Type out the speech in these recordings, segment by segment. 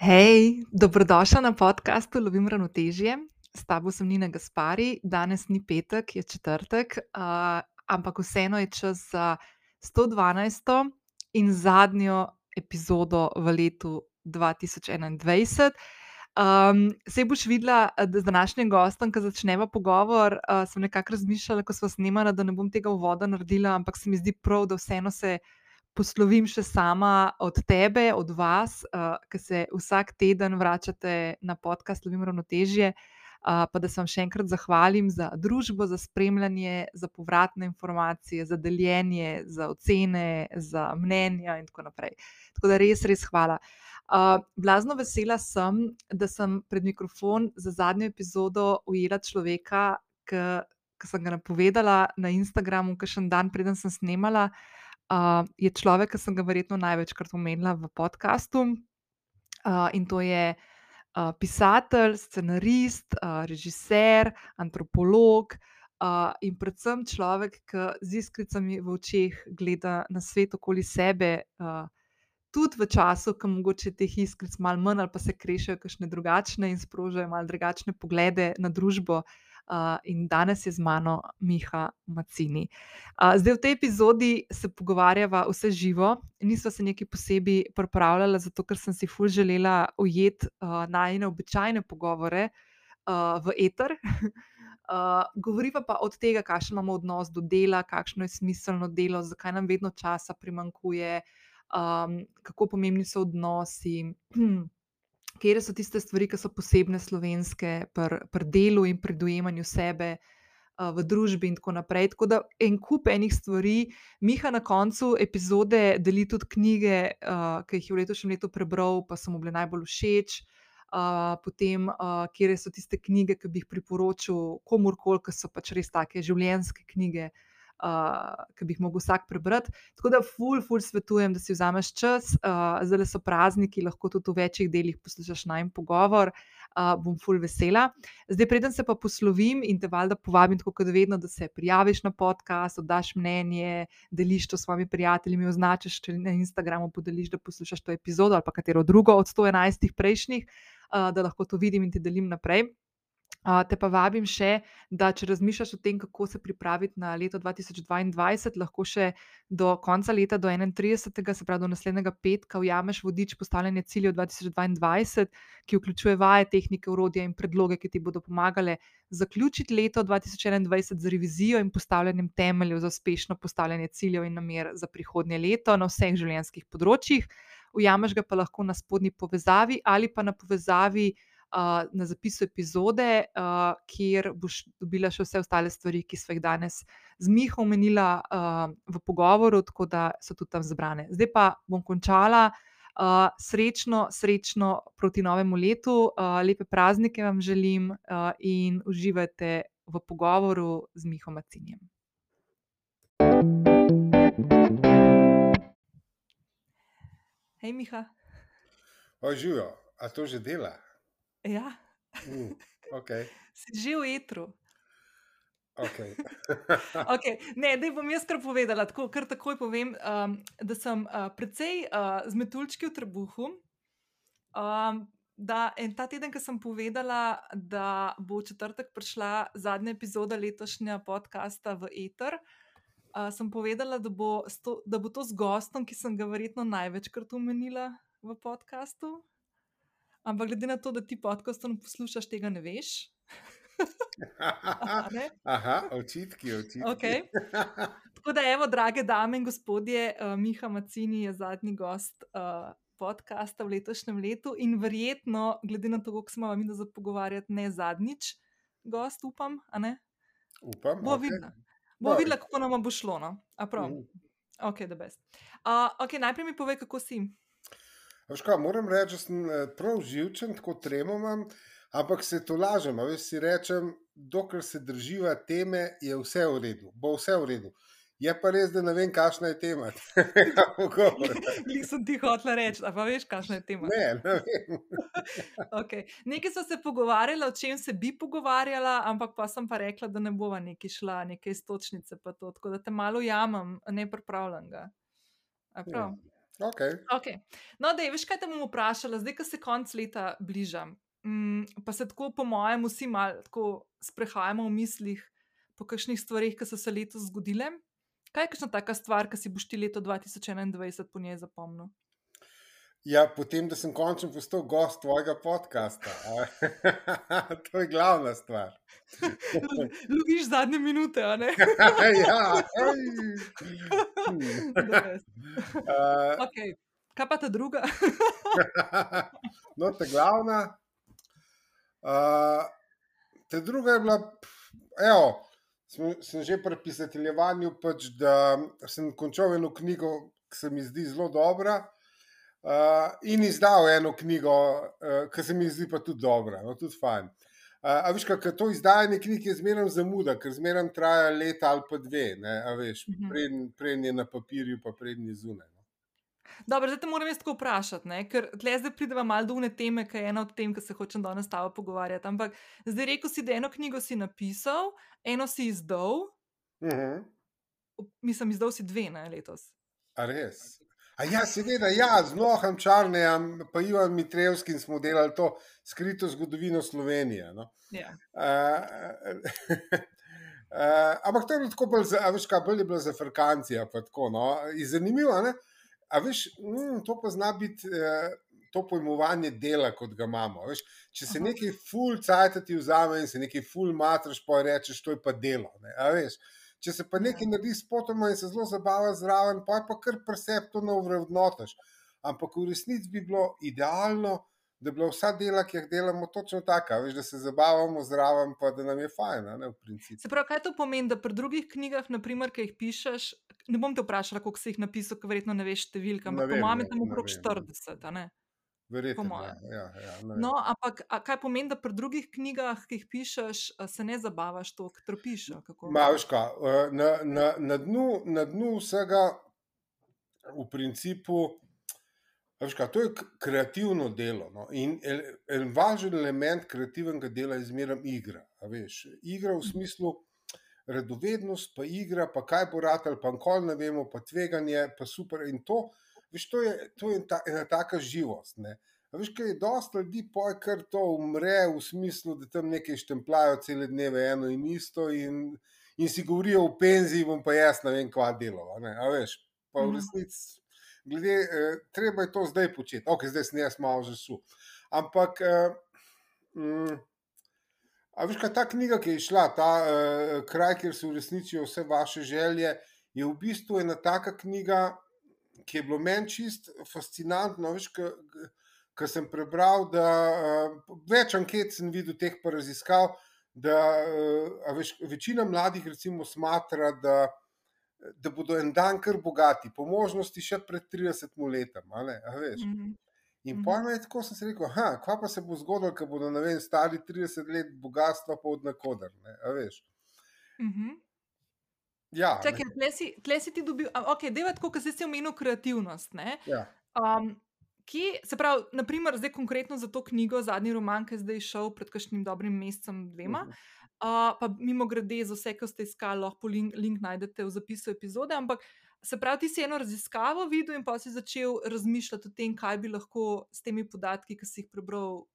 Hej, dobrodošla na podkastu Lovim ravnotežje. S tabo sem Nina Gaspari, danes ni petek, je četrtek, uh, ampak vseeno je čas za 112. in zadnjo epizodo v letu 2021. Um, Sej boš videla, da z današnjim gostom, ki začneva pogovor, uh, sem nekako razmišljala, ko smo snemali, da ne bom tega uvoda naredila, ampak se mi zdi prav, da vseeno se poslovim še sama od tebe, od vas, uh, ki se vsak teden vračate na podcast Lovim ravnotežje. Uh, pa da se vam še enkrat zahvalim za družbo, za spremljanje, za povratne informacije, za deljenje, za ocene, za mnenja in tako naprej. Tako da res, res hvala. Uh, blazno vesela sem, da sem pred mikrofon za zadnjo epizodo ujela človeka, ki sem ga napovedala na Instagramu, ki še en dan preden sem snemala. Uh, je človek, ki sem ga verjetno največkrat omenila v podkastu. Uh, in to je uh, pisatelj, scenarist, uh, režiser, antropolog uh, in predvsem človek, ki z iskricami v očeh gleda na svet okoli sebe. Uh, Tudi v času, ko mogoče teh iskric malo manj, ali pa se krešajo kakšne drugačne in sprožajo malo drugačne poglede na družbo, uh, uh, in danes je z mano Miha Macini. Uh, zdaj, v tej epizodi se pogovarjava vse živo, nismo se neki posebej pripravljali, zato ker sem si ful želela ujeti uh, najne običajne pogovore uh, v eter. Uh, govoriva pa od tega, kakšen imamo odnos do dela, kakšno je smiselno delo, zakaj nam vedno časa primankuje, um, kako pomembni so odnosi. Kje so tiste stvari, ki so posebne slovenske pri pr delu in pri dojemanju sebe. V družbi, in tako naprej. Tako da en kup enih stvari, Miha na koncu epizode deli tudi knjige, uh, ki jih je v letošnjem letu prebral, pa so mu bile najbolj všeč. Uh, potem, uh, kje so tiste knjige, ki bi jih priporočil komorkoli, ki so pač res take življenjske knjige, uh, uh, ki bi jih lahko vsak prebrati. Tako da, ful, ful, svetujem, da si vzameš čas, uh, zdaj so prazniki, lahko tudi v večjih delih poslušaš najmen pogovor. Uh, bom ful vesela. Zdaj, preden se pa poslovim in te valjda povabim, tako kot vedno, da se prijaviš na podcast, oddaš mnenje, deliš to s svojimi prijatelji, mi označiš na Instagramu, podeliš, da poslušaš to epizodo ali katero drugo od 111 prejšnjih, uh, da lahko to vidim in ti delim naprej. Te pa vabim še, da če razmišljaš o tem, kako se pripraviti na leto 2022, lahko še do konca leta, do 31. se pravi do naslednjega petka, ujameš vodič postavljanja ciljev 2022, ki vključuje vaje, tehnike, urodja in predloge, ki ti bodo pomagali zaključiti leto 2021 z revizijo in postavljanjem temeljev za uspešno postavljanje ciljev in namer za prihodnje leto na vseh življenjskih področjih. Ujameš ga pa lahko na spodnji povezavi ali pa na povezavi uh, na zapisu epizode, uh, kjer boš dobila še vse ostale stvari, ki smo jih danes z Miho omenila uh, v pogovoru, tako da so tudi tam zbrane. Zdaj pa bom končala. Uh, srečno, srečno proti novemu letu, uh, lepe praznike vam želim uh, in uživajte v pogovoru z Mihom Macinjem. Hej, Miha. Živijo, a to že dela? Ja. Uh, okay. Si že v etru. Okay. okay. Ne, da bom jaz kar povedala, tako, kar takoj povem, um, da sem uh, precej uh, z metulčki v trebuhu. Um, da, in ta teden, ki sem povedala, da bo v četrtek prišla zadnja epizoda letošnjega podcasta v Eter, uh, sem povedala, da bo, sto, da bo to z gostom, ki sem ga verjetno največkrat omenila v podkastu. Ampak glede na to, da ti podcast ne poslušaš, tega ne veš. Aha, očitki, očitki. Okay. Tako da, evo, drage dame in gospodje, uh, Miha Macini je zadnji gost uh, podcasta v letošnjem letu in verjetno, glede na to, kako smo vam mi za pogovarjati, ne zadnjič gost, upam. Upam. Bo okay. videla, bo videla kako nam bo šlo. No? Uh. Okay, uh, okay, najprej mi povej, kako si. Kaj, moram reči, da sem eh, prav živčen, tako tremam, ampak se to lažem. Veš, si rečem, dokler se drživa teme, je vse v redu, bo vse v redu. Je pa res, da ne vem, kakšna je tema. Nisem ti hotel reči, pa veš, kakšna je tema. Ne, ne vem. okay. Nekaj so se pogovarjali, o čem se bi pogovarjala, ampak pa sem pa rekla, da ne bova neki šla, neke istočnice. Tako da te malo jamam, ne pripravljam ga. Ja. Okay. Okay. No, da je, veš, kaj te bom vprašala, zdaj, ko se konc leta bliža, mm, pa se tako, po mojem, vsi malo sprehajamo v mislih po kakšnih stvarih, ki so se letos zgodile. Kaj je kakšna taka stvar, ki si boš ti leto 2021 po njej zapomnil? Ja, potem, da sem končno postal gost tvojega podcasta. to je glavna stvar. Ljubiš zadnje minute, a ne? ja, uh, okay. Kaj pa ta druga? no, ta glavna. Uh, ta druga je bila, evo, sem, sem že pri pisateljevanju, pač, da sem končal eno knjigo, ki se mi zdi zelo dobra. Uh, in izdal eno knjigo, uh, ki se mi zdi pa tudi dobra, no, tudi fajn. Uh, a veš, kako to izdajanje knjig je zmeraj zamuda, ker zmeraj traja leta ali pa dve, ne, a veš, uh -huh. preden je na papirju, pa preden je zunaj. No. Dobro, zdaj te moram jaz tako vprašati, ne? ker tle zdaj prideva malo do une teme, ki je ena od tem, ki se hočem danes s tabo pogovarjati. Ampak zdaj rekel si, da eno knjigo si napisal, eno si izdal. Uh -huh. Mislim, izdal si dve na letos. A res? A ja, seveda, ja, z Nohom Črnem, pa Ivan Mitrevskim smo delali to skrito zgodovino Slovenije. No. Ja. Uh, uh, ampak to je bilo tako, bolj za, veš, kaj bolj je bilo za Frkancija. No. Zanimivo, ne? a veš, mm, to pa zna biti. Uh, To pojmovanje dela, kot ga imamo. Veš, če se nekaj ful cajt ti vzame in se nekaj ful matraš, pa rečeš, to je pa delo. Ne? Veš, če se pa nekaj naredi s potoma in se zelo zabava zraven, pa je pa kar presep to na uvrednotaš. Ampak v resnici bi bilo idealno, da bi bila vsa dela, ki jih delamo, točno taka, veš, da se zabavamo zraven, pa da nam je fajn. Ne, se pravi, kaj to pomeni, da pri drugih knjigah, naprimer, ki jih pišeš, ne bom te vprašala, koliko si jih napisal, ker verjetno ne veš številka, ampak po mami tam okrog 40. Verjetno. Ja, ja, no, ampak kaj pomeni, da pri drugih knjigah, ki jih pišeš, se ne zabavaš to, kar pišeš? Maška, na, na, na, dnu, na dnu vsega, v principu, veška, to je kreativno delo. No? In en važen element kreativnega dela je zmeraj igra. Igra v smislu. Redovednost, pa igra, pa kaj bo rad, ali pa kol ne vemo, pa tveganje, pa super. In to, Veš, to je, to je ta, ena taka živost. Ne? Veš, kaj je dosta ljudi, poje kar to umre, v smislu, da tam nekaj štemplajo cele dneve, eno in isto, in, in si govorijo o penziji, bom pa jaz ne vem, kva delo. Veš, pa v mhm. resnici, glede, eh, treba je to zdaj početi. Ok, zdaj sem jaz malo že su. Ampak, eh, mm, a veš, kaj ta knjiga, ki je šla, ta eh, kraj, kjer se uresničijo vse vaše želje, je v bistvu ena taka knjiga ki je bilo meni čist fascinantno. Ker sem prebral, da uh, več anket sem videl, teh pa raziskav, da uh, veš, večina mladih, recimo, smatra, da, da bodo en dan kar bogati, po možnosti še pred 30 letom. Mm -hmm. In mm -hmm. pojmo je tako, sem se rekel, kva pa se bo zgodilo, ko bodo vem, stari 30 let bogatstva, pa od nakoder. Mm -hmm. Ja, Čakaj, tle, si, tle si ti dobil, da je tako, kot si omenil, kreativnost. Ja. Um, ki, se pravi, naprimer, zdaj konkretno za to knjigo, zadnji roman, ki je zdaj šel pred kakšnim dobrim mesecem, dvema. Uh -huh. Uh, pa mimo grede, za vse, ki ste iskali, lahko link, link najdete v zapisu epizode. Ampak se pravi, ti si eno raziskavo videl in pa si začel razmišljati o tem, kaj bi lahko s temi podatki, ki si jih prebral,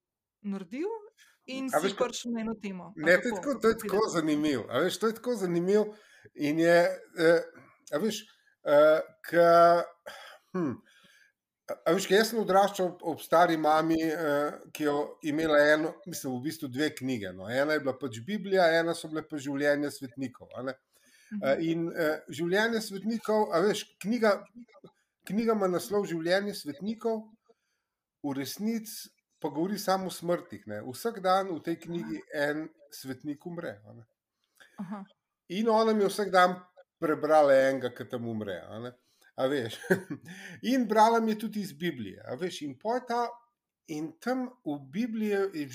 naredil. In si prišel na eno temo. Ne, to je tako, to je tako zanimivo. To je tako zanimivo. In je, a veš, uh, ka, hm, a veš, jaz sem odraščal ob, stari mami, uh, ki je imela eno, mislim, v bistvu dve knjige. No. Ena je bila pač Biblija, ena so bile pa življenje svetnikov. Uh, in uh, življenje svetnikov, a veš, knjiga, knjiga ima naslov Življenje svetnikov, v resnici pa govori samo o smrtih. Ne. Vsak dan v tej knjigi en svetnik umre. In ona mi je vsak dan prebrala enega, ki tam umre. In brala mi je tudi iz Biblije. In, ta, in tam v Bibliji,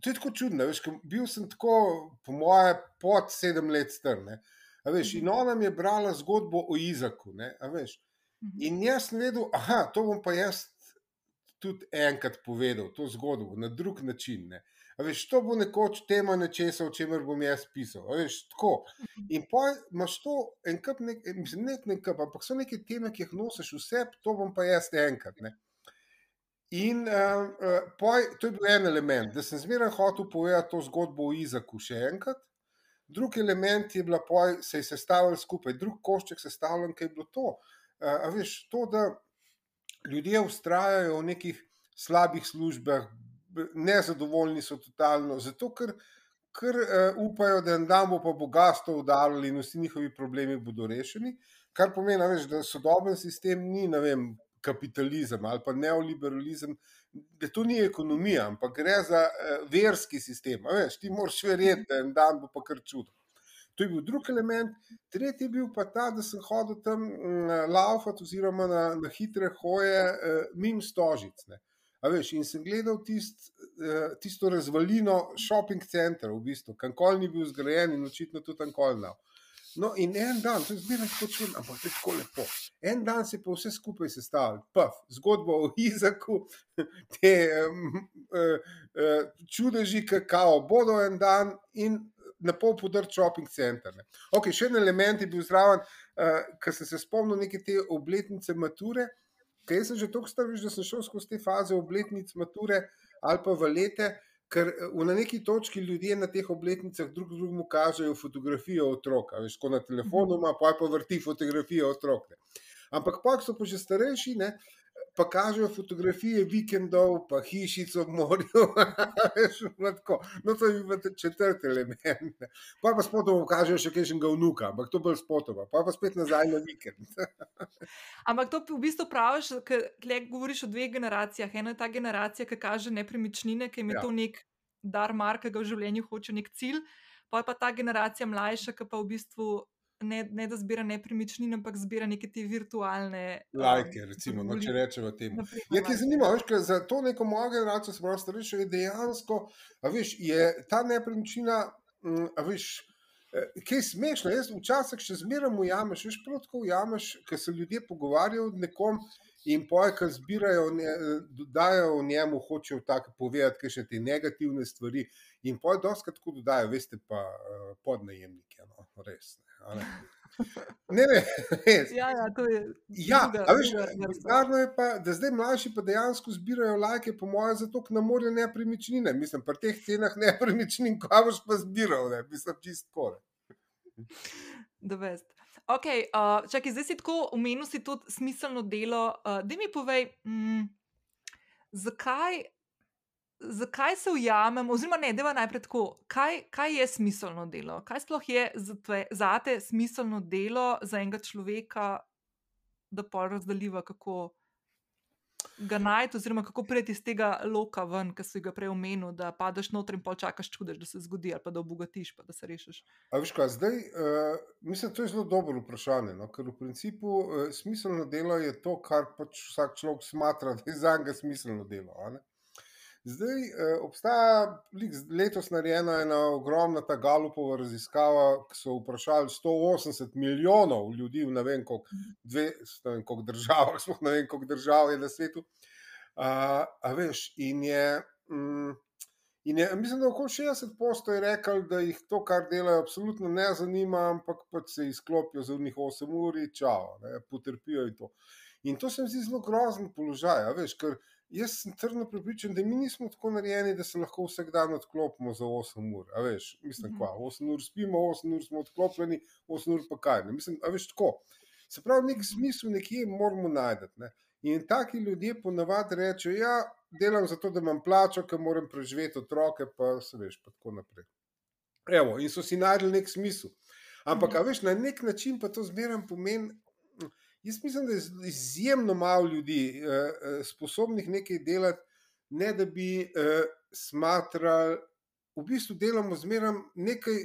to je tako čudno. Veš, bil sem tako, po moje, pod sedem let strne. Veš, in ona mi je brala zgodbo o Izaku. Ne, mhm. in jaz sem vedel, da to bom pa jaz. Tudi enkrat povedal to zgodbo na drug način. Ne. A veš, to bo nekoč tema nečesa, o čemer bom jaz pisal. A veš, tako. In pa imaš to en kup, ne, mislim, ne en kup, ampak so neke teme, ki jih nosiš vse, to bom pa jaz enkrat. Ne. In uh, uh, poj, to je bil en element, da sem zmeraj hotel povedati to zgodbo o Izaku še enkrat. Drugi element je bila, poj, se je sestavljal skupaj, drug košček sestavljen, kaj je bilo to. Uh, a veš, to, da ljudje ustrajajo v nekih slabih službah, nezadovoljni so totalno, zato ker, ker uh, upajo, da dan bo pa bogatstvo udarili in vsi njihovi problemi bodo rešeni. Kar pomeni, veš, da sodoben sistem ni vem, kapitalizem ali pa neoliberalizem, da to ni ekonomija, ampak gre za uh, verski sistem. Veš, ti moraš verjeti, da en dan bo pa kar čudo. To je bil drugi element, tretji je bil pa ta, da sem hodil tam mm, laufat, oziroma na, na hitre hoje, uh, mimo stožic. Ne. A veš, in sem gledal tist, uh, tisto razvalino shopping center, v bistvu, kankoli ni bil zgrajen in očitno tudi kankoli nov. No, in en dan, to je zmeraj čudno, ampak to je tako lepo. En dan se pa vse skupaj sestavljal, puf, zgodba o Izaku, te um, uh, uh, čudeži, kakao bodo en dan in na pol podrt shopping center. Ok, še en element je bil zraven, uh, ker sem se spomnil neke te obletnice mature. Kaj sem že tako star, da sem šel skozi te faze obletnic mature ali pa valete, ker eh, na neki točki ljudje na teh obletnicah drug drugemu kažejo fotografijo otroka, veš, ko na telefonu ima, pa pa vrti fotografijo otroka. Ampak pa, so pa že starejši, ne, pa kažejo fotografije vikendov, pa hišic ob morju. no, to je bil četrti element. Pa pa spotoma kažejo še kakšnega vnuka, ampak to bolj spotoma, pa pa spet nazaj na vikend. ampak to v bistvu praviš, ker govoriš o dveh generacijah. Ena je ta generacija, ki kaže nepremičnine, ki ima ja. to nek dar, mar, ki ga v življenju hoče nek cilj. Pa je pa ta generacija mlajša, ki pa v bistvu ne, ne da zbira nepremičnine, ampak zbira neke te virtualne. Lajke, um, recimo, no, če rečemo temu. Je ti zanimivo, ker za to neko mojo generacijo, se pravi, starejše, je dejansko, a veš, je ta nepremičnina, mm, a veš. Eh, kaj je smešno, jaz včasih še zmeraj ujameš, veš, prav tako ujameš, ker se ljudje pogovarjajo z nekom in poje, ki zbirajo, dodajo v njemu, hočejo tako povedati, kaj še te negativne stvari in poje, doskrat tako dodajo, veste pa eh, podnajemnike, no, res. Ne. Ne, ne, res. Ja, ja, to je. Ja, Bizarno je pa, da zdaj mlajši pa dejansko zbirajo lajke, po mojem, zato ker na morju nepremičnine. Mislim, pri teh cenah nepremičnin, ko boš pa zbiral, ne, mislim, čist kore. Da Ok, uh, čakaj, zdaj si tako umenil si tudi smiselno delo. Uh, da mi povej, mm, zakaj zakaj se ujamem, oziroma ne, je najprej tako, kaj, kaj je smiselno delo? Kaj sploh je za te smiselno delo za enega človeka, da pa razdeliva, kako ga najti, oziroma kako priti iz tega loka ven, ki si ga prej omenil, da padeš noter in pa čakaš čudež, da se zgodi, ali pa da obogatiš, pa da se rešiš. A veš kaj, zdaj, uh, mislim, da je to zelo dobro vprašanje, no? ker v principu uh, smiselno delo je to, kar pač vsak človek smatra, da je za njega smiselno delo. Zdaj eh, obstaja letos narejena ena ogromna ta Galupova raziskava, ki so vprašali 180 milijonov ljudi v ne vem koliko državah, sploh ne vem koliko držav je na svetu. A, a veš, in je. Mm, In je, mislim, da okoli 60% je rekel, da jih to, kar delajo, absolutno ne zanima, ampak pač se izklopijo za njih 8 ur, čao, ne, potrpijo in to. In to se mi zdi zelo grozen položaj, veš, ker jaz sem trdno pripričan, da mi nismo tako narejeni, da se lahko vsak dan odklopimo za 8 ur. Veš, mislim, mm -hmm. kva, 8 ur spimo, 8 ur smo odklopljeni, 8 ur pa kaj. Ne? Mislim, veš, tako. Se pravi, nek smisel nekje moramo najti. Ne? In taki ljudje ponavadi rečejo, ja, delam zato, da imam plačo, ker moram preživeti otroke, pa se veš, pa tako naprej. Evo, in so si najdli nek smisel. Ampak, mm -hmm. veš, na nek način pa to zmeraj pomeni, Jaz mislim, da je izjemno malo ljudi uh, sposobnih nekaj delati, ne da bi uh, smatrali, v bistvu delamo zmeraj nekaj,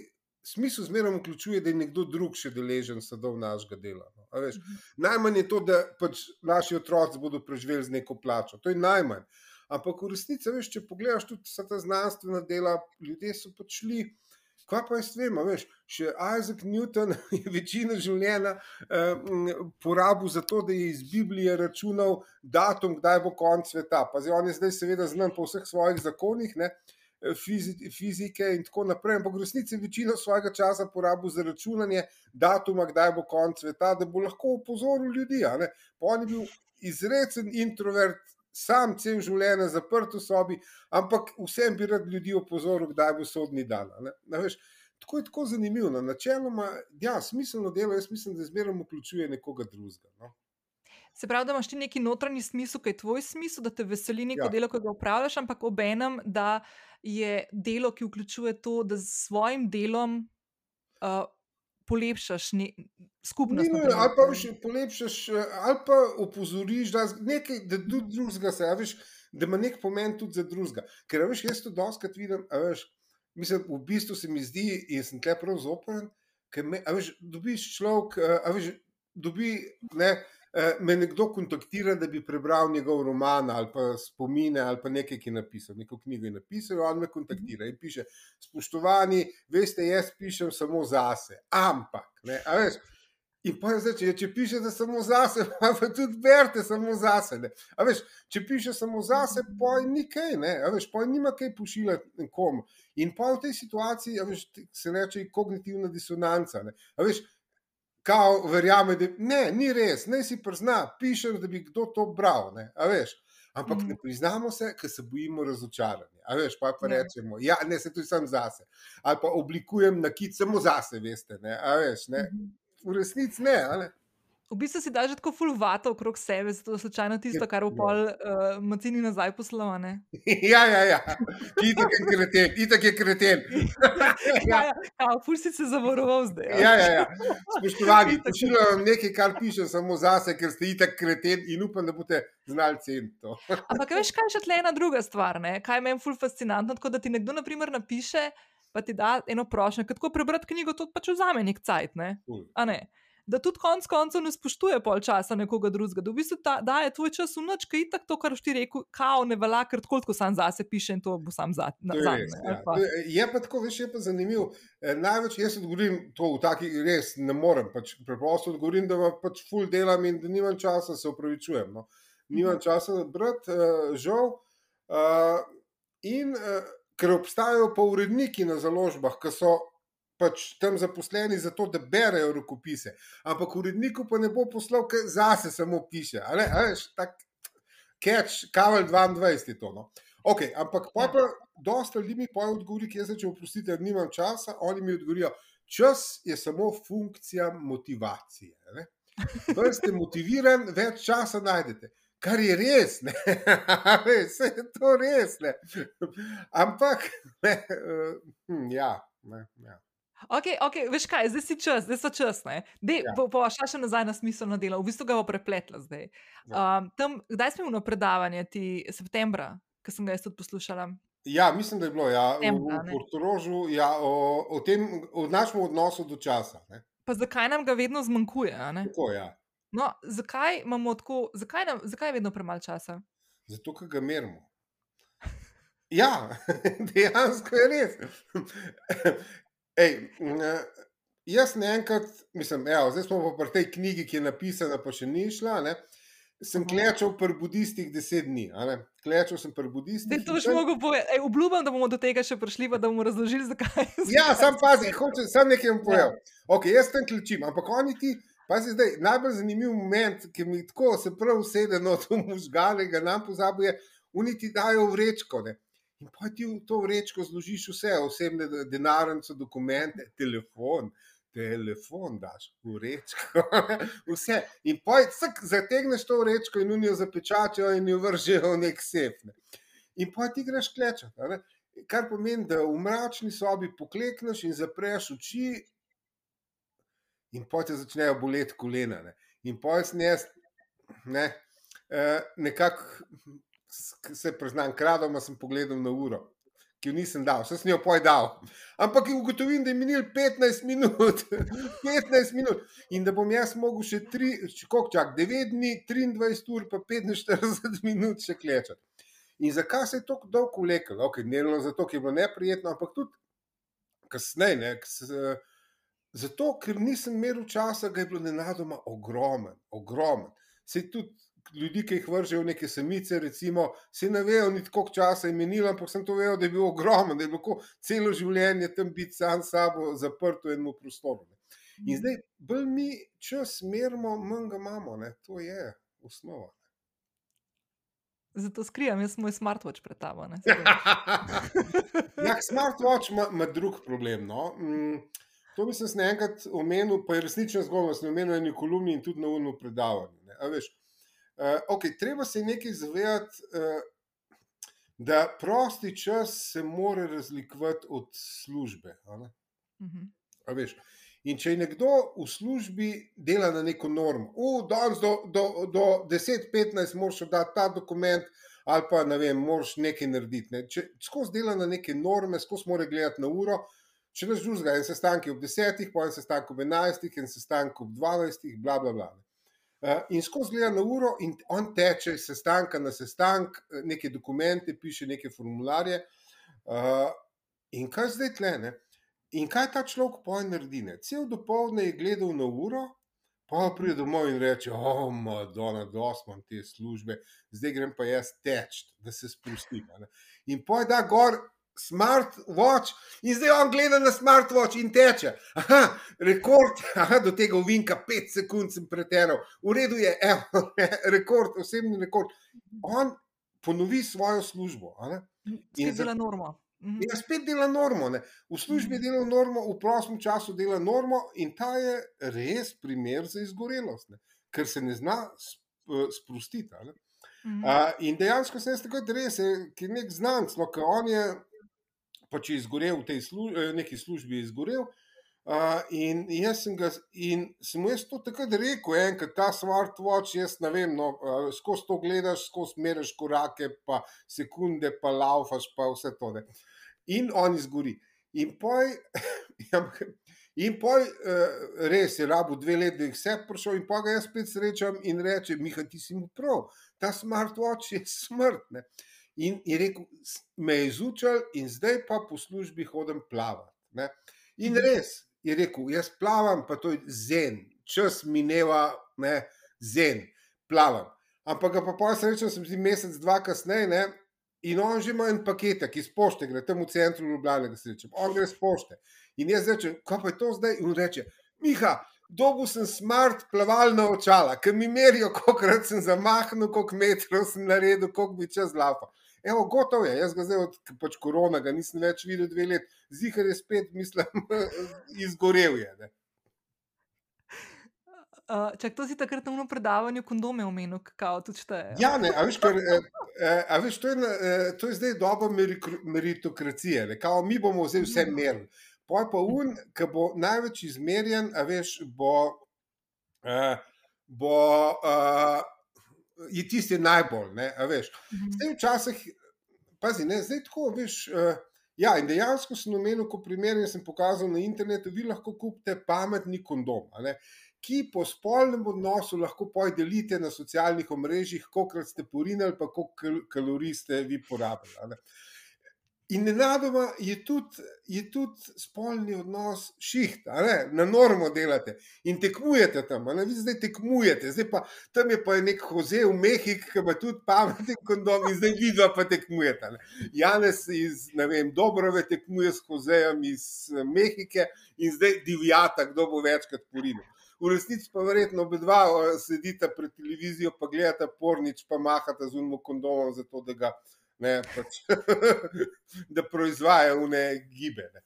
smisel zmeraj vključuje, da je nekdo drug še deležen sadov našega dela. No. Veš, uh mhm. -huh. Najmanj je to, da pač naši otroci bodo preživeli z neko plačo. To je najmanj. Ampak v resnici, veš, če pogledaš tudi vsa ta znanstvena dela, ljudje so pač šli Kaj pa jaz vem, veš, še Isaac Newton je večino življenja eh, porabil za to, da je iz Biblije računal datum, kdaj bo konc sveta. Pa zdaj on je zdaj seveda znan po vseh svojih zakonih, ne, eh, fizi, fizike in tako naprej, ampak v resnici večino svojega časa porabil za računanje datuma, kdaj bo konc sveta, da bo lahko opozoril ljudi. Pa on je bil izrecen introvert, sam cel življenje zaprt v sobi, ampak vsem bi rad ljudi opozoril, kdaj bo sodni dan. veš, Tako je tako zanimivo. No. Načeloma, ja, smiselno delo, jaz mislim, da zmeraj vključuje nekoga drugega. No. Se pravi, da imaš ti neki notranji smisel, ki je tvoj smisel, da te veseli neko Ja. delo, ki ga upravljaš, ampak obenem, da je delo, ki vključuje to, da s svojim delom uh, polepšaš ne, skupnost. Nujno, primer. ali pa še polepšaš, eh, ali pa opozoriš, da nekaj, da tudi drugega se, a veš, da ima nek pomen tudi za drugega. Ker, veš, jaz to doskrat vidim, veš, mislim, v bistvu se mi zdi, in sem tle prav zoporen, ker me, veš, dobiš človek, eh, veš, dobi, ne, me nekdo kontaktira, da bi prebral njegov roman ali pa spomine ali pa nekaj, ki je napisal, neko knjigo je napisal, on me kontaktira in piše, spoštovani, veste, jaz pišem samo zase, ampak, ne, a veš, In pa je zdaj, če, če pišete samo zase, pa pa tudi berete samo zase. Veš, če piše samo zase, pa je ni kaj, ne. Veš, pa nima kaj pošiljati nekomu. In pa v tej situaciji, veš, se reče kognitivna disonanca. Veš, kao verjame, da ne, ni res, ne si prizna, pišem, da bi kdo to bral. Ne. Veš. Ampak Mhm. ne priznamo se, ker se bojimo razočaranja. A veš, pa, pa Ja. rečemo, ja, ne, se tudi sam zase. Ali pa oblikujem nakit samo zase, veste. Ne. A veš, ne. Mhm. V resnici ne, ne. V bistvu si daš tako fulvato okrog sebe, zato da slučajno tisto, kar v Ja. pol uh, macini nazaj poslal. a ne? Ja, ja, ja. Itak je kreten, itak je kreten. Ja, ja, ja, ful si se zavaroval zdaj. Ja, ja, ja. Spoštovani, je. pošiljam vam nekaj, kar piše samo zase, ker ste itak kreten in upam, da boste znali ceniti to. Ampak veš, kaj je še tle ena druga stvar, ne? kaj je meni ful fascinantno, tako da ti nekdo naprimer napiše, pa ti da eno prošnjo, ker tako prebrati knjigo, to pač vzame nek cajt, ne? Ful. A ne? Da tudi konec koncev ne spoštuje pol časa nekoga drugega, da v bistvu ta, daje tvoj čas v noč, ki je tako, kar boš ti rekel, kao ne velja, ker tako tako sam zase piše in to bo sam za, To je ali ja. pa- To je- Je pa tako, veš, je pa zanimivo. Eh, Največ jaz odgovorim to v taki res ne morem. Pač preprosto odgovorim, da pač ful delam in da nimam časa, se upravičujem. No. Nimam časa brati, uh, žal. Uh, in uh, ker obstajajo pa uredniki na založbah, ki so pač tam zaposleni zato, da berejo rokopise. Ampak uredniku pa ne bo poslal, ker zase samo piše. A ne, a veš, tak catch, kavel 22 je to. No. Okay, ampak pa, pa dosta ljudi mi poje odgovori, ki jaz rečem, oprostite, nimam časa, oni mi odgovorijo, čas je samo funkcija motivacije. ne. Bolj ste motiviran, več časa najdete. Kar je res, ne, vse je to res. Ne. Ampak, ne, uh, ja, ne, ja. Ok, ok, veš kaj, zdaj si čas, zdaj so čas. Ne? Dej, Ja. ja. pa šla še nazaj na smiselno delo, v bistvu ga bo prepletla zdaj. Um, tam, kdaj smo imeli predavanje, ti septembra, ki sem ga jaz tudi poslušala? Ja, mislim, da je bilo ja, Septembra, v. Portorožu ja, o, o tem, o našem odnosu do časa. Ne. Pa zakaj nam ga vedno zmanjkuje? Tako, ja. No, zakaj imamo tako, zakaj, nam, zakaj je vedno premalo časa? Zato, ker ga merimo. Ja, dejansko je res. Ej, eh, jaz ne enkrat, mislim, evo, zdaj smo pa pri tej knjigi, ki je napisana, pa še ni šla. Ne? Sem klečal pri budistih deset dni. Klečal sem pri budistih. Zdaj to tam- mogel povedati. Ej, Obljubim, da bomo do tega še prišli, pa da bomo razložili, zakaj. Ja, zakaj sam si pazi, hoče, sam nekaj vam povem. Okay, jaz tam klečim, ampak oni ti, pazi zdaj, najbolj zanimiv moment, ki mi tako se prav usede no, to možgane, ga nam pozabi, je, oni ti dajo vrečko. Ne? In pa ti v to vrečko zložiš vse, osebne denarnice, dokumente, telefon. Telefon daš v vrečko, vse. In pa zategneš to vrečko in unijo zapečatijo in jo vržejo v nek sef. Ne. In pa ti greš klečati. ne. Kar pomeni, da v mračni sobi poklekneš in zapreš oči, in pa ti začnejo boleti kolena. Ne. In pa jaz ne, ne eh, nekako se priznam, kradoma sem pogledal na uro. Ki jo nisem dal, sem jo poj dal. Ampak ugotovim, da je minil 15 minut, 15 minut in da bom jaz mogel še 3, koliko čak, 9 dni, 23 ur, pa 45 minut še klečati. In zakaj se je tako dolgo vlekel? Okay, ne le zato, ker je bilo neprijetno, ampak tudi kasneje. Zato, ker nisem imel časa, ga je bilo nenadoma ogromen, ogromen. Se tudi ljudi, ki jih vržejo neke samice, recimo, se ne vejo, ni tako časa imenila, ampak sem to vedel, da je bil ogromen, da je bilo celo življenje tam biti sam sabo, zaprt v enem prostoru. In zdaj, bolj mi čas merimo, manj ga imamo, ne? to je osnova. Zato skrijem, jaz moj smartwatch pred tabo. ja, smartwatch ima, drug problem. No? Mm, to bi se enkrat omenil, pa je resnično zgodba, sem omenil eni kolumni in tudi na unu predavanju. Uh, okay, treba se nekaj zavedati, uh, da prosti čas se mora razlikovati od službe. Uh -huh. In če je nekdo v službi dela na neko normo, danes do, do, do 10-15 moraš dati ta dokument, ali pa ne vem, moraš nekaj narediti. Ne. Če skozi dela na neke norme, skozi mora gledati na uro, če naš drugega, en sestanek ob 10, pa en sestanek ob 11, en sestanek ob 12, bla bla bla. Uh, in skozi gleda na uro, in on teče iz sestanka na sestanek, neke dokumente, piše neke formularje. Uh, in kaj zdaj tleh? In kaj ta človek poje naredi? Ne? Cel dopoledne je gledal na uro, pa pride domov in reče: O, oh, Madonna, dosmam te službe, zdaj grem pa jaz teč, da se sprostim. In poje da gor. Smart watch, in zdaj on gleda na smart watch in teče. Aha, rekord, aha, do tega uvinka, pet sekund sem preteral, v redu je, evo, rekord, osebni rekord. On ponovi svojo službo. Zdaj je norma. Mhm. In spet dela normo, ne? v službi mhm. dela normo, v prostem času dela normo, in ta je res primer za izgorelost, ne? ker se ne zna sprostiti. Ne? Mhm. Uh, in dejansko se je tako, da res je, ki je nek znanc, no, ki on je pač izgorel v tej služ eh, neki službi, izgorel. Uh, in jaz sem ga, in sem jaz to takrat rekel, enkrat ta smartwatch, jaz ne vem, no, uh, skozi to gledaš, skozi meriš korake, pa sekunde, pa laufaš, pa vse to. Ne. In on izgori. In poj, ja, in poj uh, res je rabo dve leti, da je vse prišel, in pa ga jaz spet srečam in reče: Miha, ti si mu prav, ta smartwatch je smrtne. In je rekel, me je izučil, in zdaj pa po službi hodim plavati. In mhm. res, je rekel, jaz plavam, pa to je zen, čas mineva, ne, zen, plavam. Ampak pa pa srečo sem zdaj mesec, dva kasneje, ne, in on že ima en paket, ki iz pošte gre, tam v centru Ljubljana, da se reče, on gre iz pošte. In jaz rečem, kaj pa je to zdaj? In on reče, Miha, dobil sem smart plavalna očala, ki mi merijo, koliko sem zamahnil, koliko metrov sem naredil, koliko bi čas lapa. Evo, gotovo je, jaz ga zdaj od pač korona, ga nisem več videl dve leti, zihar je spet, mislim, izgorel je. Ne. Uh, čak, to si takrat na predavanju kondome omenil, kako tudi šteje. Ja, ne, a veš, kar, eh, eh, a veš to, je, eh, to je zdaj doba meritokracije. Ne, kao, mi bomo vzeli vse mhm. merili. Poj pa un, ki bo največ izmerjen, a veš, bo. Eh, bo uh, je tisti najbolj, ne, veš. Mhm. Zdaj, včasih, pazi, ne, zdaj tako, veš. Uh, ja, in dejansko sem omenil, ko primer, sem pokazal na internetu, vi lahko kupite pametni kondom, ne, ki po spolnem odnosu lahko podelite na socialnih omrežjih, koliko ste porinili, pa koliko kalorij ste vi porabili. In nenadoma je tudi, je tudi spolni odnos šiht, na normo delate in tekmujete tam, ali vi zdaj tekmujete, zdaj pa tam je pa nek hoze v Mehiki, ki ima tudi pameten kondom in zdaj vidva pa tekmujete. Ne. Janes iz, Dobrove tekmuje s hozejem iz Mehike in zdaj divjata, kdo bo večkrat porinil. V resnici pa verjetno oba dva sedita pred televizijo, pa gledata pornič, pa mahata z unmo kondomom, zato da ga ne, pač, da proizvajajo vne gibe. Ne.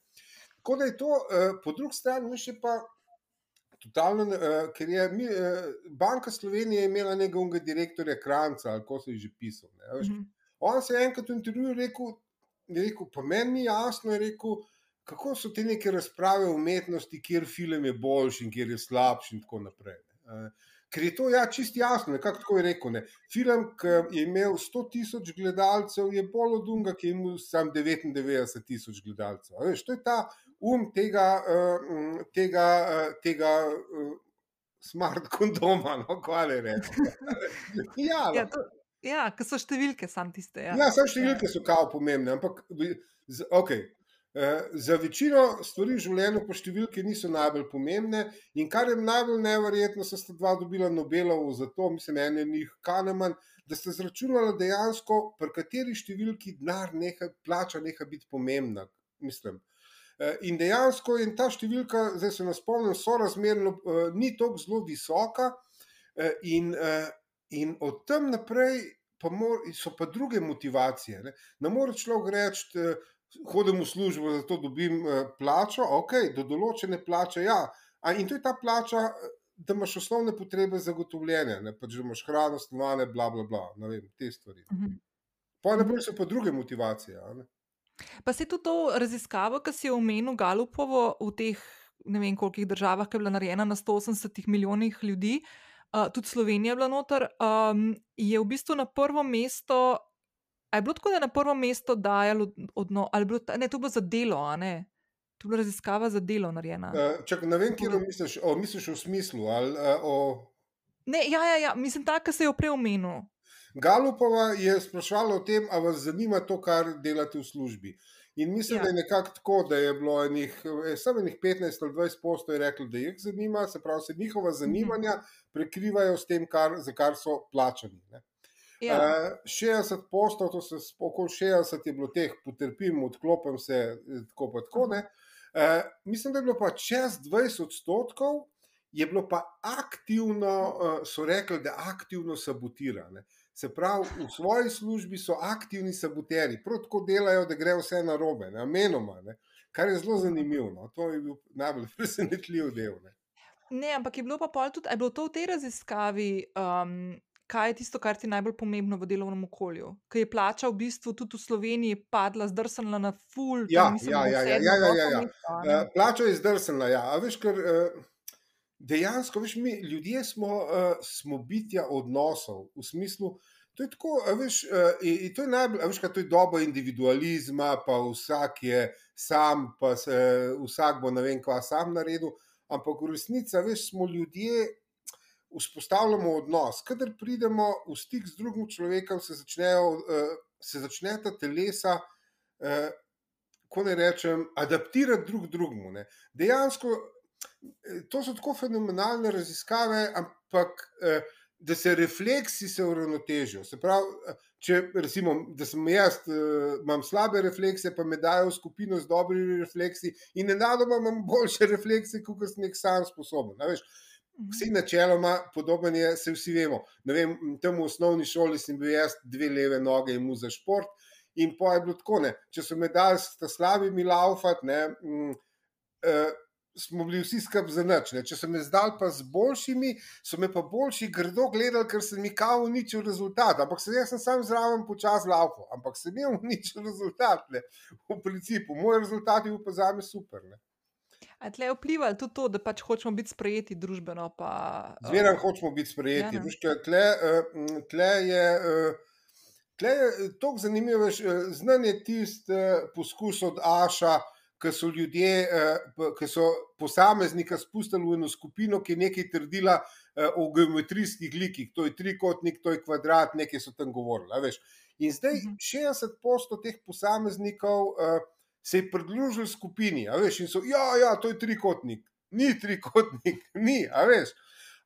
Tako da je to, eh, po drugi strani, še pa. Totalno, uh, ker je mi, uh, Banka Slovenije imela nekega direktorja Kranca, ali kako se je že pisal. Mm -hmm. On se je enkrat v intervjuju rekel, rekel, pa meni ni jasno, je rekel, kako so te neke razprave o umetnosti, kjer film je boljši in kjer je slabši in tako naprej. Uh, Ker je to ja, čisto jasno, kako tako je rekel. Ne. Film, ki je imel 100 tisoč gledalcev, je bolj od unga, ki je imel samo 99 tisoč gledalcev. Veš, to je ta um tega, uh, tega, uh, tega uh, smart kondoma, no, kaj je rekel. ja, ja, to, ja ker so številke, sam tiste. Ja, ja samo številke so kao pomembne, ampak ok. Eh, za večino stvari v življenju po številki niso najbolj pomembne, in kar je najbolj neverjetno, so sta dva dobila Nobelovo za to, mislim, en je njih Kahneman, da sta zračunala dejansko, pri kateri številki denar neha, plača neha biti pomembna. Mislim. Eh, in dejansko je ta številka, zdaj se nas spomnim, sorazmerno eh, ni tako zelo visoka, in, in od tam naprej pa mor, so pa druge motivacije. Ne, ne more človek reči, hodim v službo, zato dobim eh, plačo, ok, do določene plače. Ja. In to je ta plača, da imaš osnovne potrebe zagotovljene, ne pa že imaš hrano, stanovanje, bla, bla, bla, ne vem, te stvari. Mhm. Pa naprej so pa druge motivacije. Pa se tudi to raziskavo, ki si omenil Galupovo v teh ne vem koliko državah, ki je bila narejena na 180 milijonih ljudi, uh, tudi Slovenija je bila noter, um, je v bistvu na prvo mesto je bilo tako, da je na prvo mesto dajalo odno, ali bilo, ne, to bo za delo, a ne? To je bila raziskava za delo narejena. Uh, čak, ne vem, kje misliš, o, misliš v smislu. Ali, uh, o... Ne, ja, ja, ja, mislim, tako se je opreomenil. Galupova je sprašvala o tem, ali vas zanima to, kar delate v službi. In mislim, ja. da je nekako tako, da je bilo enih, eh, samo enih 15 ali 20 postov rekli, da jih zanima, se pravi, se njihova mhm. zanimanja prekrivajo s tem, kar, za kar so plačani. Ne? Ja. Uh, eh, 60 postov, to se okoli 60 je bilo teh, potrpim, odklopim se, eh, tako pa tako. Uh, mislim, da je bilo pa čez 20 odstotkov, je bilo pa aktivno, uh, so rekli, da aktivno sabotirane. Se pravi, v svoji službi so aktivni saboteri, prav tako delajo, da gre vse na robe, namenoma, ne? kar je zelo zanimivo. No? To je bil najbolj presenetljiv del. Ne? Ne, ampak je bilo pa pol tudi, je bilo to v tej raziskavi, um, kaj je tisto, kar ti je najbolj pomembno v delovnem okolju? Ker je plača v bistvu tudi v Sloveniji padla, zdrsnila na full. Ja, ja, ja, ja, ja, ja, ja. Uh, plača je zdrsnila. Ja. Veš, ker, uh, dejansko, veš, mi ljudje smo, uh, smo bitja odnosov v smislu. To je tako, veš, in to je najbolj, veš, kaj to je doba individualizma, pa vsak je sam, pa se, vsak bo ne vem, kva sam naredil. Ampak v resnici, veš, smo ljudje, vzpostavljamo odnos. Kader pridemo v stik z drugim človekom, se začnejo, uh, se začne ta telesa, uh, ko ne rečem, adaptirati drug drugemu. Dejansko eh, to so tako fenomenalne raziskave, ampak da se refleksi se uravnotežijo. Se pravi, če recimo, da sem jaz, imam slabe reflekse, pa me dajo v skupino z dobrimi refleksi, in enako imam boljše reflekse, kot sem nek sam sposoben. Vsi načeloma podobni, se vsi vemo. Vem, tam v osnovni šoli sem bil jaz, dve leve noge in mu za šport. In pa je bilo tako, ne. če so me dali s slabimi laufati, ne, mm, eh, smo bili vsi skrb za noč. Če so me zdaj pa z boljšimi, so me pa boljši grdo gledali, ker sem jih kao uničil rezultat. Ampak se, jaz sem sam zraven počas laufal, ampak sem imel uničil rezultat. Ne. V principu, moj rezultat je bil pa za me super. Ne. A tle je vplivalo tudi to, da pač hočemo biti sprejeti družbeno? Zmeraj uh, hočemo biti sprejeti. Ja, Viš, tle, uh, tle je, uh, tle je tako zanimivo, znan je tisti poskus od Aša, ki so ljudje, ki so posameznika spustili v eno skupino, ki je nekaj trdila o geometrijskih likih. To je trikotnik, to je kvadrat, nekaj so tam govorili. In zdaj uh -huh. 60% teh posameznikov. Se je pridružil skupini, a veš, in so, ja, ja, to je trikotnik, ni trikotnik, ni, a veš.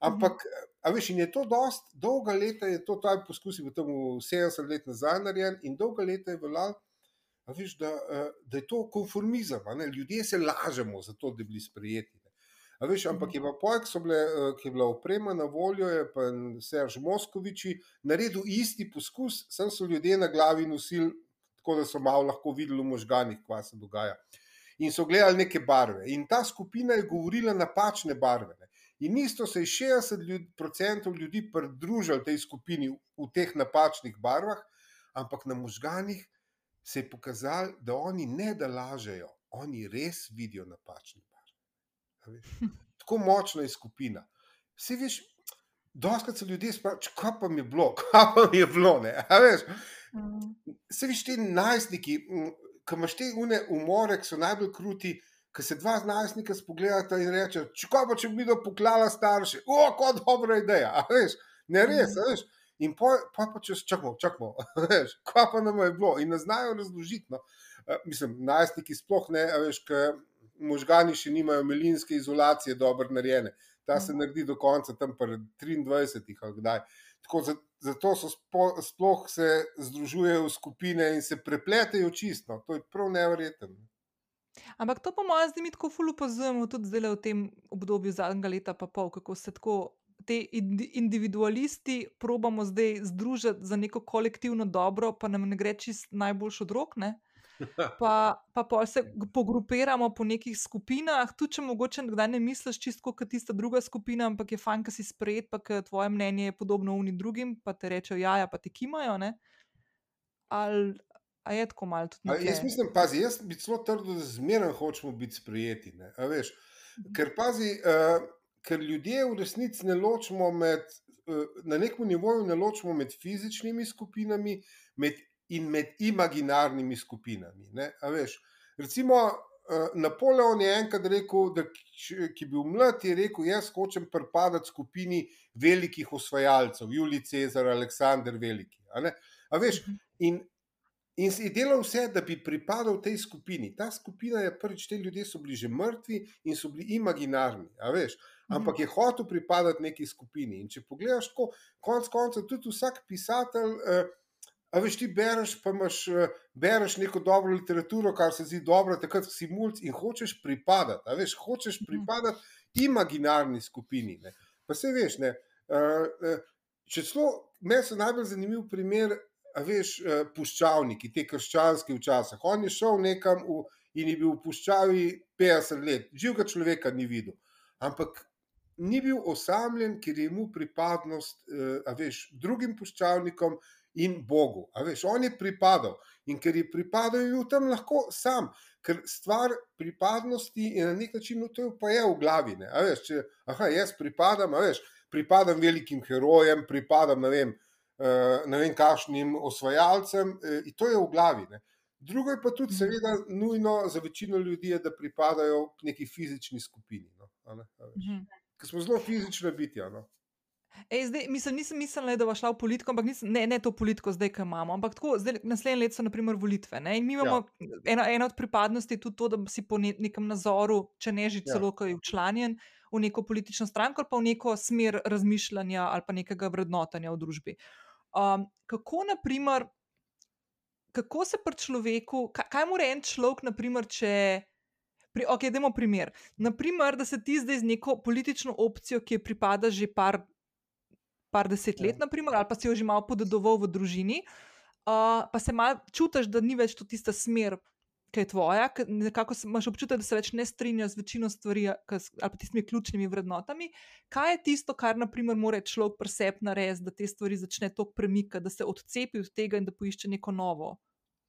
Ampak, a veš, in je to dost, dolga leta je to, ta poskus je bil tam 70 let nazaj narejen in dolga leta je veljal, veš, da, da je to konformizem, ljudje se lažemo za to, da bi bili sprejeti. A veš, ampak je pa pojk, ki je bila oprema na voljo, je pa Serž Moskoviči naredil isti poskus, sem so ljudje na glavi nosili tako da so malo lahko videli v možganjih, kaj se dogaja. In so gledali neke barve. In ta skupina je govorila napačne barve. Ne. In isto se je 60% ljudi pridružilo tej skupini v teh napačnih barvah, ampak na možganjih se je pokazalo, da oni ne da lažejo, oni res vidijo napačne barve. Tako močna je skupina. Vsi veš, doskrat se ljudje sprašujejo, kaj pa mi je bilo, kaj pa mi je bilo. Se viš ti najstniki, ki imaš te umore, ki so najbolj kruti, ki se dva najstnika spogledata in reče: Če pa če bi do poklala starše, o, kot dobra ideja. Veš, ne res, mm. veš. In pa, pa, pa čez čakmo, čakmo, veš, kva pa nam je bilo. In ne znajo razložiti. No. Uh, mislim, najstniki sploh ne, veš, ker možgani še nimajo melinske izolacije dobro narejene. Ta se naredi do konca, tam pa 23 ali kdaj. Tako, zato so spo, sploh se združujejo v skupine in se prepletajo čisto. To je prav nevreten. Ampak to, po mojem, zdi mi tako fulu pozorno, tudi zdaj v tem obdobju zadnjega leta, pa pol, kako se tako te individualisti probamo zdaj združiti za neko kolektivno dobro, pa nam ne gre čist najboljši od rok. Ne? Pa, pa pa se pogrupiramo po nekih skupinah, tudi če mogoče kdaj ne misliš čisto kot tista druga skupina, ampak je fajn, da si sprejet, pa ker tvoje mnenje je podobno unim drugim, pa te rečejo, ja, ja, pa ti kimajo. Ali je tako malo tudi? A, jaz mislim, pazi, jaz bi celo trdo, da zmeraj hočemo biti sprejeti. Veš, mhm. ker pazi, uh, ker ljudje v resnici ne ločimo med. Na nekem nivoju ne ločimo med fizičnimi skupinami, med in med imaginarnimi skupinami. Veš, recimo, uh, Napoleon je enkrat rekel, da ki je bil mlad, je rekel: Jaz hočem pripadati skupini velikih osvajalcev, Julij Cezar, Aleksandr Veliki. A veš, mhm. in, in si delal vse, da bi pripadal tej skupini. Ta skupina je prvič, te ljudje so bili že mrtvi in so bili imaginarni. Veš, ampak je hotel pripadati neki skupini. In če pogledaš, tako, konc koncev, tudi vsak pisatelj. Uh, A veš, ti bereš, pa imaš eh, bereš neko dobro literaturo, kar se zdi dobro, takrat si mulj in hočeš pripadati. A veš, hočeš mhm. pripadati imaginarni skupini. Ne. Pa se veš, ne. Eh, eh, če celo, meni je najbolj zanimiv primer, a veš, puščavniki, te krščanske včasih. On je šel nekam v, in je bil v puščavi 50 let, živega človeka ni videl. Ampak ni bil osamljen, ker je mu pripadnost, a veš, drugim puščavnikom in Bogu. Veš, on je pripadal in ker je pripadal, je bil tam lahko sam, ker stvar pripadnosti je na nek način, to je pa je v glavi. Veš, če, aha, jaz pripadam, veš, pripadam velikim herojem, pripadam ne vem, uh, ne vem kakšnim osvajalcem, uh, in to je v glavi. Ne. Drugo je pa tudi, mhm. seveda, nujno za večino ljudi, da pripadajo k neki fizični skupini. No, mhm. Ker smo zelo fizični biti. No. Ej, zdaj, mislim, nisem mislila, da bo šla v politiko, ampak nisem, ne, ne to politiko, zdaj, ki imamo. Ampak tako, zdaj, naslednje leto so naprimer volitve. Ne? In mi imamo ja. ena, ena od pripadnosti tudi to, da si po ne, nekem nazoru, če ne že ja. celo, ki je učlanjen v neko politično stranko ali pa v neko smer razmišljanja ali pa nekega vrednotanja v družbi. Um, kako, naprimer, kako se pri človeku, kaj, kaj mora en človek, naprimer, če. Pri, ok, dajmo primer. Naprimer, da se ti zdaj z neko politično opcijo, ki je pripada že par par deset let, ja. naprimer, ali pa si jo že malo podedoval v družini, uh, pa se malo čutiš, da ni več to tista smer, ki je tvoja, ker nekako imaš občutek, da se več ne strinjaš z večino stvari ali pa tistimi ključnimi vrednotami. Kaj je tisto, kar naprimer mora človek presep narediti, da te stvari začne tako premikati, da se odcepi od tega in da poišče neko novo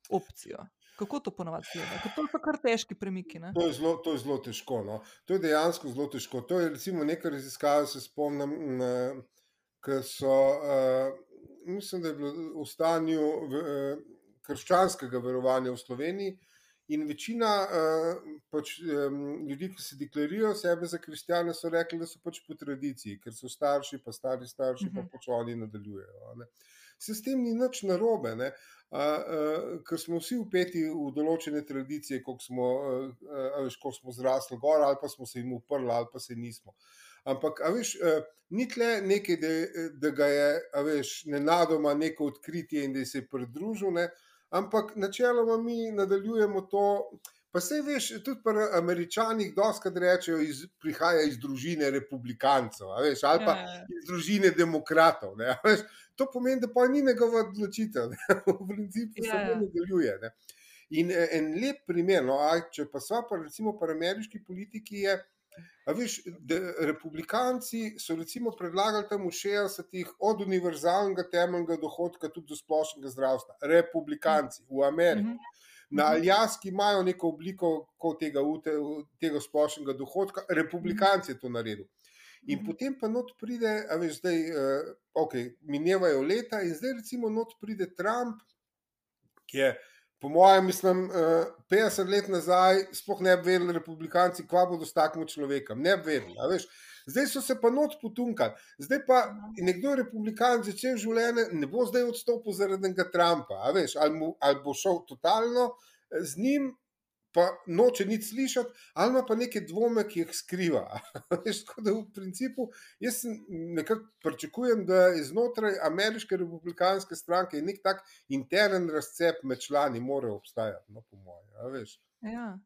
opcijo? Kako to ponovadi gleda? To so kar težki premiki. To je, zelo, to je zelo težko. No? To je dejansko zelo težko. To je recimo nekaj raziskav, se spomnim. Na, ki so, uh, mislim, da je bilo v stanju v, uh, krščanskega verovanja v Sloveniji. In večina uh, pač, um, ljudi, ki se deklarirajo sebe za kristjane, so rekli, da so pač po tradiciji, ker so starši, pa stari starši, pa mhm. pač oni nadaljujejo. Ne. Se s tem ni nič narobe, uh, uh, ker smo vsi upeti v določene tradicije, kako smo, uh, uh, smo zrasli gor, ali pa smo se jim uprli, ali pa se nismo. Uh, Ampak, veš, uh, ni tle nekaj, da, da ga je, veš, nenadoma neko odkritje in da se je pridružil, ne? ampak načeloma mi nadaljujemo to. Pa se veš, tudi pri američanih, doskrat rečejo, iz, prihaja iz družine republikancev, veš, ali pa ja. iz družine demokratov. Veš, to pomeni, da pa ni njegova odločitev, v principu se ja. nadaljuje. Ne? In en lep primer, no, če pa so pa recimo pri ameriški politiki, je. Viš, republikanci so recimo predlagali tam v 60-ih od univerzalnega temeljnega dohodka tudi do splošnega zdravstva. Republikanci v Ameriki. Mm -hmm. Na Aljaski imajo neko obliko tega, tega splošnega dohodka, republikanci je to naredil. In mm -hmm. potem pa not pride, a veš, zdaj, uh, ok, minevajo leta, in zdaj recimo not pride Trump, ki je po mojem, mislim, 50 eh, let nazaj, sploh ne bi vedeli, republikanci, kva bodo s takim človekom. Ne bi vedeli. zdaj so se pa not potunkali. Zdaj pa nekdo republikan začel življenje, ne bo zdaj odstopil zaradi tega Trumpa, veš, ali, mu, ali bo šel totalno z njim. Pa noče nič slišati, ali ima pa neke dvome, ki jih skriva. Veš, tako da v principu jaz nekako pričakujem, da je znotraj ameriške republikanske stranke nek tak intern razcep med člani, mora obstajati, no, po mojem. Ja.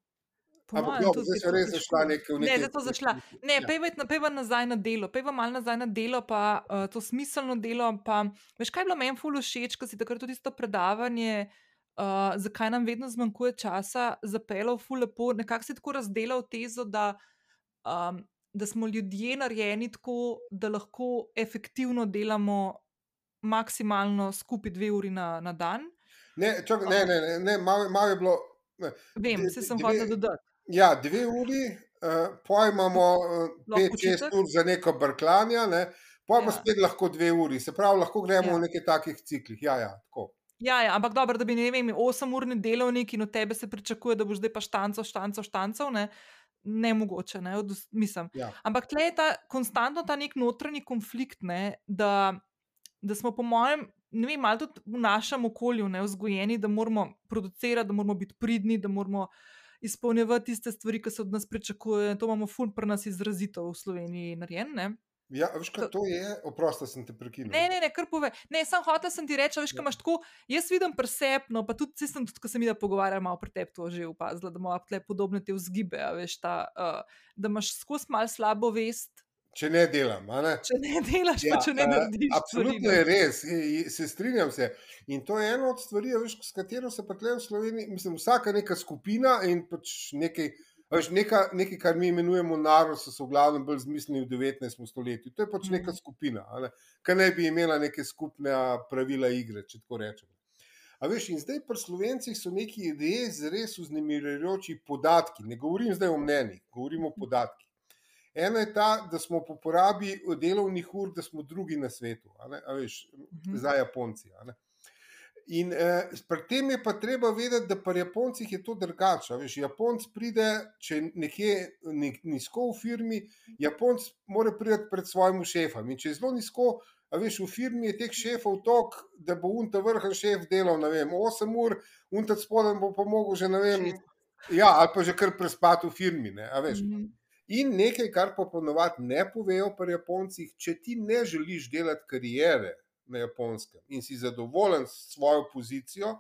Ampak, no, zdaj so res zašla nekaj v Ne, zato zašla. Ne, Ja. pejva, pejva nazaj na delo, pejva malo nazaj na delo, pa uh, to smiselno delo. Pa, veš, kaj je bilo meni ful všeč, ko si takrat tudi to predavanje, uh, zakaj nam vedno zmanjkuje časa, zapeljal ful lepo, nekako si tako razdelal tezo, da, um, da smo ljudje narejeni tako, da lahko efektivno delamo maksimalno skupaj dve uri na, na dan. Ne, čak, ne, ne, ne, ne malo, malo je bilo. Ne. Vem, se sem hotel dodati. Ja, dve uri, uh, poj imamo uh, ur za neko brklanje, ne, poj pa Ja. spet lahko dve uri. Se pravi, lahko gremo Ja. v nekaj takih ciklih. Ja, ja, tako. Ja, ja, ampak dobro, da bi ne vem, 8-urni delovnik in od tebe se pričakuje, da boš zdaj pa štanco, štanco, štanco, ne, ne mogoče, ne, od, mislim. Ja. Ampak tle je ta konstantno ta nek notranji konflikt, ne, da, da smo, po mojem, ne vem, malo tudi v našem okolju ne, vzgojeni, da moramo producirati, da moramo biti pridni, da moramo izpolnjevati tiste stvari, ki se od nas pričakujejo. To imamo ful pri nas izrazito v Sloveniji narejen. Ja, veš, kaj to je? Oprosti, sem te prekinil. Ne, ne, ne, kar pove. Ne, sam hotel sem ti reči, a veš, Ja. kaj imaš tako. Jaz vidim presepno, pa tudi, sem tudi, ko sem videl pogovarjal, malo pri tebi to že opazila, da imaš tle podobne te vzgibe, a veš, ta, uh, da imaš skozi malo slabo vest, Če ne delam, a ne? če ne delaš, ja, pa če ne narediš. Absolutno stvari, je res, se strinjam se. In to je ena od stvari, a veš, s katero se pa tle v Sloveniji, mislim, vsaka neka skupina in pač nekaj. Veš, neka, nekaj, kar mi imenujemo narod, so se v glavnem bolj zmislili v 19. stoletju. To je pač neka Mhm. skupina, ne, ki naj bi imela neke skupne pravila igre, če tako rečemo. A veš, in zdaj pri slovencih so neki res, res vznemirjajoči podatki. Ne govorim zdaj o mnenjih, govorim o podatkih. Ena je ta, da smo po porabi delovnih ur, da smo drugi na svetu, a ne, a veš, Mhm. za Japonci. a ne. In eh, pri tem je pa treba vedeti, da pri Japoncih je to drugače. Veš, Japonc pride, če je nekje ni- nizko v firmi, Japonc mora priti pred svojim šefom. In če je zelo nizko, a veš, v firmi je teh šefov tok, da bo unta vrhen šef delal, ne vem, 8 ur, unta spodaj bo pa mogel že, ne vem, ja, ali pa že kar prespati v firmi, ne. Mhm. In nekaj, kar pa ponovadi ne povejo pri Japoncih, če ti ne želiš delati karijere na Japonskem in si zadovoljen s svojo pozicijo,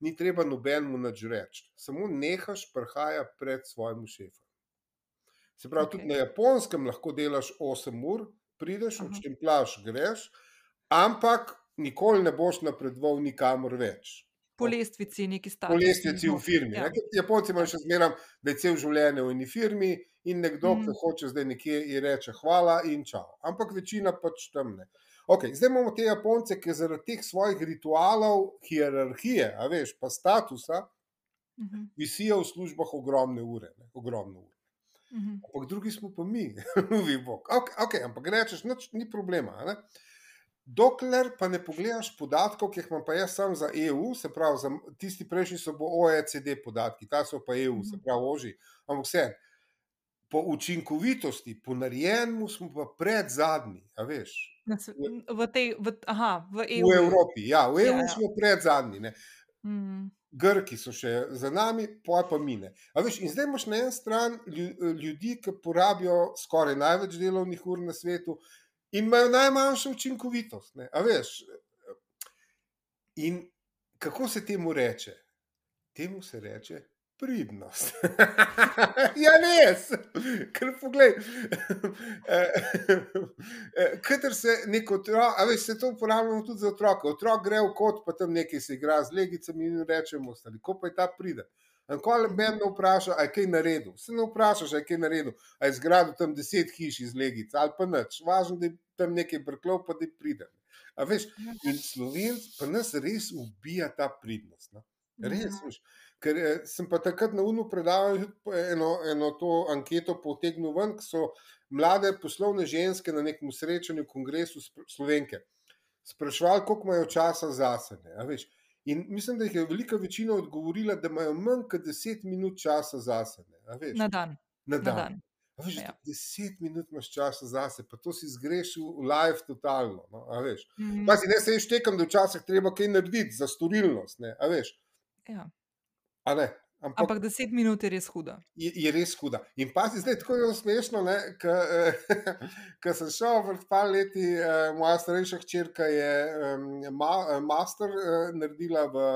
ni treba nobenemu nič reči. Samo nehaš prhaja pred svojim šefom. Se pravi, okay. tudi na Japonskem lahko delaš 8 ur, prideš, Aha. odštemplaš, greš, ampak nikoli ne boš napredoval nikamor več. Po lestvici neki status. Po lestvici v firmi. Ja. Ja. Japonci imajo še zmeraj, da je cel življenje v eni firmi in nekdo, mm. Mhm. ki hoče zdaj nekje, ji reče hvala in čau. Ampak večina pač tam ne. Okay, zdaj imamo te Japonce, ki zaradi teh svojih ritualov, hierarhije, veš, pa statusa, Mhm. visijo v službah ogromne ure. Ne, ogromne ure. Mhm. Ampak drugi smo pa mi, vi bog. Okay, okay, ampak rečeš, nič, ni problema. Ne? Dokler pa ne pogledaš podatkov, ki jih imam pa jaz sam za EU, se pravi, za tisti prejšnji so bo OECD podatki, ta so pa EU, se pravi, oži. Ampak vse, po učinkovitosti, po narejenemu smo pa pred zadnji, a veš. V tej, v, aha, v EU. V Evropi, ja, v EU Ja, ja, smo pred zadnji. Ne. Mhm. Grki so še za nami, pa pa mine. A veš, in zdaj imaš na eni strani lju- ljudi, ki porabijo skoraj največ delovnih ur na svetu in imajo najmanjšo učinkovitost. Ne. A veš, in kako se temu reče? Temu se reče pridnost. ja, res, ker poglej. Kater se neko otrok, a veš, se to uporabljamo tudi za otroke. Otrok gre v kot, pa tam nekaj se igra z legicami in rečemo, stari, ko pa je ta pride. Ankoli me ne vpraša, a je kaj naredil. Se ne vprašaš, a je kaj naredil, a je zgradil tam deset hiš iz legic ali pa nič. Važno, da je tam nekaj brklov, pa da pride. A veš, in slovenc pa nas res ubija ta pridnost. No? Res, Mhm. veš. Ker eh, sem pa takrat na UNU predaval po eno, eno to anketo potegnil ven, ki so mlade poslovne ženske na nekem srečanju, kongresu spr- Slovenke. Sprašvali, koliko imajo časa za sebe. In mislim, da jih je velika večina odgovorila, da imajo manj kot 10 minut časa za sebe. Na dan. Na Na dan. dan. Veš, Ja. deset minut imaš časa zase, pa to si zgrešil v live totalno. No, a veš. Mhm. Pazi, ne se ješ tekam, da včasih treba kaj narediti za storilnost. Ne, a veš. Ja. Ampak, Ampak deset minut je res huda. je, je res huda. In pazi, zdaj tako je bilo smešno, ker sem šel pred par leti, eh, moja starejša hčerka je em, ma, eh, master eh, naredila v,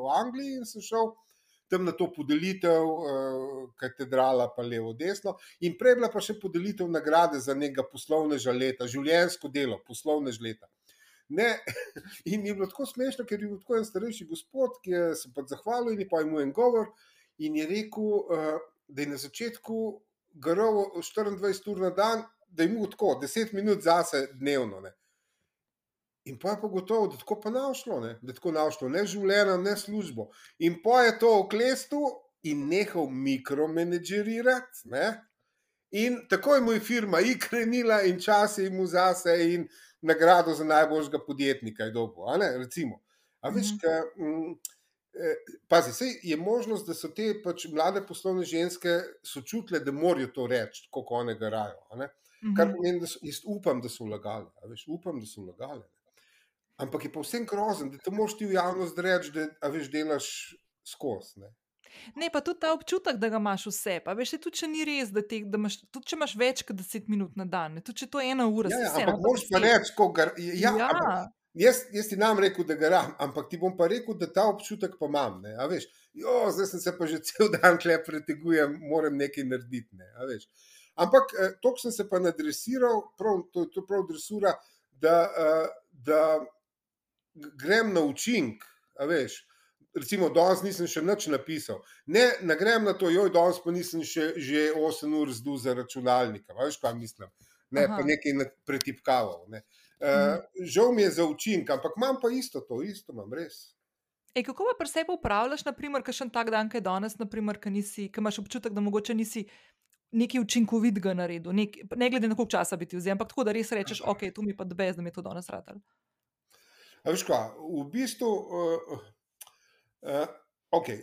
v Angliji in sem šel tam na to podelitev, eh, katedrala, pa levo, desno. In prej bila pa še podelitev nagrade za nekega poslovneža leta, življenjsko delo, poslovnež leta. Ne, in je bilo tako smešno, ker je bil tako en starejši gospod, ki je se pa zahvalil in je pa imel en govor. In je rekel, uh, da je na začetku garal 24 ur na dan, da je imel tako 10 minut zase dnevno. Ne. In pa je pa gotovo, da tako pa našlo, ne. da tako našlo, ne življenje, ne službo. In pa je to oklestil in nehal mikromenedžerirati. Ne. In tako je mu firma ikrenila in čas je mu zase in nagrado za najboljšega podjetnika je dobil. A ne, recimo. A veš, Mhm. ka, mm, pazi, sej je možnost, da so te pač mlade poslovne ženske sočutile, da morajo to reči, kako one garajo. a ne. Kar Mhm. pomeni, da so, jaz upam, da so vlagali. a Veš, upam, da so vlagali. Ampak je pa vsem grozen, da to moš ti v javnost reči, da veš, delaš skozi. Ne. Pa tudi ta občutek, da ga imaš vse. Pa veš, tudi če ni res, da, te, da imaš, tudi če imaš več kot 10 minut na dan, ne, tudi če to je ena ura, Ja, ja, vseeno, ampak moraš pa reči, ko gar, ja, Ja, ja. Ampak, jaz, jaz ti nam rekel, da garam, ampak ti bom pa rekel, da ta občutek pa imam. Ne, a veš, jo, zdaj sem se pa že cel dan tle pretegujem, moram nekaj narediti. Ne, a veš. Ampak eh, to sem se pa nadresiral, prav, to je to prav dresura, da, eh, da grem na učink. a Veš, recimo, danes nisem še nič napisal. Ne, ne grem na to, joj, danes pa nisem še, že 8 ur zdul za računalnikom. Veš, kaj mislim? Ne, Aha. pa nekaj pretipkaval. Ne. Uh, žal mi je za učink, ampak imam pa isto to, isto imam res. Ej, kako pa pri sebi upravljaš, naprimer, kakšen tak dan, kaj danes, naprimer, ki, nisi, ki imaš občutek, da mogoče nisi nekaj učinkovitega naredil, nek, ne glede na koliko časa bi ti vzel, ampak tako, da res rečeš, ok, tu mi pa dvez, da mi je to danes radar. A veš kaj, v bistvu. Uh, uh, okay.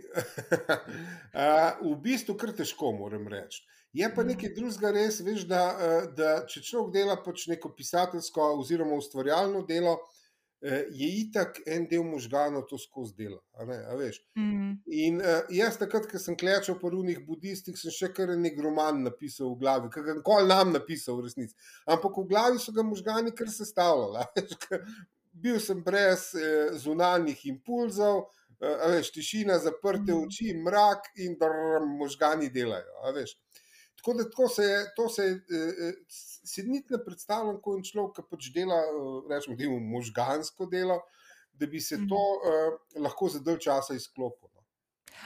uh, v bistvu kar težko, moram reči. Je pa Mhm. nekaj drugega res, veš, da, uh, da če človek dela pač neko pisateljsko oziroma ustvarjalno delo, uh, je itak en del možganov to skozi delo. a ne, a veš. Mm. In uh, jaz, takrat, ko sem klečal po runih budistih, sem še kar nek roman napisal v glavi, ki ga nikoli nam napisal v resnici. Ampak v glavi so ga možgani kar sestavljali. Bil sem brez eh, zunanjih impulzov, eh, veš, tišina, zaprte Mhm. oči, mrak in drr, možgani delajo. Tako da tako se je, to se je, eh, eh, si niti ne predstavljam, ko en človek, pač dela, eh, rečemo, temu možgansko delo, da bi se to eh, lahko za dalj časa izklopilo.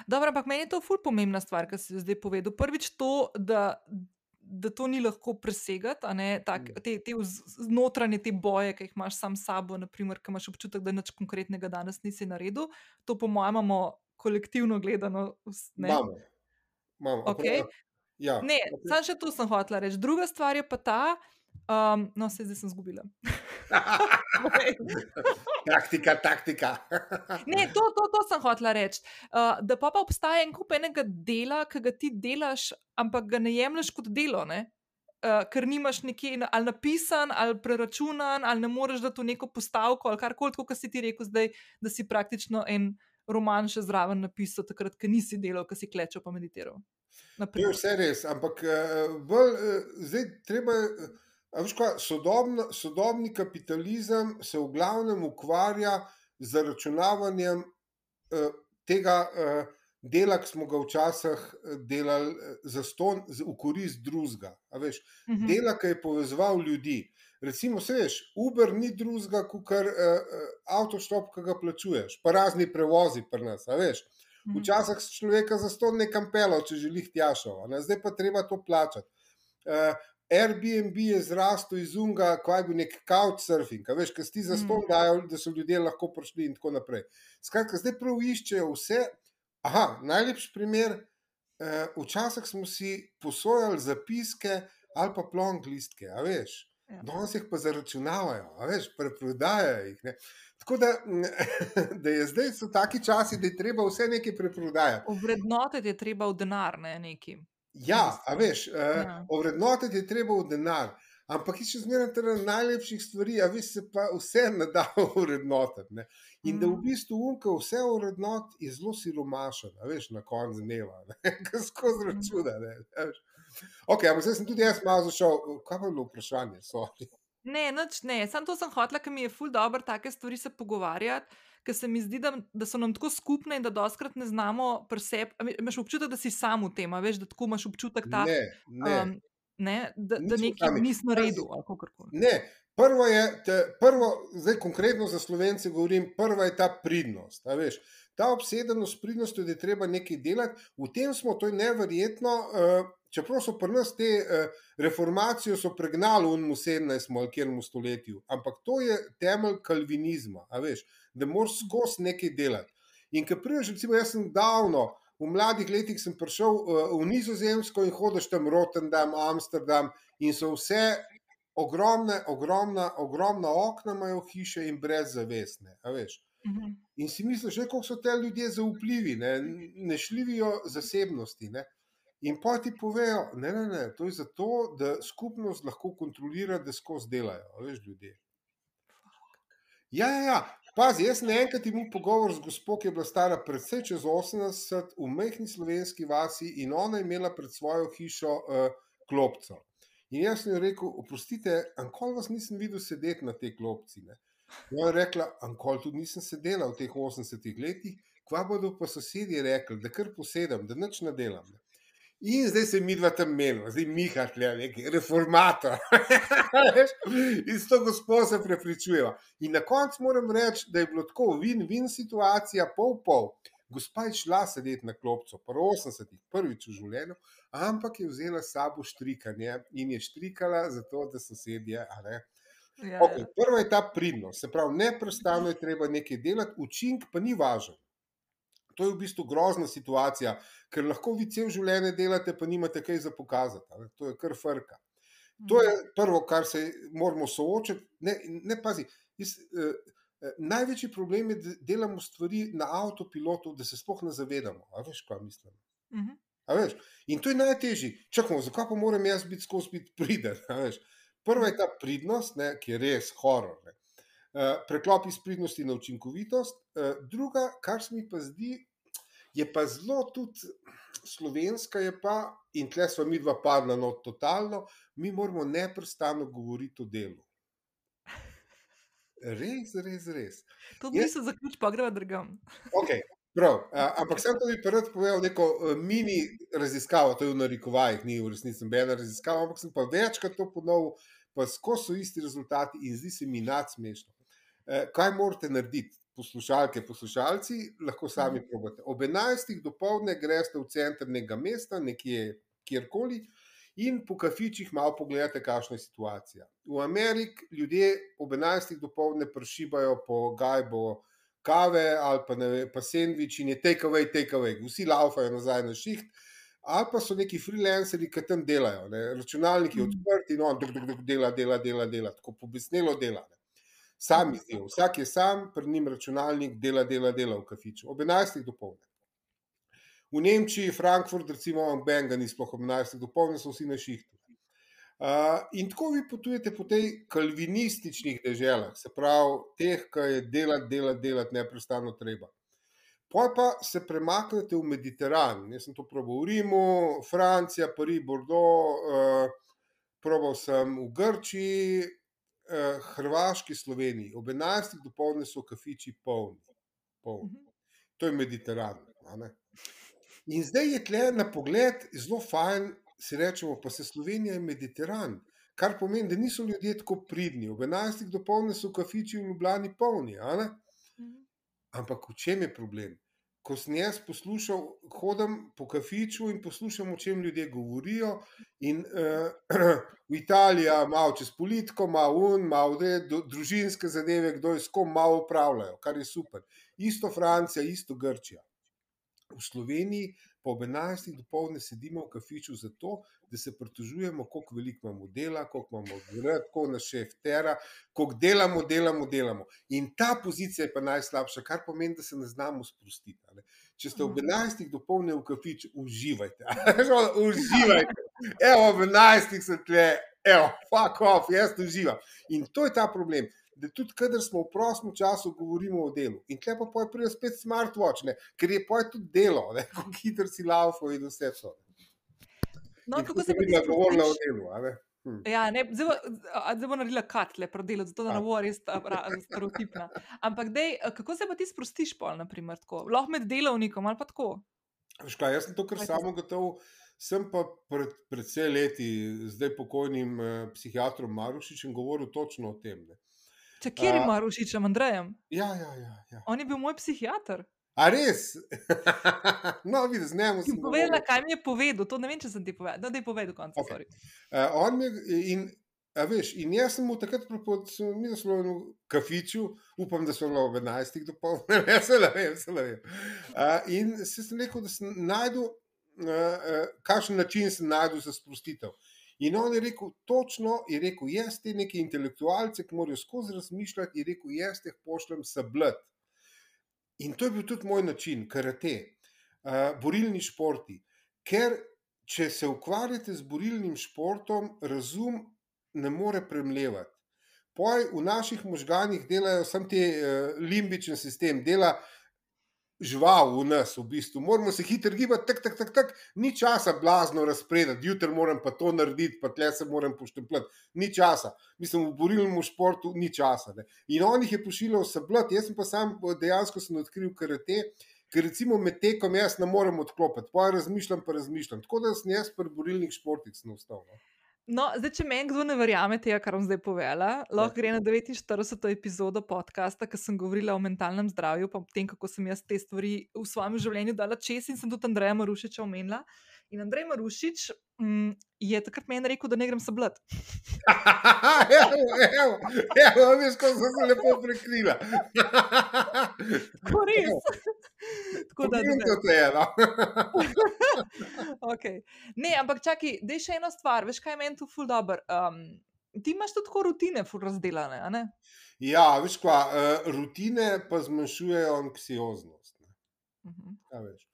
Dobro, ampak meni je to ful pomembna stvar, kar si zdaj povedal. Prvič to, da, da to ni lahko presegati, ne, tak, Mm. te, te vz- z- notranje te boje, ki jih imaš sam s sabo, naprimer, ki imaš občutek, da nič konkretnega danes nisi naredil. To, po mojem, imamo kolektivno gledano. Ne, Imamo. Imamo. a Okej. prav- Ja, ne samo še to sem hotela reči. Druga stvar je pa ta, um, no, se zdaj sem zgubila. taktika, taktika. Ne, to, to, to sem hotela reči. Uh, da pa, pa obstaja en kup enega dela, ki ga ti delaš, ampak ga ne jemliš kot delo, ne? Uh, ker nimaš nekje ali napisan, ali preračunan, ali ne moreš dati v neko postavko, ali karkoli, kot si ti rekel zdaj, da si praktično en roman še zraven napisal, takrat, ko nisi delal, ko si klečal pa meditiral. To je Naprimer. vse res, ampak eh, bolj, eh, zdaj treba. veš kaj, Sodobno, sodobni kapitalizem se v glavnem ukvarja z zaračunavanjem eh, tega eh, dela, ki smo ga včasih eh, delali eh, za ston, v korist drugega. veš. Mhm. dela, ki je povezoval ljudi. Recimo, se veš, Uber ni drugega kot kar uh, uh, avtoštop, ki ga plačuješ, pa razni prevozi pri nas. veš. Mhm. Včasih si človeka za ston nekam pelal, če želi tjašal, zdaj pa treba to plačati. Uh, Airbnb je zrastel iz unga, kaj bi nek couchsurfing, veš, kaj ti za Mm. dajo, da so ljudje lahko prišli in tako naprej. Skratka, zdaj prav iščejo vse. Aha, najlepši primer. Uh, včasih smo si posojali zapiske ali pa plonk listke, a veš. Ja. Danes jih pa zaračunavajo, a veš, preprodajajo jih. Ne. Tako da, da je zdaj so taki časi, da je treba vse nekaj preprodajati. Ovrednotiti je treba v denar, ne neki. Ja, a veš, uh, Ja. ovrednotiti je treba v denar. Ampak je še zmeraj ena najlepših stvari, a veš, se pa vse ne da ovrednotiti. ne. In da v Mhm. bistvu unka vse ovrednot je zelo siromašen, veš, na koncu dneva, ne, ko skozi računa. Ne, veš. Ok, ampak zdaj sem tudi jaz malo zašel. Kaj pa je bilo vprašanje? Sorry. Ne, nič ne. Sam to sem hotela, ker mi je ful dobro take stvari se pogovarjati, ker se mi zdi, da, da so nam tako skupne in da doskrat ne znamo ve- Imaš občutek, da si sam v tem, veš, da tako imaš občutek, ta, Ne, ne. um, ne, da, da Nismo nekaj sami. nisi Pazi. naredil. ali kakorkoli. Ne, prvo je, te, prvo, zdaj konkretno za slovence govorim, prva je ta pridnost. a Veš, ta obsedenost pridnostjo, da je treba nekaj delati, v tem smo, to je neverjetno. Uh, čeprav so pri nas te reformacijo so pregnali v 17. ali kjermu stoletju, ampak to je temelj kalvinizma, veš, da moraš skozi nekaj delati. In ker prideš, recimo, jaz sem davno. V mladih letih sem prišel uh, v Nizozemsko in hodiš tam Rotterdam, Amsterdam in so vse ogromne, ogromna, ogromna okna imajo hiše in brez zavesne. veš. Mhm. In si misliš, že, kako so te ljudje zaupljivi, ne, ne šljivijo zasebnosti. Ne. In pa ti povejo, ne, ne, ne, to je zato, da skupnost lahko kontrolira, da skozi delajo, veš, ljudje. Ja, ja, ja. Pazi, jaz sem enkrat imel pogovor z gospod, ki je bila stara predvsej čez 80 v majhni slovenski vasi in ona je imela pred svojo hišo uh, klopco. In jaz sem ji rekel, oprostite, ankol vas nisem videl sedeti na tej klopci. Ne? Je rekla, ankol tudi nisem sedela v teh 80 letih, kva bodo pa sosedje rekli, da kar posedem, da nič ne delam. Ne? In zdaj se mi dva tam menimo, zdaj Miha, tle, neki reformator. In s to gospod se prepričujeva. In na koncu moram reči, da je bilo tako win-win situacija, pol-pol. Gospa je šla sedeti na klopco, prvo 80, prvič v življenju, ampak je vzela s sabo štrikanje in je štrikala, zato da sosedje. ne. Ja, Okay, ja. prva je ta pridnost, se pravi, neprestano je treba nekaj delati, učinek pa ni važen. To je v bistvu grozna situacija, ker lahko vi cel življenje delate, pa nimate kaj za pokazati. ne. To je kar frka. To je prvo, kar se moramo soočiti. Ne, ne pazi, jaz, eh, eh, največji problem je, da delamo stvari na avtopilotu, da se sploh ne zavedamo. A veš, kaj mislim? Mhm. A veš? In to je najtežje. Čakamo, zakaj pa moram jaz biti skozi biti priden? Prva je ta pridnost, ne, ki je res horor. Ne. Uh, preklop iz pridnosti na učinkovitost, uh, druga, kar se mi pa zdi, je pa zelo tudi slovenska, je pa, in tle smo mi dva padla no totalno, mi moramo neprestano govoriti o delu. Res, res, res. To Jaz- misli zaključ, pa greva drugam. Okay, prav, a, ampak sem to bi prvi povedal neko uh, mini raziskavo, to je v narekovajih, ni v resnici nobena raziskava, ampak sem pa večkrat to ponovil, pa skozi so isti rezultati in zdi se mi nadsmešno. Uh, kaj morate narediti? Poslušalke, poslušalci, lahko sami probate. Ob 11. dopoledne greste v center nekega mesta, nekje kjerkoli, in po kafičih malo pogledate, kakšna je situacija. V Ameriki ljudje ob 11. dopoledne prešibajo po gajbo kave ali pa, ve, pa sendvič in je take away, take away. Vsi laufajo nazaj na šiht. Ali pa so neki freelanceri, ki tam delajo, ne? računalniki Mhm. odprti in on duk, duk, duk, dela, dela, dela, dela, tako pobesnelo dela. Ne? Sami zdijo, vsak je sam, pred njim računalnik dela, dela, dela v kafiču. Ob 11. dopoledne. V Nemčiji, Frankfurt, recimo, Benga ni sploh ob 11. dopoledne, so vsi na šihtu. Uh, in tako vi potujete po tej kalvinističnih deželah, se pravi, teh, ki je delati, delati, delati, neprestano treba. Poj pa se premaknete v Mediteran. Jaz sem to probal v Rimu, Francija, Pariz, Bordeaux, uh, probal sem v Grčiji, uh, Hrvaški, Sloveniji. Ob 11. dopoledne so kafiči polni. polni. Mhm. To je Mediteran. In zdaj je tle na pogled zelo fajn, si rečemo, pa se Slovenija je Mediteran. Kar pomeni, da niso ljudje tako pridni. Ob 11. dopoledne so kafiči v Ljubljani polni. Mhm. Ampak v čem je problem? Ko sem jaz poslušal, hodim po kafiču in poslušam, o čem ljudje govorijo. In uh, v Italiji je malo čez politiko, malo un, malo de, do, družinske zadeve, kdo je s kom malo upravljajo, kar je super. Isto Francija, isto Grčija. v Sloveniji po 11. dopoledne sedimo v kafiču zato, da se pritožujemo, koliko veliko imamo dela, koliko imamo grad, koliko nas še tera, koliko delamo, delamo, delamo. In ta pozicija je pa najslabša, kar pomeni, da se ne znamo sprostiti. Ne. Če ste ob 11. dopoledne v kafiču, uživajte. uživajte. Evo, ob 11. sem tle, evo, fuck off, jaz uživam. In to je ta problem da tudi, kadar smo v prostem času, govorimo o delu. In tle pa pride spet smartwatch, ne? ker je poje tudi delo, kako hitro si laufo in vse to. No, kako se bi lahko govorila o delu? Hm. Ja, zdaj bo naredila katle, predelo, zato da ne bo res stereotipna. Ampak, dej, kako se pa ti sprostiš, pol, naprimer, tako? lahko med delovnikom ali pa tako? Škaj, jaz sem to kar samo gotov. Sem pa pred predvsej leti, zdaj pokojnim eh, psihiatrom Marušičem, govoril točno o tem. Ne. Če kjer ima Rušič, Andrejem? Ja, ja, ja, ja. On je bil moj psihiater. A res? no, vidiš, z njim sem. Povedala, kaj mi je povedal, to ne vem, če sem ti povedal. No, da je povedal, konc. Okay. Uh, on mi in, a veš, in jaz sem mu takrat pripovedal, mi smo v kafiču, upam, da so bili ob 11. dopoledne, ne, se le vem, se le vem. Uh, in se sem rekel, da sem najdel, uh, uh, kakšen način sem najdel za sprostitev. In on je rekel, točno je rekel, jaz te neki intelektualce, ki morajo skozi razmišljati, je rekel, jaz te pošljem sablet. In to je bil tudi moj način, karate, uh, borilni športi. Ker če se ukvarjate z borilnim športom, razum ne more premljevati. Poj v naših možganjih delajo samo te uh, limbični sistem, dela žival v nas, v bistvu. Moramo se hitro gibati, tako, tako, tako, tak. ni časa blazno razpredati, jutri moram pa to narediti, pa tle se moram poštempljati. Ni časa. Mislim, v borilnem športu ni časa. Ne. In on jih je pošiljal vse blat, jaz pa sam dejansko sem odkril karate. Ker recimo med tekom jaz ne morem odklopiti, pa razmišljam, pa razmišljam. Tako da sem jaz pri borilnih športih ostal. No. No, zdaj, če meni kdo ne verjame tega, kar bom zdaj povedala, lahko gre na 49. epizodo podcasta, ki sem govorila o mentalnem zdravju, pa o tem, kako sem jaz te stvari v svojem življenju dala čez in sem tudi Andreja Marušiča omenila. In Andrej Marušič mm, je takrat meni rekel, da ne grem se blat. Evo, evo, veš, ko sem se lepo prekrila. Tako res. Tako da ne vem, kaj je. No. okay. Ne, ampak čakaj, da je še ena stvar, veš, kaj je meni tu ful dobr. Um, ti imaš tudi tako rutine, ful razdelane, a ne? Ja, veš, kva, uh, rutine pa zmanjšujejo anksioznost. Uh -huh. ja, veš.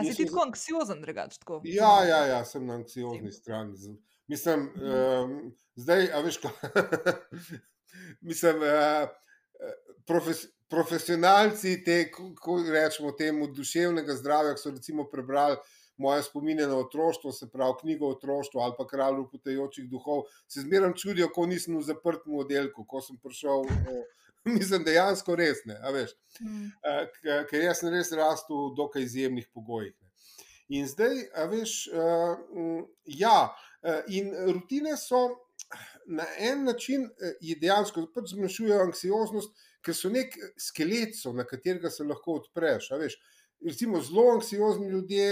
A si ti tako anksiozen, drugač? Ja, ja, ja, sem na anksiozni strani. Mislim, um, zdaj, a veš, kaj. Mislim, uh, profes, profesionalci te, ko rečemo temu, duševnega zdravja, ki so recimo prebrali moje spomine na otroštvo, se pravi knjigo o otroštvu ali pa kralju potajočih duhov, se zmeraj čudijo, ko nisem v zaprtem oddelku, ko sem prišel. Mislim, dejansko res ne, veš, mm. uh, ker jaz sem res rastel v dokaj izjemnih pogojih. Ne. In zdaj, veš, uh, ja, in rutine so na en način, dejansko pač zmanjšujejo anksioznost, ker so nek skelet, so, na katerega se lahko odpreš. Veš, recimo, zelo anksiozni ljudje,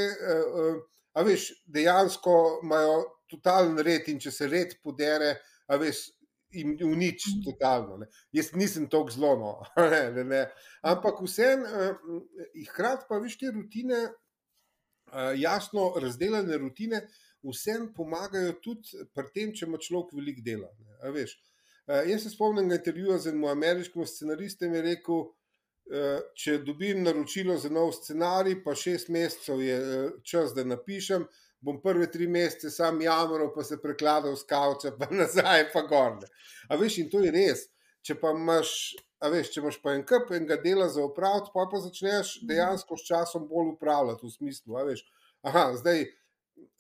a veš, dejansko imajo totalen red in če se red podere, a veš in v nič, mhm. totalno. Ne. Jaz nisem tako zelo, no. ne, ne, ampak vseeno, eh, hkrati pa veš te rutine, eh, jasno razdeljene rutine, vseeno pomagajo tudi pri tem, če ima človek veliko dela. Ne, eh, jaz se spomnim intervjuja z enim ameriškim scenaristom, ki je rekel. Če dobim naročilo za nov scenarij, pa šest mesecev je čas, da napišem, bom prve tri mesece sam jamral, pa se prekladal z kavča, pa nazaj, pa gorne. A veš, in to je res. Če pa imaš, veš, če imaš pa en kup enega dela za upraviti, pa pa začneš mhm. dejansko s časom bolj upravljati v smislu, veš. Aha, zdaj,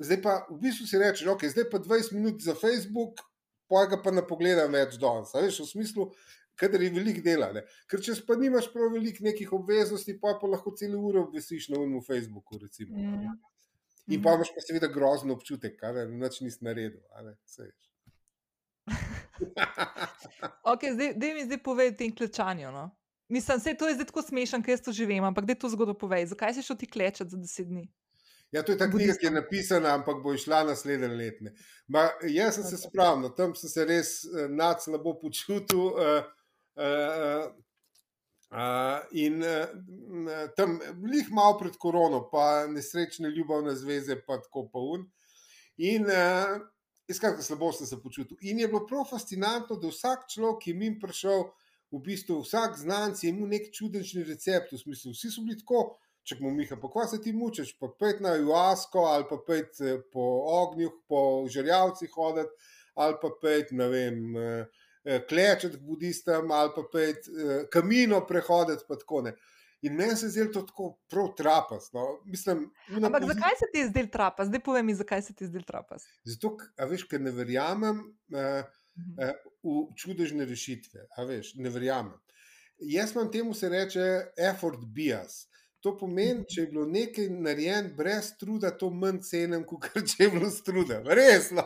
zdaj pa v bistvu si rečeš, ok, zdaj pa 20 minut za Facebook, pa ga pa ne pogledam več danes. Veš, v smislu, kadar je veliko dela. Ne? Ker če pa nimaš prav veliko nekih obveznosti, pa pa lahko celo uro obvesiš na ujmu Facebooku, recimo. Mm. In pa mhm. imaš pa seveda grozen občutek, da noč nisi naredil. okay, zdaj, zdaj mi zdaj povej tem klečanju. No? Mislim, da je to tako smešno, ker jaz to živim, ampak da je to zgodbo povej. Zakaj si šel ti klečati za deset dni? Ja, to je ta knjiga, ki je napisana, ampak bo išla naslednje leto. Jaz sem se spravil, tam sem se res uh, nad slabo počutil. Uh, uh, Uh, in uh, tam, lih malo pred korono, pa nesrečne ljubavne zveze, pa tako pa un. In uh, skratka, slabo sem se počutil. In je bilo prav fascinantno, da vsak človek, ki je mi prišel, v bistvu vsak znanc je imel nek čudežni recept. V smislu, vsi so bili tako, če mu miha, pa kva se ti mučeš, pa pet na juasko, ali pa pet po ognju, po žrljavcih hoditi, ali pa pet, ne vem. Uh, klečati k budistom ali pa pet eh, kamino prehoditi. In meni se zdi to tako prav trapas. No. Mislim, Ampak pozit... zakaj se ti zdi trapas? Zdaj povem mi, zakaj se ti zdi trapas. Zato, veš, ker ne verjamem uh, uh, v čudežne rešitve. Veš, ne verjamem. Jaz imam temu se reče effort bias. To pomeni, če je bilo nekaj narejeno brez truda, to manj cenim, kot če je bilo struda. Resno.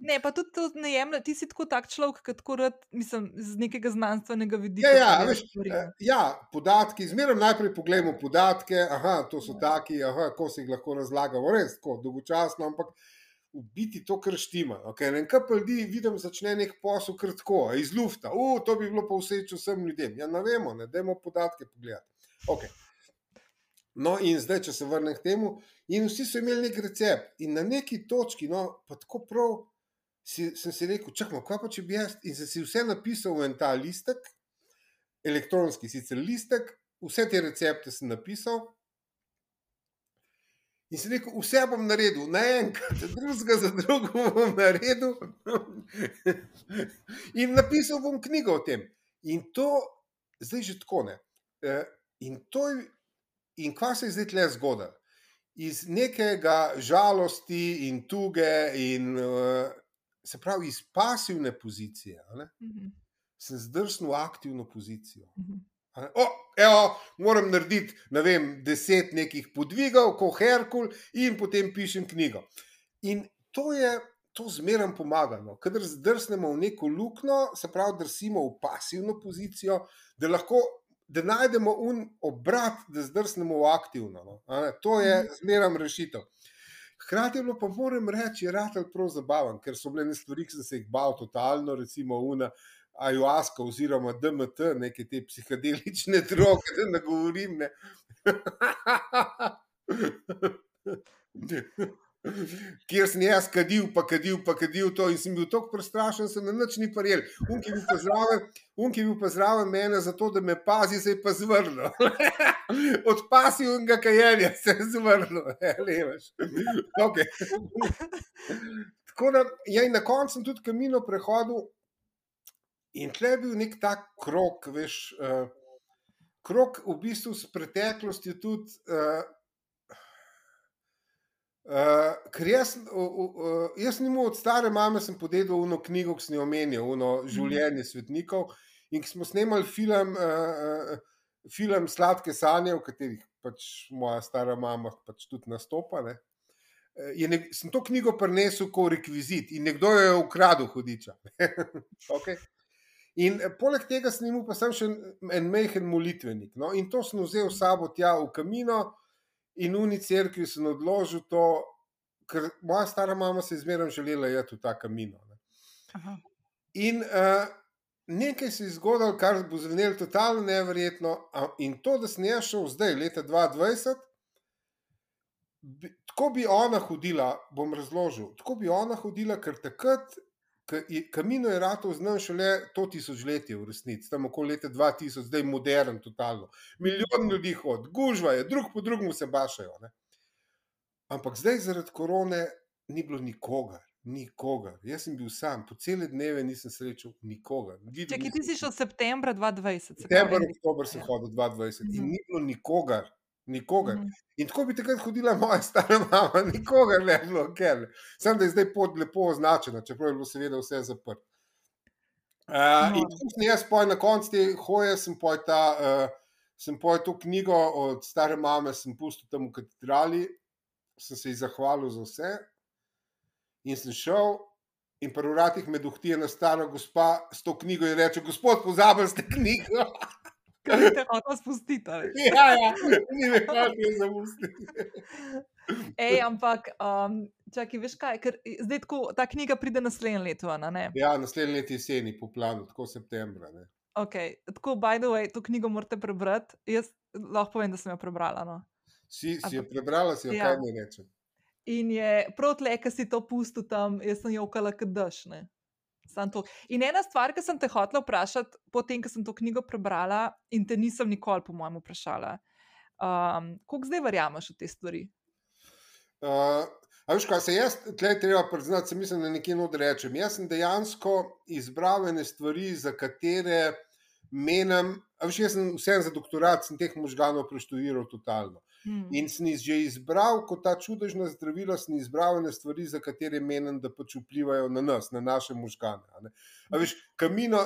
Ne, pa tudi to ne jemlje. Ti si tako tak človek, kot rad, mislim, z nekega znanstvenega vidika. Ja, ja, veš, eh, ja podatki. Zmeraj najprej pogledamo podatke, aha, to so ja. taki, aha, ko se jih lahko razlagamo, res tako dolgočasno, ampak v biti to kar štima. Okay? En kup ljudi vidim, začne nek posel kratko, iz lufta. U, to bi bilo pa vseč vsem ljudem. Ja, ne vemo, ne, dajmo podatke pogledati. Okay. No, in zdaj, če se vrnem k temu, in vsi so imeli nek recept, in na neki točki, no, pa tako prav, si, sem si rekel, čakaj, kaj pa če bi jaz, in sem si vse napisal v en ta listek, elektronski sicer listek, vse te recepte sem napisal. In si rekel, vse bom naredil, naenkrat, drugega za drugo bom naredil. in napisal bom knjigo o tem. In to, zdaj že tako ne. Eh, in to je In kva se je zdaj tle zgodilo? Iz nekega žalosti in tuge, in uh, se pravi, iz pasivne pozicije, uh mhm. -huh. sem zdrsnil v aktivno pozicijo. Uh mhm. -huh. o, evo, moram narediti, ne vem, deset nekih podvigov, kot Herkul, in potem pišem knjigo. In to je. To zmeraj pomaga. No. Kader zdrsnemo v neko luknjo, se pravi, drsimo v pasivno pozicijo, da lahko da najdemo un obrat, da zdrsnemo v aktivno. No. To je mhm. zmeraj rešitev. Hkrati je bilo pa moram reči, je prav zabaven, ker so bile stvari, ki sem se jih bal, totalno, recimo una. Ajuaska, oziroma DMT, neke te psihedelične droge, da ne govorim. Ne. kjer sem jaz kadil, pa kadil, pa kadil to in sem bil tako prestrašen, da se mi nič ni paril. Unki je bil pa zraven mene, zato da me pazi, se je pa zvrnil. Od pasivnega kajenja se je zvrnil, levež. Okay. Tako da ja, na koncu sem tudi kamino prehodil in tle je bil nek tak krok, veš, uh, krok v bistvu s preteklostjo tudi. Uh, Uh, ker jaz, uh, uh, jaz nimam od stare mame, sem podedel eno knjigo, ki sem jo omenil, eno mhm. življenje svetnikov. In smo snemali film, uh, film Sladke sanje, v katerih pač moja stara mama pač tudi nastopa. Ne. Ne, sem to knjigo prenesel kot rekvizit in nekdo jo je ukradel, hudiča. okay. In poleg tega sem imel pa sem še en mehen molitvenik. No? In to sem vzel s sabo tja v kamino, in uni crkvi sem odložil to, ker moja stara mama se je zmeraj želela jeti v ta kamino. In uh, nekaj se je zgodilo, kar bo zvenelo totalno nevrjetno. In to, da sem jaz šel zdaj, leta 2020. Tako bi ona hodila, bom razložil. Tako bi ona hodila, ker takrat Kamino je rado znal šele to tisočletje v resnici, tam okoli leta 2000, zdaj modern, totalno. Milijon ljudi hodi, gužva je, drug po drugem se bašajo. Ne? Ampak zdaj zaradi korone ni bilo nikogar. Nikogar. Jaz sem bil sam, po cele dneve nisem srečal nikogar. Če ti si šel septembra 2020. September, oktober sem ja. hodil 2020 in mhm. ni bilo nikogar. Nikogar. Mm -hmm. In tako bi takrat hodila moja stara mama, nikogar ne bi bilo, ker sem da je zdaj pot lepo označena, čeprav je bilo seveda vse zaprto. Uh, no. In tako sem jaz poj na koncu te hoje, sem poj ta, uh, sem poj to knjigo od stare mame, sem pustil tam v katedrali, sem se ji zahvalil za vse in sem šel. In pri vratih me duhti ena stara gospa s to knjigo in reče: Gospod, pozabili ste knjigo. Kaj ti je to spustiti? Ja, ja, ni me kaj zapustiti. Ej, ampak, um, čakaj, veš kaj, ker zdaj tako, ta knjiga pride naslednje leto. Ja, naslednje leto jeseni, po planu, tako septembra. Ne. Okay. Tako, by the way, to knjigo morate prebrati. Jaz lahko povem, da sem jo prebrala. No. Si, si jo prebrala, si jo ja. kaj mi reče. In je prav tle, ki si to pustil tam, jaz sem jo okala, kot daš. In ena stvar, ki sem te hotela vprašati, potem, ko sem to knjigo prebrala, in te nisem nikoli, po mojem, vprašala. Um, Kako zdaj verjameš v te stvari? Uh, A veš, kaj se jaz tukaj treba priznati, se mislim, da nekaj odrečem. Jaz sem dejansko izbral ene stvari, za katere menim. Veš, jaz sem vsem za doktorat, sem teh možganov preštudiral totalno. Hmm. In sem jih že izbral, kot ta čudežna zdravila, sem izbral ene stvari, za katere menim, da pač vplivajo na nas, na naše možgane. A veš, kamino,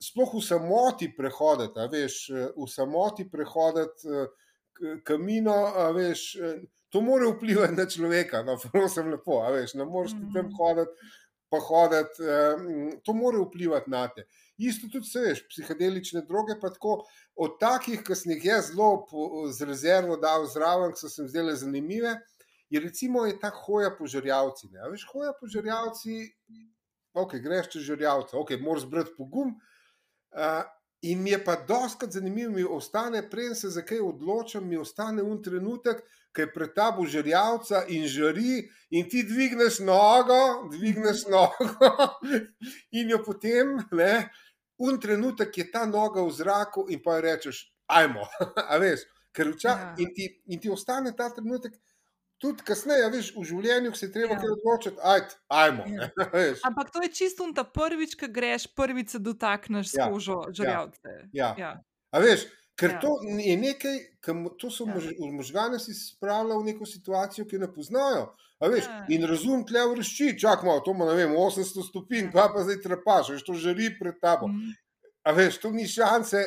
sploh v samoti prehoditi, veš, v samoti prehoditi kamino, veš to mora vplivati na človeka, no, prosim, lepo, veš, ne moreš ti tam mhm. hoditi, pa hoditi, um, to mora vplivati na te. Isto tudi se veš, psihedelične droge, pa tako od takih, ki sem jih jaz zelo z rezervo dal zraven, ki so se mi zdele zanimive, je recimo je ta hoja po žrjavci. Ne? Veš, hoja po žrjavci, ok, greš čez žrjavce, ok, moraš zbrati pogum. Uh, In mi je pa doskrat zanimivo, mi ostane, preden se za kaj odločim, mi ostane un trenutek, ki je pred tabo žrjavca in žari, in ti dvigneš nogo, dvigneš nogo, in jo potem, ne, un trenutek je ta noga v zraku, in pa rečeš, ajmo, a veš, ker včasih ja. in, in ti ostane ta trenutek tudi kasneje, veš, v življenju se treba ja. odločiti, ajde, ajmo. Ja. Ampak to je čisto ta prvič, ki greš, prvič se dotakneš ja. skožo žrljavce. Ja. Ja. A veš, ker ja. to je nekaj, to so ja. možgane si spravljali v neko situacijo, ki ne poznajo. Veš, ja. In razum tle vršči, čak malo, to ima, vem, 800 stopinj, ja. pa zdaj trepaš, veš, to žari pred tabo. Mm. A veš, to ni šanse,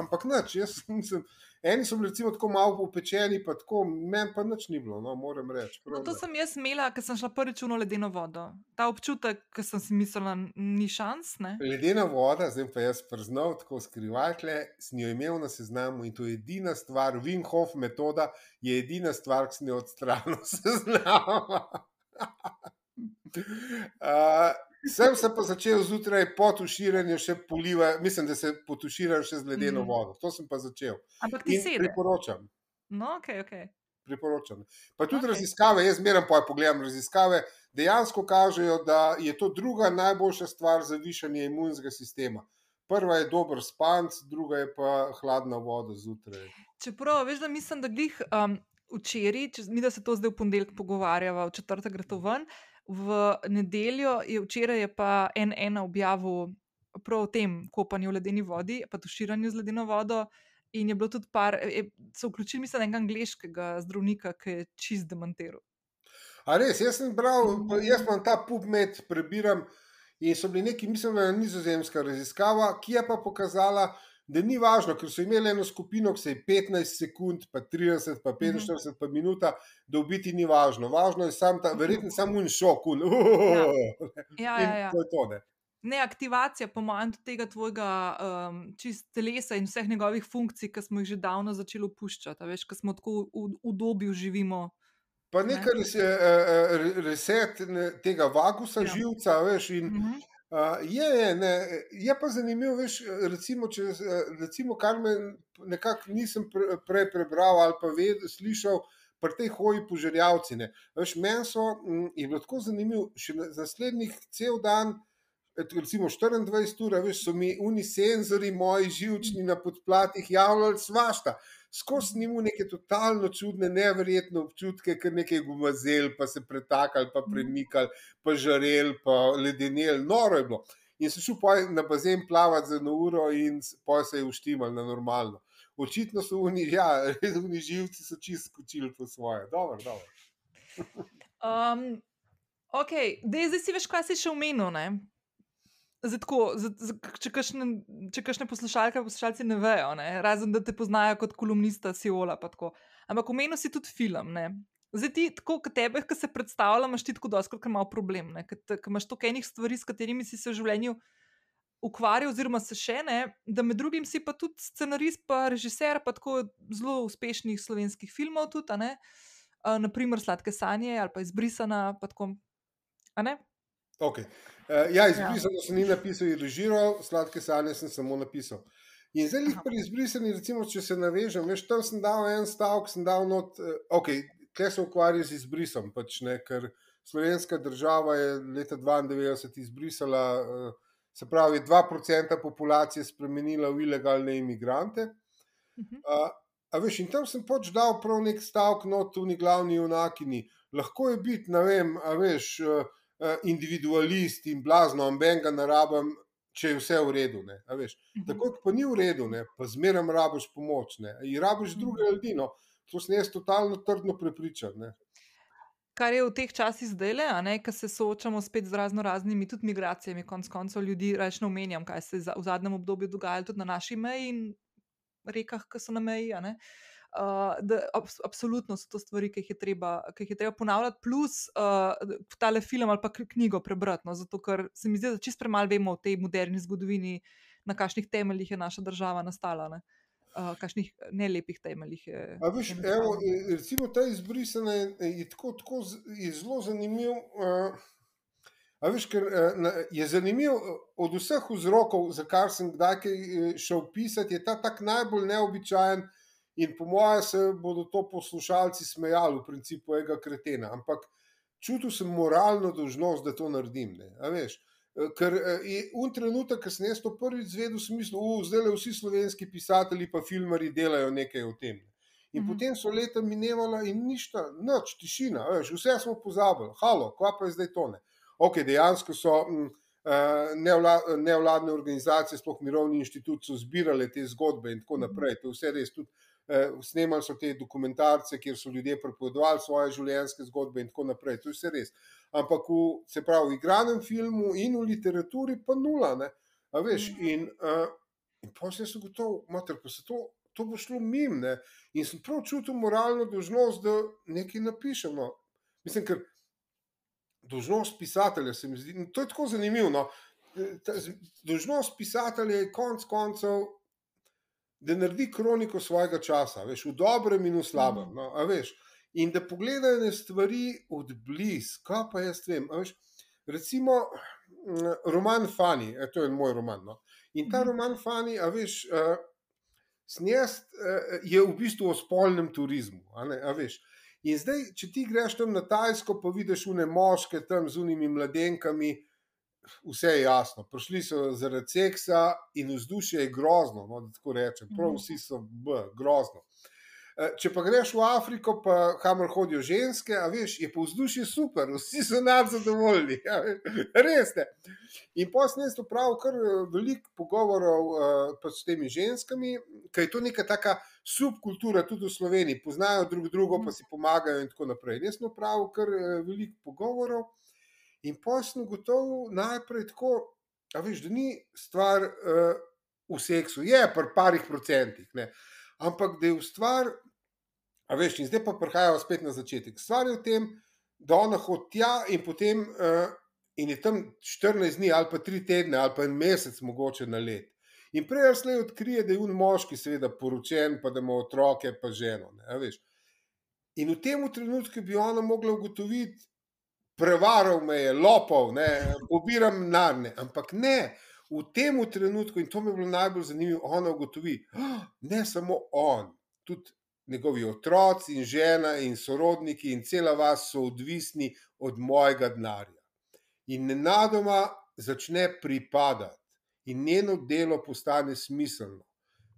ampak nič, jaz sem. Eni so bili tako malo upečeni, pa tako, meni pa nič ni bilo, no, moram reči. No, to sem jaz imela, ker sem šla prvič v ledeno vodo. Ta občutek, ki sem si mislila, ni šans. Ne? Ledena voda, zdaj pa jaz priznal, tako skrivajkle, sem jo imel na seznamu in to je edina stvar, Winghoff metoda je edina stvar, ki sem jo odstranil seznama. uh, Sem se pa začel zjutraj po tuširanju še polivati, mislim, da se potuširajo še z ledeno mm. vodo. To sem pa začel. Ampak ti se priporočam. No, ok, ok. Priporočam. Pa tudi okay. raziskave, jaz zmeraj pogledam raziskave, dejansko kažejo, da je to druga najboljša stvar za višanje imunskega sistema. Prva je dober spanc, druga je pa hladna voda zjutraj. Čeprav, veš, da mislim, da glih um, včeraj, mi da se to zdaj v ponedeljek pogovarjava, v četrtek gre to ven v nedeljo, je včeraj je pa en ena objavil prav o tem kopanju v ledeni vodi, pa tuširanju z ledeno vodo. In je bilo tudi par, je, so vključili, mislim, enega angliškega zdravnika, ki je čist demantiral. A res, jaz sem bral, jaz imam ta PubMed, prebiram in so bili neki, mislim, da je nizozemska raziskava, ki je pa pokazala, da ni važno, ker so imeli eno skupino, ki se je 15 sekund, pa 30, pa 45, mm -hmm. pa minuta, da v biti ni važno. Važno je sam ta, verjetno samo un šok. Un, uh, ja, ja, ja. To je to. Ne? Ne, aktivacija, po mojem, tega tvojega um, čist telesa in vseh njegovih funkcij, ki smo jih že davno začeli opuščati, veš, ki smo tako v, v dobi živimo. Pa nekaj ne? res je, uh, reset tega vagusa, ja. živca, veš. In, uh mhm. Uh, je, je, ne, je pa zanimivo, veš, recimo, če, recimo, kar me nekako nisem pre, prej prebral ali pa vedel, slišal, pri tej hoji požarjavci. Meni so m, je bilo tako zanimivo, še na naslednjih cel dan, recimo 24 ur, veš, so mi unisenzori, moji živčni na podplatih javljali svašta skozi njim neke totalno čudne, nevrjetne občutke, ker nekaj gumazel, pa se pretakal, pa mhm. premikal, pa žarel, pa ledenel, noro je bilo. In se šel na bazen plavati za eno uro, in pa se je uštimal na normalno. Očitno so oni, ja, oni živci so čist skočili po svoje. Dobro, dobro. um, ok, zdaj si veš, kaj si še omenil. Zdaj, tako, če kakšne poslušalke, poslušalci ne vejo, ne? razen da te poznajo kot kolumnista Siola. Ampak omenil si tudi film. Ne? Zdaj, ti, tako kot tebe, ki se predstavlja, imaš ti tako kot imaš problem. Ker imaš toliko enih stvari, s katerimi si se v življenju ukvarjal, oziroma se še ne, da med drugim si pa tudi scenarist, pa režiser, pa tako zelo uspešnih slovenskih filmov, tudi, naprimer Sladke sanje ali pa Izbrisana. Pa tako, Okay. Uh, ja, izbrisal ja. sem ni napisal, je režiral, sladke sanje sem samo napisal. In zdaj jih pri izbrisanju, recimo, če se navežem, veš, tam sem dal en stavek, sem dal not, uh, ok, kaj se ukvarja z izbrisom, pač ne, ker slovenska država je leta 92 izbrisala, uh, se pravi, 2% populacije spremenila v ilegalne imigrante. Uh, a veš, in tam sem pač dal prav nek stavek, not, v ni glavni junakini. Lahko je biti, ne vem, a veš. Uh, Eh, individualist in blazno, amben ga narabim, če je vse v redu. Mhm. Tako kot pa ni v redu, ne? pa zmeraj rabiš pomoč. Ne? In rabiš mhm. druge ljudi. No? To sem jaz totalno trdno prepričan. Ne? Kar je v teh časih zdaj, ki se soočamo spet z razno raznimi, tudi migracijami, konc koncev ljudi, rečemo, omenjam, kaj se je v zadnjem obdobju dogajalo tudi na naši meji in rekah, ki so na meji. Uh, uh, da abs absolutno so to stvari, ki jih je treba, jih je treba ponavljati, plus uh, tale film ali pa knjigo prebrati. No, zato, ker se mi zdi, da čist premalo vemo o tej moderni zgodovini, na kakšnih temeljih je naša država nastala. Ne? Uh, kakšnih nelepih temeljih je. Viš, evo, recimo, ta izbrisana je, je, tako, tako, je zelo zanimiv. Uh, Veš, ker je zanimiv od vseh vzrokov, za kar sem kdaj šel pisati, je ta tak najbolj neobičajen, In po mojem se bodo to poslušalci smejali, v principu, tega kretena. Ampak čutil sem moralno dožnost, da to naredim. E, ker e, je un trenutek, ko sem jaz to prvič zvedel, sem mislil, da zdaj le vsi slovenski pisatelji pa filmari delajo nekaj o tem. In mhm. potem so leta minevala in ništa, noč, tišina, veš, vse smo pozabili, halo, kva pa je zdaj tone. Ok, dejansko so. M, uh, nevladne organizacije, sploh mirovni inštitut, so zbirale te zgodbe in tako mhm. naprej. To je vse res. Tudi eh, snemali so te dokumentarce, kjer so ljudje prepovedovali svoje življenjske zgodbe in tako naprej. To je vse res. Ampak v, se pravi, v igranem filmu in v literaturi pa nula. Veš, mhm. in uh, in potem sem gotovo, mater, pa se to. To bo šlo mim, ne? in sem prav čutil moralno dožnost, da nekaj napišem. No. Mislim, ker dožnost pisatelja se mi zdi, to je tako zanimivo. No. Dožnost pisatelja je konec koncev da naredi kroniko svojega časa, veš, v dobrem in v slabem. No, veš, in da pogledajo ne stvari od blizu, kaj pa jaz vem. Veš, recimo, mm, roman Fani, e, to je moj roman. No. In ta mhm. roman Fani, a veš. Uh, Snijest uh, je v bistvu o spolnem turizmu. In zdaj, če ti greš tam na Tajsko, pa vidiš une moške tam z unimi mladenkami, vse je jasno. Prišli so zaradi seksa in vzdušje je grozno. No, da tako rečem, prav vsi so b, grozno. E, če pa greš v Afriko, pa kamor hodijo ženske, a veš, je pa vzdušje super, vsi so nad zadovoljni, res ne. In posebej sem prav kar e, veliko pogovorov uh, s temi ženskami, ker je to neka taka subkultura tudi v Sloveniji, poznajo drug drugo, pa si pomagajo in tako naprej. Jaz sem prav kar uh, veliko pogovorov. In posebno gotovo najprej tako, veš, da ni stvar uh, v seksu, je pa parih procentih, ne? ampak da je v stvar, a veš, in zdaj pa prihajajo spet na začetek. Stvar je v tem, da ona hodi tja in potem uh, in je tam 14 dni ali pa 3 tedne ali pa en mesec mogoče na let. In prej ali slej odkrije, da je un moški, seveda, poročen, pa da ima otroke, pa ženo. Ne, in v tem trenutku bi ona mogla ugotoviti, prevaral me je, lopov, pobiram narne. Ampak ne, v tem trenutku, in to mi je bilo najbolj zanimivo, ona ugotovi, oh, ne samo on, tudi njegovi otroci in žena in sorodniki in cela vas so odvisni od mojega denarja. In nenadoma začne pripadati in njeno delo postane smiselno.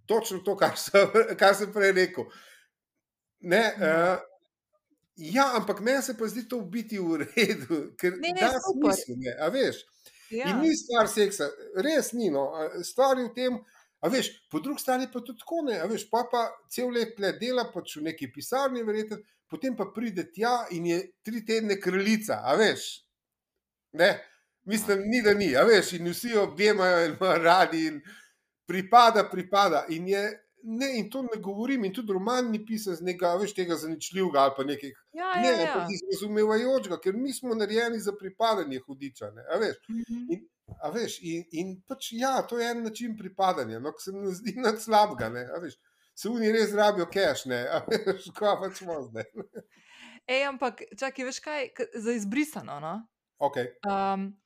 Točno to, kar sem, kar sem prej rekel. Ne, uh, Ja, ampak meni se pa zdi to biti v redu, ker ne, ne, da smisel, ne, a veš. Ja. In ni stvar seksa, res ni. No. Stvar je v tem, a veš, po drugi strani pa tudi tako ne. Veš, pa pa cel let le dela pač v neki pisarni, verjetno, potem pa pride tja in je tri tedne kraljica, a veš. Ne? Mislim, ni da ni, a veš, in vsi objemajo in radi in pripada, pripada. In je Ne, in to ne govorim, in tudi roman ni pisal z nekega, veš, tega zaničljivega ali pa nekaj. Ja, ne, ja, ja. razumevajočega, ker mi smo narejeni za pripadanje hudiča. Ne, a veš, mhm. in, a veš, in, in pač ja, to je en način pripadanja, no, ki se mi zdi nad slabega. Se oni res rabijo cache, ne, a veš, kaj pač zdaj. Ej, ampak čakaj, veš kaj, za izbrisano. No? Okay. Um,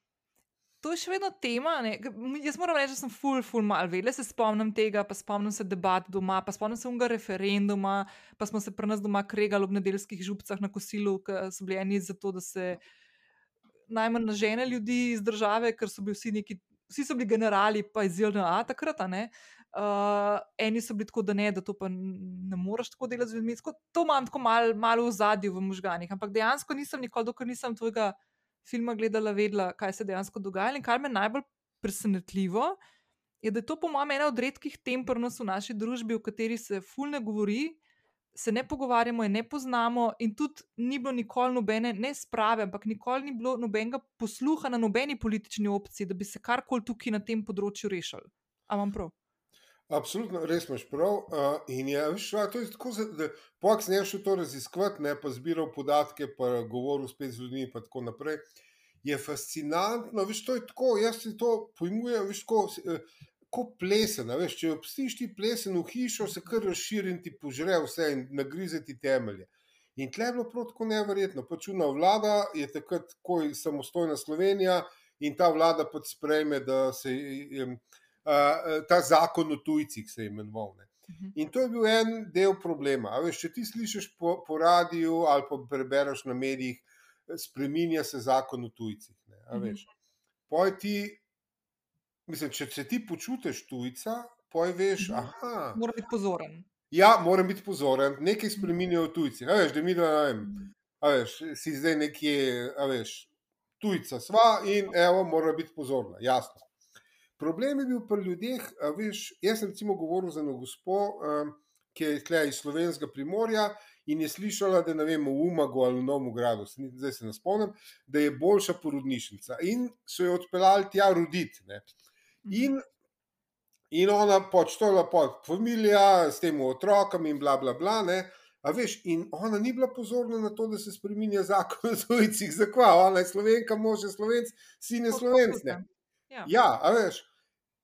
to je še vedno tema. Ne? Jaz moram reči, da sem full, full mal vedela. Se spomnim tega, pa spomnim se debat doma, pa spomnim se unga referenduma, pa smo se pri nas doma kregali ob nedeljskih župcah na kosilu, ki so bili eni za to, da se najmanj nažene ljudi iz države, ker so bili vsi neki, vsi so bili generali, pa iz JLA takrat. Uh, eni so bili tako, da ne, da to pa ne moreš tako delati z ljudmi. Tako, to imam tako malo mal v zadju v možganjih, ampak dejansko nisem nikoli, dokler nisem tvojega filma gledala, vedela, kaj se dejansko dogaja. In kar me najbolj presenetljivo je, da je to, po mojem, ena od redkih tem v naši družbi, v kateri se fulne govori, se ne pogovarjamo in ne poznamo, in tudi ni bilo nikoli nobene, ne sprave, ampak nikoli ni bilo nobenega posluha na nobeni politični opciji, da bi se karkoli tukaj na tem področju rešili. Ampak prav. Absolutno, res imaš prav. Uh, in je, viš, a, to je tako, da pojem sem šel to raziskovati, ne pa zbiral podatke, pa govoril spet z ljudmi in tako naprej. Je fascinantno, veš, to je tako, jaz si to pojmujem, veš, tako, eh, kot plesen. Veš, če obstiš ti plesen v hišo, se kar razširi in ti požre vse in nagrize ti temelje. In tle je bilo prav tako neverjetno. Počuna vlada je takrat, ko je samostojna Slovenija in ta vlada pač sprejme, da se. Je, ta zakon o tujcih se je imenoval. Ne. Mhm. In to je bil en del problema. Veš, če ti slišiš po, po radiju ali pa prebereš na medijih, spremenja se zakon o tujcih. Mhm. Ti, mislim, če se ti počutiš tujca, poj veš, mhm. mora biti pozoren. Ja, moram biti pozoren, nekaj spremenijo tujci. Veš, da mi da, vem, veš, si zdaj nekje, veš, tujca sva in evo, mora biti pozorna, jasno. Problem je bil pri ljudeh, veš, jaz sem recimo govoril z eno gospo, ki je tle iz slovenskega primorja in je slišala, da ne vem, v Umagu ali v Novem Gradu, zdaj se ne spomnim, da je boljša porodnišnica in so jo odpeljali tja roditi. In, in ona počtola pod familija s tem otrokom in bla bla bla. Ne? A veš, in ona ni bila pozorna na to, da se spremenja zakon o tujcih, zakaj ona je slovenka, može slovenc, sine slovenc. Ja, ja veš.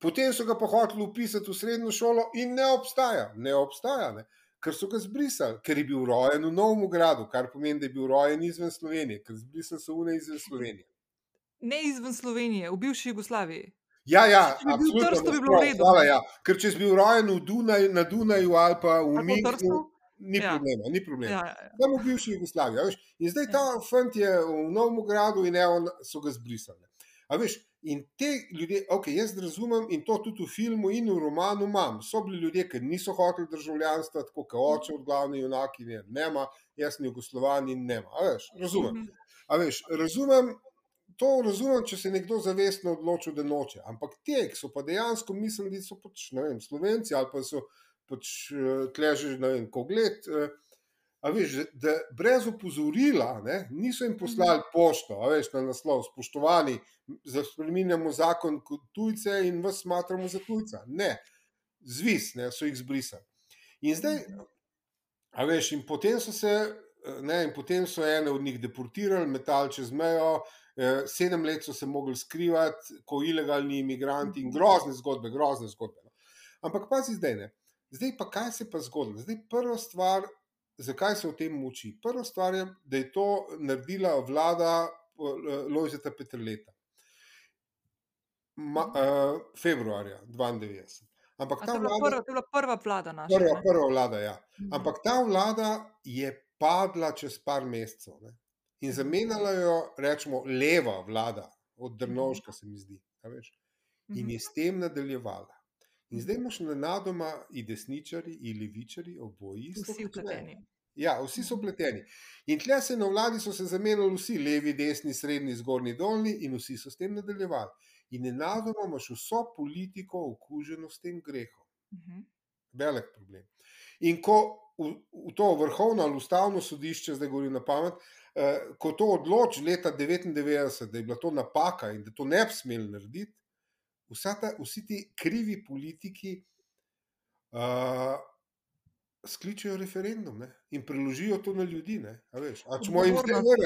Potem so ga pa hoteli upisati v srednjo šolo in ne obstaja, ne obstaja, ne? ker so ga zbrisali, ker je bil rojen v Novem Gradu, kar pomeni, da je bil rojen izven Slovenije, ker zbrisali so vne izven Slovenije. Ne izven Slovenije, v bivši Jugoslaviji. Ja, ja, absolutno bi bilo v redu. Hvala, ja. Ker če si bil rojen Dunaj, na Dunaju ali pa v Minhnu, ni ja. problema. Ni problema. Ja, ja, ja. Tam v bivši Jugoslaviji. In zdaj ta ja. fant je v Novem Gradu in ne, so ga zbrisali. A veš, In te ljudi, ok, jaz razumem in to tudi v filmu in v romanu imam. So bili ljudje, ki niso hoteli državljanstva, tako kot oče od glavne junaki, ne, nema, jaz sem jugoslovan in nema. A veš, razumem. A veš, razumem. To razumem, če se nekdo zavestno odloči, da noče. Ampak te, ki so pa dejansko mislili, da so pač, vem, slovenci ali pa so pač eh, tleži, ne vem, ko gled. Veš, da brez opozorila ne, niso jim poslali mhm. pošto, veš, na naslov, spoštovani, spremenjamo zakon kot tujce in vas smatramo za tujca. Ne, zvis, ne, so jih zbrisali. In zdaj, mhm. a veš, in potem so se, ne, in potem so ene od njih deportirali, metali čez mejo. Eh, sedem let so se mogli skrivati, kot ilegalni imigranti, in mhm. grozne zgodbe, grozne zgodbe. No. Ampak pazi zdaj, ne. Zdaj pa kaj se je pa zgodilo? Zdaj, prva stvar, zakaj se o tem muči? Prva stvar je, da je to naredila vlada eh, Lojzeta Petrleta. Ma, uh, februarja 92. Ampak ta vlada, prva, to je bila prva vlada naša. Prva, prva vlada, ja. Mhm. Ampak ta vlada je padla čez par mesecev ne? in mhm. zamenjala jo, rečemo, leva vlada, od Drnovška, se mi zdi. In je s tem nadaljevala. In zdaj imaš na nadoma i desničari, i levičari, oboji. Vsi upleteni. Ja, vsi so upleteni. In tle se na vladi so se zamenjali vsi, levi, desni, srednji, zgornji, dolni, in vsi so s tem nadaljevali. In enako imaš vso politiko okuženo s tem grehom. Uh mhm. -huh. Velik problem. In ko v, v to vrhovno ali ustavno sodišče, zdaj govorim na pamet, eh, ko to odloči leta 99, da je bila to napaka in da to ne bi smeli narediti, ta, vsi ti krivi politiki. Uh, skličejo referendum ne? in preložijo to na ljudi.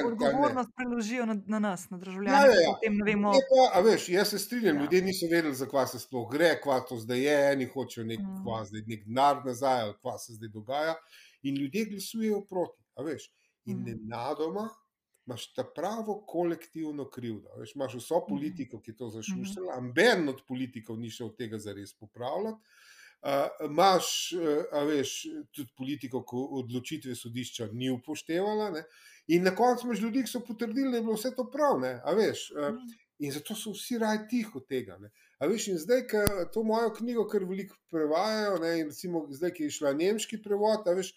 Odgovornost preložijo na, na nas, na državljane. Ja, ja, ja. Vemo... pa, veš, jaz se strinjam, ja. ljudje niso vedeli, zakaj se sploh gre, kva to zdaj je, eni hočejo nek, mm. nek denar nazaj, ali kva se zdaj dogaja. In ljudje glasujejo proti. In mm. nenadoma imaš ta pravo kolektivno krivdo. Veš, imaš vso Mhm. politiko, ki je to Mhm. zašuštila, amben od politikov ni šel tega zares popravljati. Uh, Imáš, uh, a veš, tudi politiko, ki odločitve sodišča ni upoštevala. Ne? In na koncu imaš ljudi, ki so potrdili, da je bilo vse to prav. ne, a Veš, uh, Mhm. in zato so vsi raj tiho tega. Ne? A veš, in zdaj, ko to mojo knjigo, kar veliko prevajajo, ne, in recimo zdaj, ki je šla nemški prevod, a veš,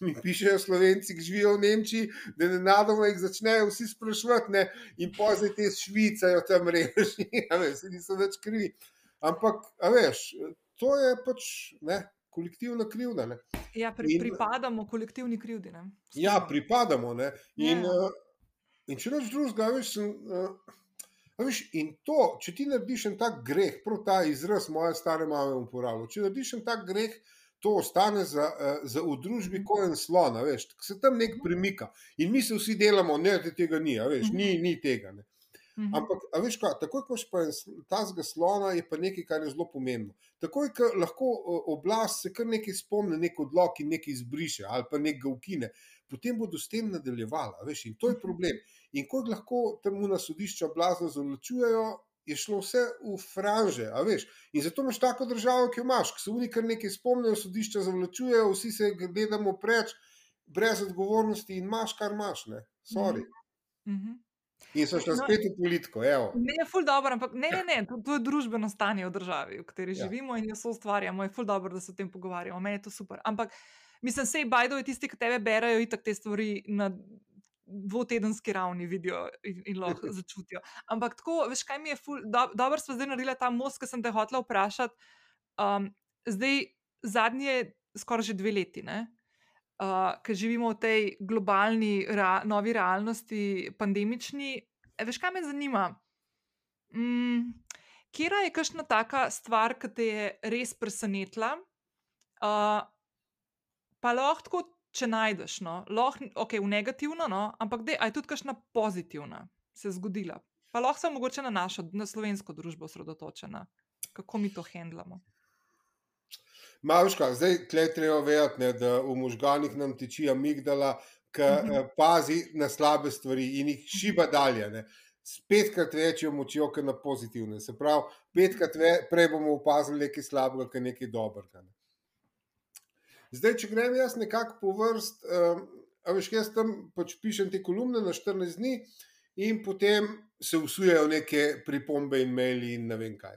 mi pišejo slovenci, ki živijo v Nemčiji, da ne nadoma jih začnejo vsi sprašovati, ne, in pozaj te švicajo tam veš, saj niso več krivi. Ampak, veš, to je pač ne, kolektivna krivda. Ne. Ja, pri, In- pripadamo kolektivni krivdi. Ne? Ja, Skupno. pripadamo. Ne. In, Ja. uh, in če noč drugega, veš, sem, uh, a veš, in to, če ti narediš en tak greh, prav ta izraz moje stare mame uporablja, če narediš en tak greh, to ostane za, uh, za v družbi kot en slon, veš, se tam nek premika. In mi se vsi delamo, ne, da tega ni, veš, Mhm. ni, ni tega. Ne. Mhm. Ampak, veš, kaj, takoj, ko imaš pa en sl- tazga slona, je pa nekaj, kar je zelo pomembno. Takoj, ko lahko oblast se kar nekaj spomni, nek odlog in nekaj izbriše, ali pa nekaj ukine, potem bodo s tem nadaljevala. Veš, in to je Mhm. problem. In ko lahko tam na sodišča blazno zavlačujejo, je šlo vse v franže. a veš. In zato imaš tako državo, ki jo imaš, ki se oni kar nekaj spomnijo, sodišča zavlačujejo, vsi se gledamo preč, brez odgovornosti in imaš, kar imaš. Ne, Sorry. Mhm. In so šla No. spet v politiko. Evo. Ne, je ful dobro, ampak ne, ne, ne to, to je družbeno stanje v državi, v kateri Ja. živimo in jo so ustvarjamo. Je ful dobro, da se o tem pogovarjamo. Meni je to super. Ampak mislim, sej Bajdo je tisti, ki tebe berajo itak te stvari na dvotedenski ravni vidijo in, in lahko začutijo. Ampak tako, veš, kaj mi je ful, do, dobro smo zdaj naredili ta most, ki sem te hotela vprašati. Um, zdaj, zadnje, skoraj že dve leti, ne? Uh, ker živimo v tej globalni, rea, novi realnosti, pandemični. E, veš, kaj me zanima? Mm, Kera je kakšna taka stvar, ki te je res presenetila, uh, pa lahko če najdeš, no, lahko okay, v negativno, no, ampak da je tudi kakšna pozitivna se zgodila. Pa lahko se mogoče na našo, na slovensko družbo osredotočena, kako mi to handlamo. Maška, zdaj tle treba vedeti, ne, da v možganih nam teči amigdala, ki eh, pazi na slabe stvari in jih šiba dalje. Ne. S petkrat večjo močjo, kot na pozitivne. Se pravi, petkrat ve, prej bomo opazili nekaj slabega, kot nekaj dobrega. Ne. Zdaj, če grem jaz nekako po vrst, um, a veš, jaz tam pač pišem te kolumne na 14 dni in potem se usujejo neke pripombe in maili in ne vem kaj.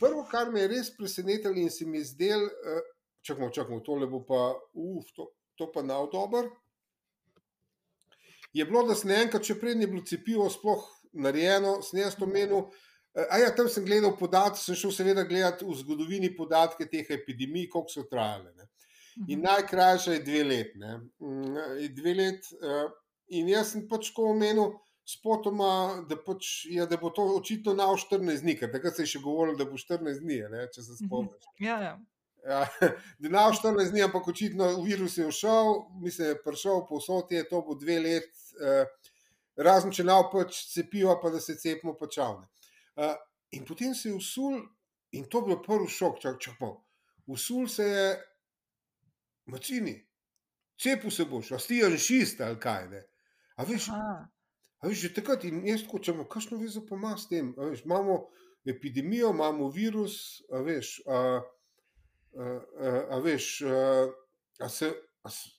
Prvo, kar me je res presenetilo in se mi je zdelo, uh, čakamo, čakamo, tole bo pa, uf, to, to pa nav dober. Je bilo, da sem enkrat, če prej ni bilo cepivo sploh narejeno, sem jaz to menil. eh, A ja, tam sem gledal podatke, sem šel seveda gledati v zgodovini podatke teh epidemij, koliko so trajale. Ne. In Mhm. najkrajša je dve leti. ne. Mm, Dve let, uh, in jaz sem pač ko omenil, spotoma, da, pač, ja, da bo to očitno na 14 dni, ker takrat se je še govorilo, da bo 14 dni, ne, če se Mhm. spomniš. Ja, ja. Ja, da na 14 dni, ampak očitno virus je všel, mislim, da je prišel povsod, je to bo dve let, uh, razen če nav pač cepiva, pa da se cepimo pačavne. Uh, in potem se je usul, in to je bil prvi šok, čak, čak, malo. usul se je, macini, cepil se boš, a stijan šist ali kaj ne. A veš, Aha. A veš, že takrat in jaz imamo kakšno vezo pa ima s tem. A veš, imamo epidemijo, imamo virus, a veš, a, a, a, a veš, a, a se, a se,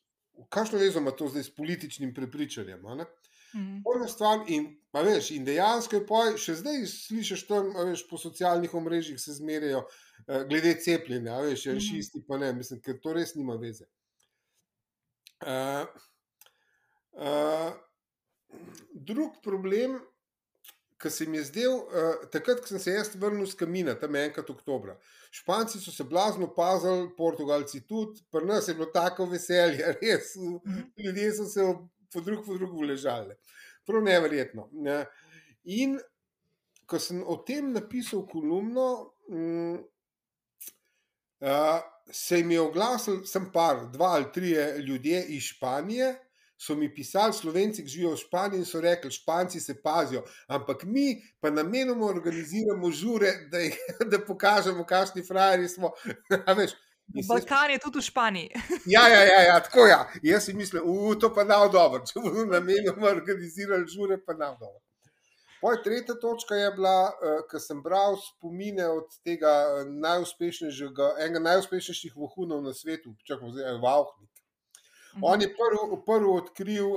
kakšno vezo ima to zdaj s političnim prepričanjem. Mhm. Prva stvar, in, veš, in dejansko je poj, še zdaj slišiš tam, veš, po socialnih omrežjih se zmerjajo glede cepljenja, veš, Mhm. janšisti pa ne, mislim, ker to res nima veze. Uh, uh, drug problem, ki se mi je zdel, uh, takrat, ko sem se jaz vrnil z kamina, tam enkrat oktobra. Španci so se blazno pazili, Portugalci tudi, pri nas je bilo tako veselje, res. Mhm. Ljudje so se po drug po drugu ležali. Prav neverjetno. Ne. In ko sem o tem napisal kolumno, mm, uh, se mi je oglasil, sem par, dva ali tri ljudje iz Španije. So mi pisali, slovenci, ki živijo v Španiji, in so rekli, španci se pazijo, ampak mi pa namenoma organiziramo žure, da, jih, da pokažemo, kakšni frajeri smo. Veš, Balkan je tudi v Španiji. ja, ja, ja, ja, tako je. Ja. Jaz si mislim, da to pa da dobro. Če bomo namenoma organizirali žure, pa da dobro. Moja tretja točka je bila, uh, ko sem bral spomine od tega najuspešnejšega, enega najuspešnejših vohunov na svetu, čakaj, zdaj je Vauhnik. Mhm. On je prvi prv odkril,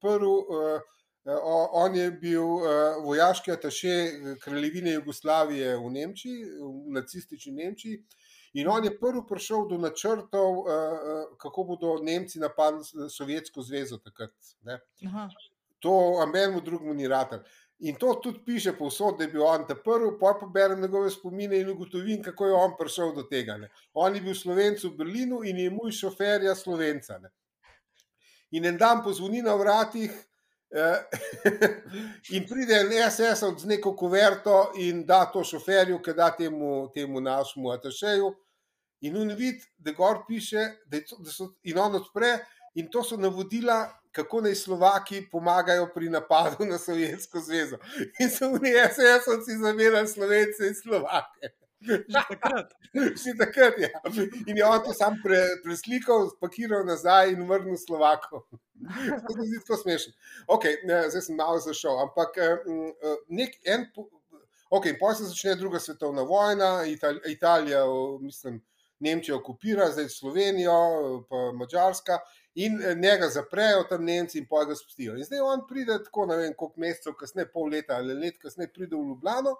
prv, uh, on je bil vojaški ataše kraljevine Jugoslavije v Nemčiji, v nacistični Nemčiji. In on je prvi prišel do načrtov, kako bodo Nemci napadli Sovjetsko zvezo takrat. To Amerimu drugemu ni ratelj. In to tudi piše povsod, da je bil on ta prvi, pa pa berem njegove spomine in ugotovim, kako je on prišel do tega. Ne. On je bil slovenc v Berlinu in je moj šoferja slovenca. Ne. In en dan pozvoni na vratih eh, in pride en SS od neko kuverto in da to šoferju, ki da temu, temu našemu atašeju. In on vidi, da gor piše, da, to, da so in on odpre, in to so navodila kako naj Slovaki pomagajo pri napadu na Sovjetsko zvezo. In so v njej SS-ovci zamerali Slovence in Slovake. Že takrat. Že takrat ja. In je on to sam pre, preslikal, spakiral nazaj in vrnil Slovako. To je zelo smešno. Okay, zdaj sem malo zašel. Ampak nek en. Ok, in potem se začne druga svetovna vojna, Italija, mislim, Nemčija okupira, zdaj Slovenijo, pa Mačarska in eh, njega zaprejo tam Nemci in pojjo ga spustijo. In zdaj on pride tako, ne vem, koliko mesecev kasneje, pol leta ali let kasneje, pride v Ljubljano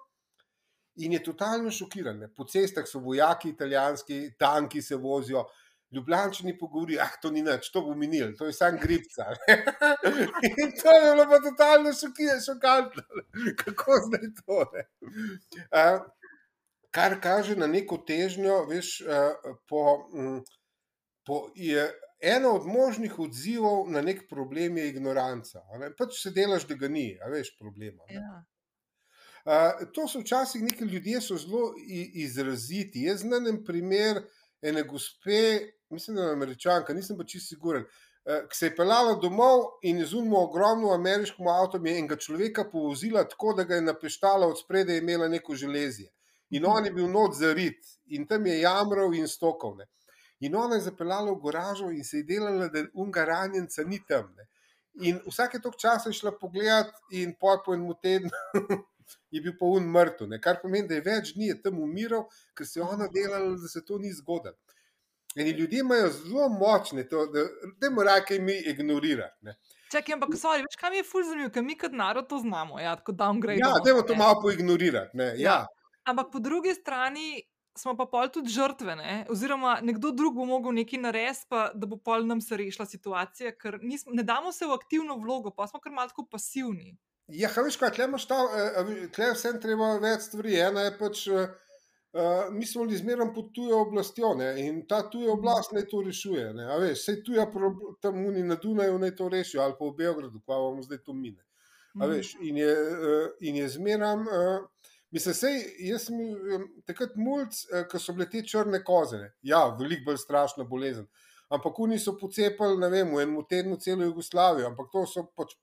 in je totalno šokiran. Ne. Po cestah so vojaki, italijanski, tanki se vozijo. Ljubljančani pogovorijo, ah, to ni nič, to bo minil, to je samo gripca. in to je bilo pa totalno šokantno, kako zdaj to. Uh, kar kaže na neko težnjo, veš, uh, po, um, po, je, eno od možnih odzivov na nek problem je ignoranca. Pač se delaš, da ga ni, a veš problema. Ja. Uh, to so včasih neki ljudje, so zelo izraziti. Jaz znam en primer ene gospe, mislim, da je američanka, nisem pa čisto siguren, uh, ki se je pelala domov in izumila ogromno ameriško avto, in enega človeka povozila tako, da ga je napeštala od spredaj, imela neko železje. In mhm. on je bil not za rit in tam je jamral in stokovne. In ona je zapeljala v garažo in se je delala, da unga ranjenca ni tam. Ne. In vsake tok časa je šla pogledat, in po enem tednu je bil pa un mrtev, kar pomeni, da je več dni tam umiral, ker se je ona delala, da se to ni zgodilo. In ljudje imajo zelo močne, to, da ne morajo kaj mi ignorirati. Čakaj, ampak, sorry, veš, kaj mi je ful zanimivo, ker mi kot narod to znamo, ja, tako downgrade. Ja, da je to malo poignorirati. Ja. Ja. Ampak po drugi strani smo pa pol tudi žrtve, ne? oziroma nekdo drug bo mogel nekaj narediti, pa da bo pol nam se rešila situacija, ker nismo, ne damo se v aktivno vlogo, pa smo kar malo pasivni. Ja, veš, kaj tle imaš ta, tle vsem treba več stvari. Ena je pač, uh, mi smo bili zmeraj pod tujo oblastjo ne? in ta tuja oblast naj to rešuje. Vse tuja tam oni na Dunaju naj to rešijo ali pa v Beogradu, pa bomo zdaj to mine. Mm. Veš, in je, uh, je zmeraj. Uh, Mislim, sej, jaz sem takrat mulj, eh, ko so bile te črne kozene. Ja, veliko bolj strašna bolezen. Ampak oni so pocepali, ne vem, v enem tednu celo Jugoslavijo, ampak to so pač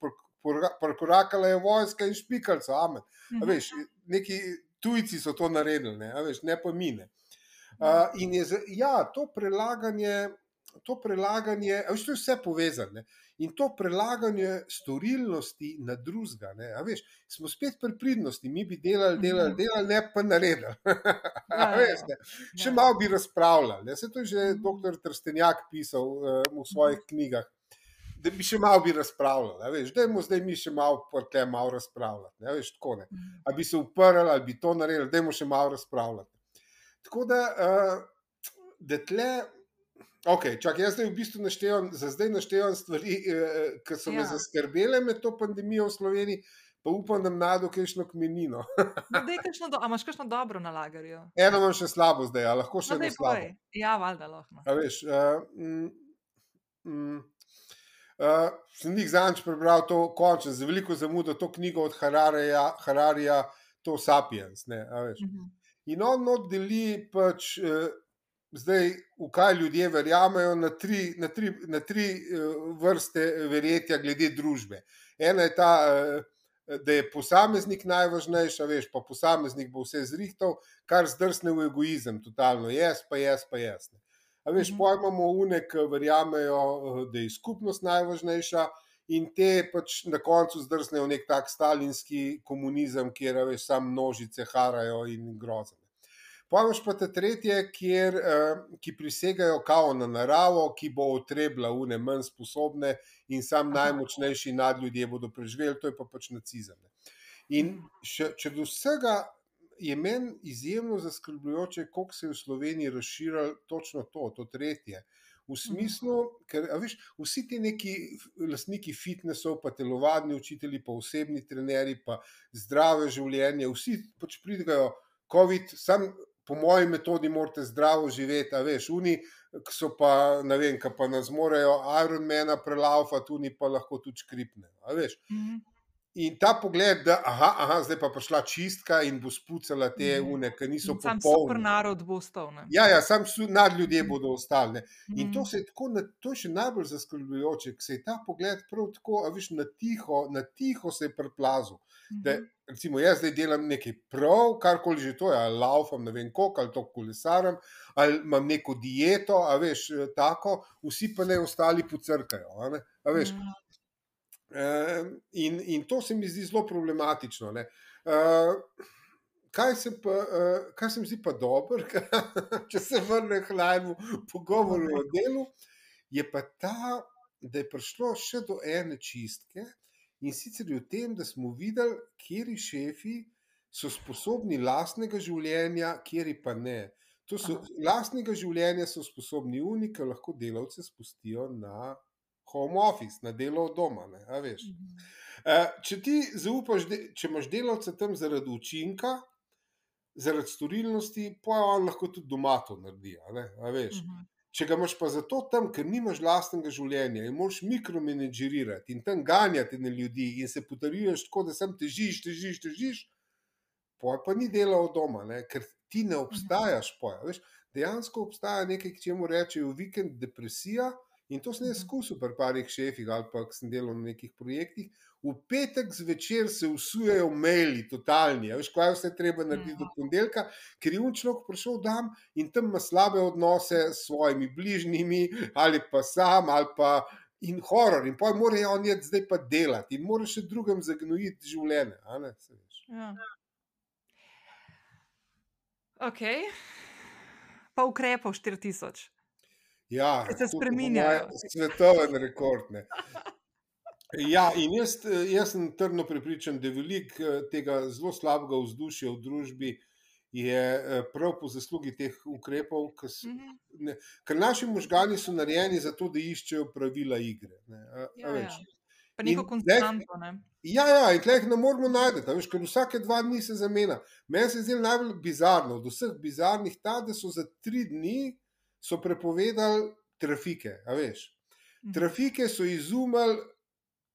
prekorakale vojska in špikalce, amen. Mhm. Veš, neki tujci so to naredili, ne, veš, ne pa mine. Uh, in je, ja, to prelaganje, to prelaganje, veš, to je vse povezano. In to prelaganje storilnosti na drugega, smo spet pri pridnosti, mi bi delali, delali, mhm. delali ne pa naredili. Ja, ja, ja. Še ja. malo bi razpravljali. Se to je že mhm. dr. Trstenjak pisal uh, v svojih knjigah. Da bi še malo bi razpravljali, da je zdaj mi še malo, te malo razpravljati. Ne, veš, tako, ne. Mhm. Ali bi se uprli, ali bi to naredili, da je mu še malo razpravljati. Tako da, uh, da tle, Okay, čak, jaz zdaj v bistvu naštevam, za zdaj naštevam stvari, eh, ki so ja. me zaskrbele med to pandemijo v Sloveniji, pa upam, da nam najdu kakšno kmenino. do, a imaš kakšno dobro na lagerju? Eno imam še slabo zdaj, a lahko še no, eno slabo. Ja, valjda lahko. A veš, uh, mm, mm, uh, sem jih zanč prebral to končno, za veliko zamudo, to knjigo od Hararija, Hararija to Sapiens. Ne, uh mhm. -huh. In on oddeli pač. Uh, zdaj, v kaj ljudje verjamejo, na tri, na tri, na tri eh, vrste verjetja glede družbe. Ena je ta, eh, da je posameznik najvažnejša, veš, pa posameznik bo vse zrihtal, kar zdrsne v egoizem, totalno jaz, pa jaz, pa jaz. A veš, Mhm. pojmamo une, ki verjamejo, eh, da je skupnost najvažnejša. In te pač na koncu zdrsnejo v nek tak stalinski komunizem, kjer veš, samo množice harajo in grozen. Pojmaš pa te tretje, kjer, eh, ki prisegajo kao na naravo, ki bo otrebila une manj sposobne in sam najmočnejši nadljudje bodo preživeli, to je pa pač nacizem. In Mhm. še, če do vsega je meni izjemno zaskrbljujoče, koliko se je v Sloveniji razširilo točno to, to tretje. V smislu, ker a veš, vsi ti neki lastniki fitnesov, pa telovadni učitelji, pa osebni trenerji, pa zdrave življenje, vsi pač pridejo, COVID, sam po moji metodi morate zdravo živeti, a veš, oni, ki so pa, ne vem, ki pa nas morajo Ironmana prelaufati, oni pa lahko tudi škripne, veš. Mhm. In ta pogled, da aha, aha, zdaj pa prišla čistka in bo spucala te Mhm. une, ki niso In Sam super popolni. narod bo ostal. ne. Ja, ja, sam nad ljudje bodo ostali. ne. In to, Mhm. se je tako, na- to je še najbolj zaskrbljujoče, ker se je ta pogled prav tako, a veš, na tiho, na tiho se je preplazil. Da, Mhm. recimo, jaz zdaj delam nekaj prav, karkoli že to je, ali laufam, ne vem koliko, ali to kolesarim, ali imam neko dieto, a veš, tako, vsi pa ne ostali pocrkajo. A, a veš, Mhm. In, in to se mi zdi zelo problematično. ne. Kaj se, pa, kaj se mi zdi pa dobro, če se vrnem k najmu pogovoru o delu, je pa ta, da je prišlo še do ene čistke in sicer je v tem, da smo videli, kjeri šefi so sposobni lastnega življenja, kjeri pa ne. To so, lastnega življenja so sposobni oni, ki lahko delavce spustijo na home office, na delo od doma. Ne, a. Mhm. Eh, Če ti zaupaš, de- če imaš delavca tam zaradi učinka, zaradi storilnosti, pa on lahko tudi doma to naredi. a ne, a veš. Mhm. Če ga imaš pa zato tam, ker nimaš lastnega življenja in moraš mikromenedžerirati in tam ganjati na ljudi in se potrjuješ tako, da sem težiš, težiš, težiš, poj pa ni dela od doma, ne? ker ti ne obstajaš. Poja, veš, dejansko obstaja nekaj, k čemu rečejo vikend depresija. In to sem jaz Mhm. izkusil pri parih šefih ali pa ko sem delal na nekih projektih. V petek zvečer se usujejo maili, totalni. a Veš, kaj je vse treba narediti do ponedeljka, ker je unčlok prišel dan in tam ima slabe odnose s svojimi bližnjimi, ali pa sam, ali pa in horor. In pa morajo on iti zdaj pa delati in moraš še drugem zagnojiti življenje. Ja. Ok. Pa ukrepov 4000. Ja, se moje Svetoven rekord. Ne. Ja, in jaz, jaz sem trdno prepričan, da je veliko eh, tega zelo slabega vzdušja v družbi je eh, prav po zaslugi teh ukrepov, s- Mhm. ne, ker naši možgani so narejeni za to, da iščejo pravila igre. Ne, a, a Ja, veš. ja. Pa neko In konstanto. Ne? Ja, ja, in tleh ne moramo najti, a veš, ker vsake dva dni se zamenja. Meni se zdi najbolj bizarno od vseh bizarnih ta, da so za tri dni so prepovedali trafike. a veš. Mhm. Trafike so izumili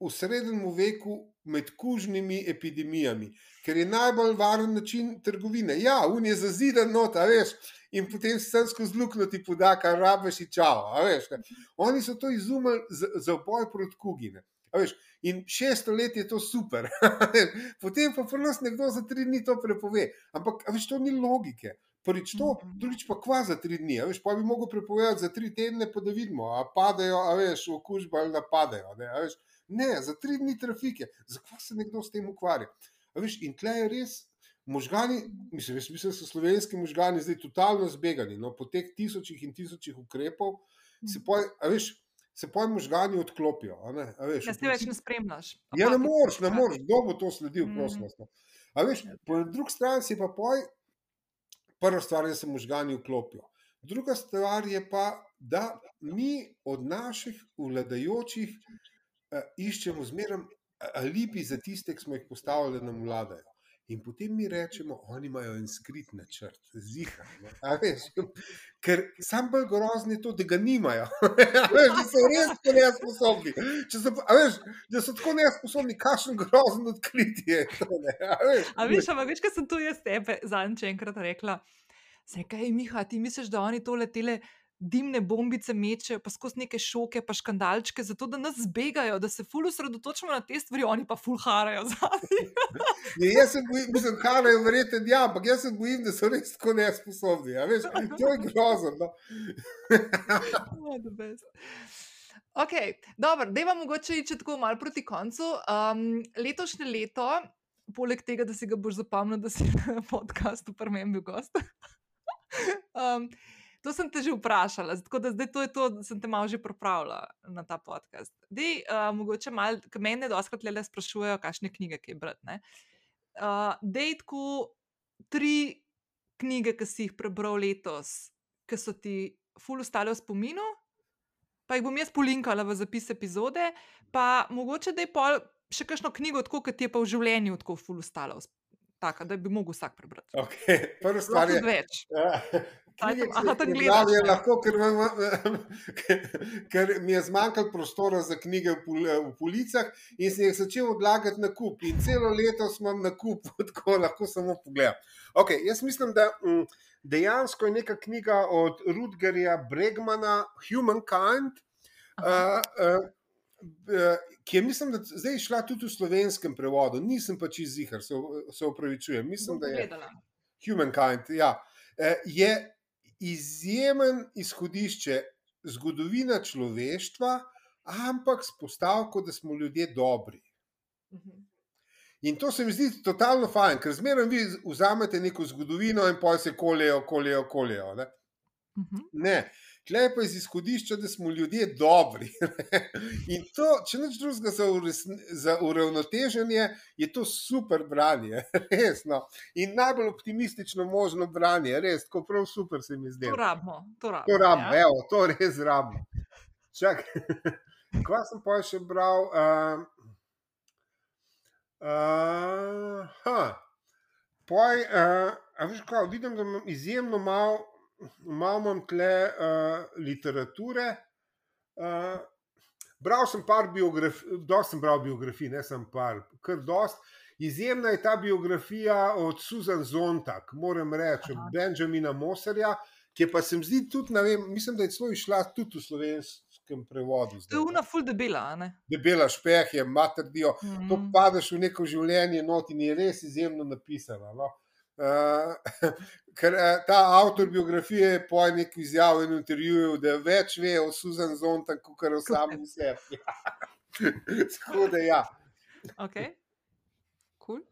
v srednjem veku med kužnimi epidemijami, ker je najbolj varen način trgovine. Ja, un je zazidan not, a veš, in potem se tam skozi luknjo ti poda, kar rabiš in čao. Veš, ne. Oni so to izumili za, za boj proti kugine. Veš, in 600 let je to super, potem pa pri nas nekdo za tri dni to prepove. Ampak, veš, to ni logike. Prvič to, Mhm. drugič pa kva za tri dni. Veš, pa bi mogel prepovedati za tri tedne, pa da vidimo, a padajo, a veš, okužbe ali napadajo. Ne, veš. ne, za tri dni trafike. Zakaj se nekdo s tem ukvarja? A veš, in tle je res. Možgani, mislim, jaz mislim, da so slovenski možgani zdaj totalno zbegani. No, po teh tisočih in tisočih ukrepov se poj, a veš, se poj možgani odklopijo. a Ne, a veš, Ja, se več ne spremljaš. Ja, ne moreš, ne si. moreš, kdo bo to sledil, Mm. prosim. no. A veš, po drugi strani si pa poj, prva stvar je, da se možgani vklopijo. Druga stvar je pa, da mi od naših vladajočih eh, iščemo zmeraj alibi za tiste, ki smo jih postavili, da nam vladajo. In potem mi rečemo, oni imajo en skrit načrt, ziha. Ker sam bolj grozni je to, da ga nimajo. Veš, da so res tako nesposobni. Če So, veš, da so tako nesposobni, kakšen grozen odkritje je to. Ne? A veš, A veš, ampak veš, kaj sem tu jaz tebe zadnjič enkrat rekla. Zakaj, Miha, ti misliš, da oni tole tele dimne bombice mečejo, pa skozi neke šoke, pa škandalčke, zato da nas zbegajo, da se ful osredotočimo na te stvari, oni pa ful harajo zadnji. Ja, jaz se bojim, mislim, harajo verjetno, ja, ampak jaz se bojim, da so res tako nesposobni. Ja, veš, to je grozno. No. Best. Ok, dobro, da vam mogoče iti tako malo proti koncu. Um, letošnje leto, poleg tega, da si ga boš zapomnil, da si na podkastu prvem bil gost. um, to sem te že vprašala, tako da zdaj to je to, da sem te malo že pripravila na ta podcast. Dej, uh, mogoče malo, ker meni doskrat le sprašujejo, kakšne knjige je brati. Uh, dej tako tri knjige, ki si jih prebral letos, ki so ti ful ustale v spominu pa jih bom jaz polinkala v zapis epizode, pa mogoče da je pol še kakšno knjigo, tako kot je pa v življenju tako ful ustalo. Taka, da bi lahko vsak prebral. Okay. Prvo stvar je več. Tam je lahko, ker, vam- ker mi je zmanjkalo prostora za knjige v, pol, v policah in sem jih začel odlagati na kup. In celo leto sem na kup, tako lahko samo pogledam. Okay, jaz mislim, da mm, dejansko je neka knjiga od Rudgerja Bregmana, Humankind. Uh, uh, uh, ki je, mislim, da zdaj je šla tudi v slovenskem prevodu, nisem pa čez jih, se, se upravičujem. Mislim, da je. Humankind. Ja. Eh, Je izjemen izhodišče zgodovina človeštva, ampak s postavko, da smo ljudje dobri. Mhm. In to se mi zdi totalno fajn, ker zmeraj vi vzamete neko zgodovino in poj se koljejo, koljejo, koljejo. Ne? Mhm. Ne. Tle je pa iz izhodišča, da smo ljudje dobri. In to, če nič drugega za, uresn- za uravnoteženje, je to super branje, resno. In najbolj optimistično možno branje, res, tako prav super se mi zdi. To rabimo. To rabimo. To rabimo, ja. evo, to res rabimo. Čakaj, kaj sem pa še bral? Uh, uh, ha. Poj, uh, a veš kaj, vidim, da imam izjemno malo imam tle uh, literature. Uh, bral sem par biografij, dosti sem bral biografij, ne sem par, kar dost. Izjemna je ta biografija od Susan Zontag, moram reči, od. Benjamina Moserja, ki je pa se mi zdi tudi, ne vem, mislim, da je celo išla tudi v slovenskem prevodu. To zdaj, je ne. una ful debela, ne? Debela špeh je, materdijo. To Mhm. padeš v neko življenje, not in je res izjemno napisano. No? Uh, ker uh, ta avtor biografije je po neki izjavi in intervjuju, da več ve o Susan Zontag, kot o samem sebi. Tako da ja. Ok. Cool.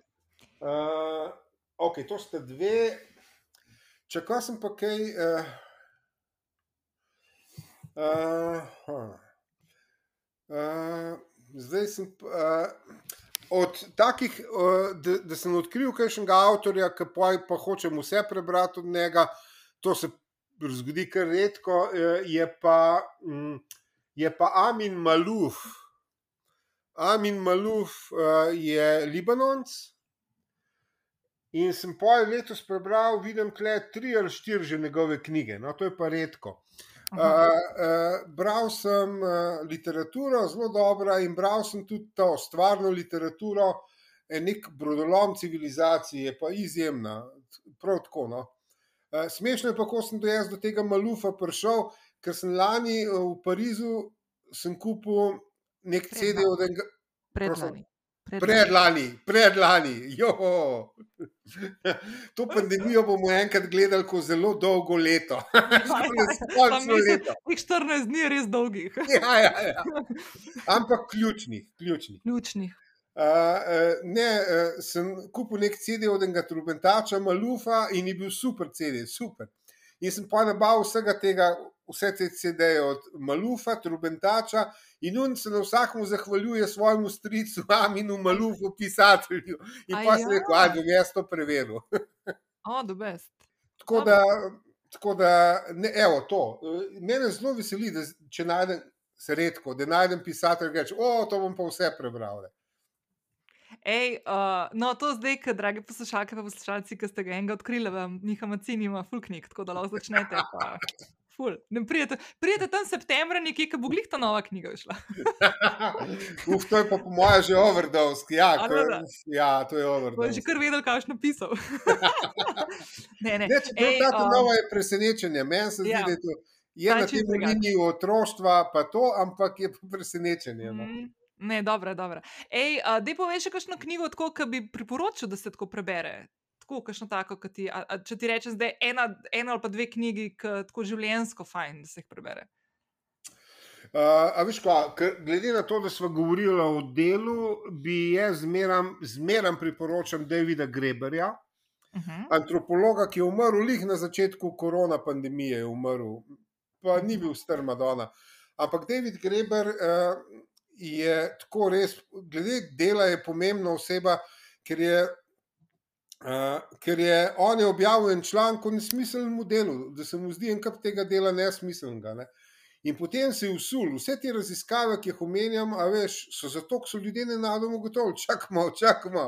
Uh, ok, to sta dve. Čakal sem pa kaj. Uh, uh, uh, zdaj sem. Uh, od takih, uh, da, da sem odkril kakšnega avtorja, ki pa, pa hočem vse prebrati od njega, to se zgodi kar redko, uh, je pa, um, je pa Amin Maluf. Amin Maluf uh, je Libanonc. In sem pol letos prebral, vidim, tle tri ali štiri že njegove knjige, no to je pa redko. Uh, Aha. uh, bral sem uh, literaturo, zelo dobro, in bral sem tudi to stvarno literaturo, eh, nek brodolom civilizacije, je pa izjemna, prav tako. No. Uh, smešno je pa, ko sem do jaz do tega Malufa prišel, ker sem lani v Parizu sem kupil nek CD Predlani. od enega. Predlani. Predlani, predlani, jo. To pandemijo bomo enkrat gledali kot zelo dolgo leto. Končno leto. Teh 14 dni je res dolgih, Ja, ja, ja. Ampak ključnih. ključnih. ključnih. Uh, ne, uh, sem kupil nek CD od enega trubentača, Malufa in je bil super CD, super. In sem pa nabal vsega tega, vse te CD-je od Malufa, trubentača in on se na vsakem zahvaljuje svojemu stricu, Aminu Malufu, pisatelju. In pa sem Aja. rekel, da bom jaz to preveril. O, the best. Tako da, tako da ne, evo to. Mene zelo veseli, da če najdem, se redko, da najdem pisatelj, ki reče: O, to bom pa vse prebral. ne." Ej, uh, no, to zdaj, ki, dragi poslušalke in poslušalci, ki ste ga enega odkrili, vam njihov macin ima full knjig, tako da lahko začnete. Pa, ful. Prijete, prijete tam septembra, nekje, ki bo glih ta nova knjiga šla. Uf, to je pa po mojem že overdose. Ja, A, ko, da, da. ja, to je overdose. že kar vedel, kaj je napisal. ne, ne. Ne, Ej, ta um, nova je presenečenje. Meni se zdi, ja. da je to Je na čisto tem liniji otroštva, pa to, ampak je presenečenje. No. Mm, Ne, dobro, dobro. Ej, a, dej povej še kakšno knjigo, tako, ki bi priporočil, da se tako prebere. Tako, kakšno tako, ki ti, a, a, če ti rečem, da je ena, ena ali pa dve knjigi, ki tako življenjsko fajn, da se jih prebere. Uh, a veš, kaj, glede na to, da smo govorili o delu, bi jaz zmeram, zmeram priporočam Davida Greberja, Uh -huh. antropologa, ki je umrl lih na začetku korona pandemije, je umrl, pa ni bil star Madonna. Ampak David Greber uh, je tako res, glede dela je pomembna oseba, ker je. Uh, ker je on je objavil en članek o nesmiselnem delu, da se mu zdi en kap tega dela nesmiselnega. Ne? In potem se je usul, vse te raziskave, ki jih omenjam, a veš, so zato, ker so ljudje nenadoma ugotovili, čakamo, čakamo.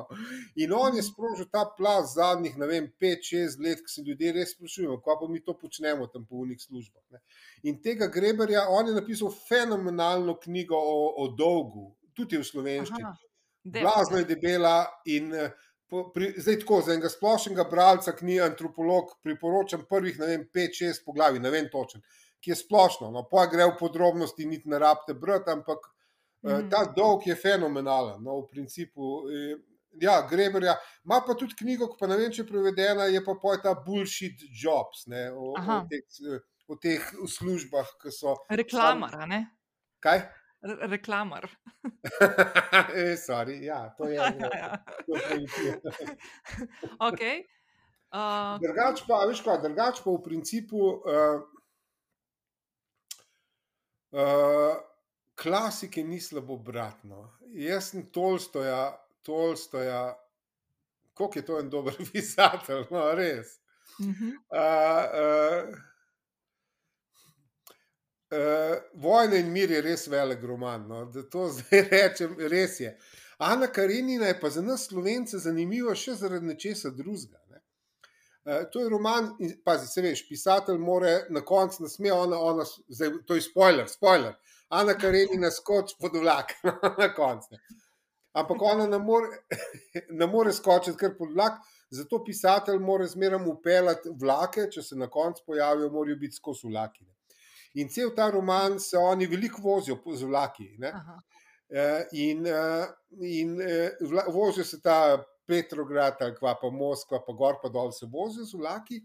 In on je sprožil ta plaz zadnjih, ne vem, 5-6 let, ki se ljudje res sprašujejo, kako pa mi to počnemo tam po unih službah. Ne? In tega Greberja, on je napisal fenomenalno knjigo o, o dolgu, tudi v slovenščini. Blazno je debela in eh, po, pri, zdaj tako, za enega splošnega bralca, ki ni antropolog, priporočam prvih, ne vem, 5-6 poglavij, ne vem točen, ki je splošno. No, pa gre v podrobnosti, niti ne rabite brati, ampak mm. Mhm. ta dolg je fenomenalen. No, v principu, eh, ja, Greberja. Ima pa tudi knjigo, ki pa ne vem, če je prevedena, je pa poj ta bullshit jobs, ne, o, o, Aha. teh, eh, o teh službah, ki so. Reklamar, a ne? Kaj? Re- Reklamar. e, sorry, ja, to je. Ja, ja, ja. Okay. Uh, Drugač pa, veš kaj, drugač pa v principu uh, uh, klasike ni slabo bratno. Jaz sem Tolstoja, Tolstoja, koliko je to en dober pisatelj, no res. mhm. Uh, uh, uh, Vojna in mir je res velik roman. No, da to zdaj rečem, res je. Ana Karenina je pa za nas, slovence, zanimiva še zaradi nečesa drugega. ne. Eh, To je roman, in pazi, se veš, pisatelj more na koncu, ne sme ona, ona zdaj, to je spoiler, spoiler. Ana Karenina skoči pod vlak na koncu. Ampak ona ne more, ne more skočiti kar pod vlak, zato pisatelj mora zmeraj upeljati vlake, če se na koncu pojavijo, morajo biti skozi vlaki. In cel ta roman se oni veliko vozijo po- z vlaki. Eh, In, eh, in eh, vla- vozijo se ta Petrograd, ali pa Moskva, pa gor pa dol se vozijo z vlaki.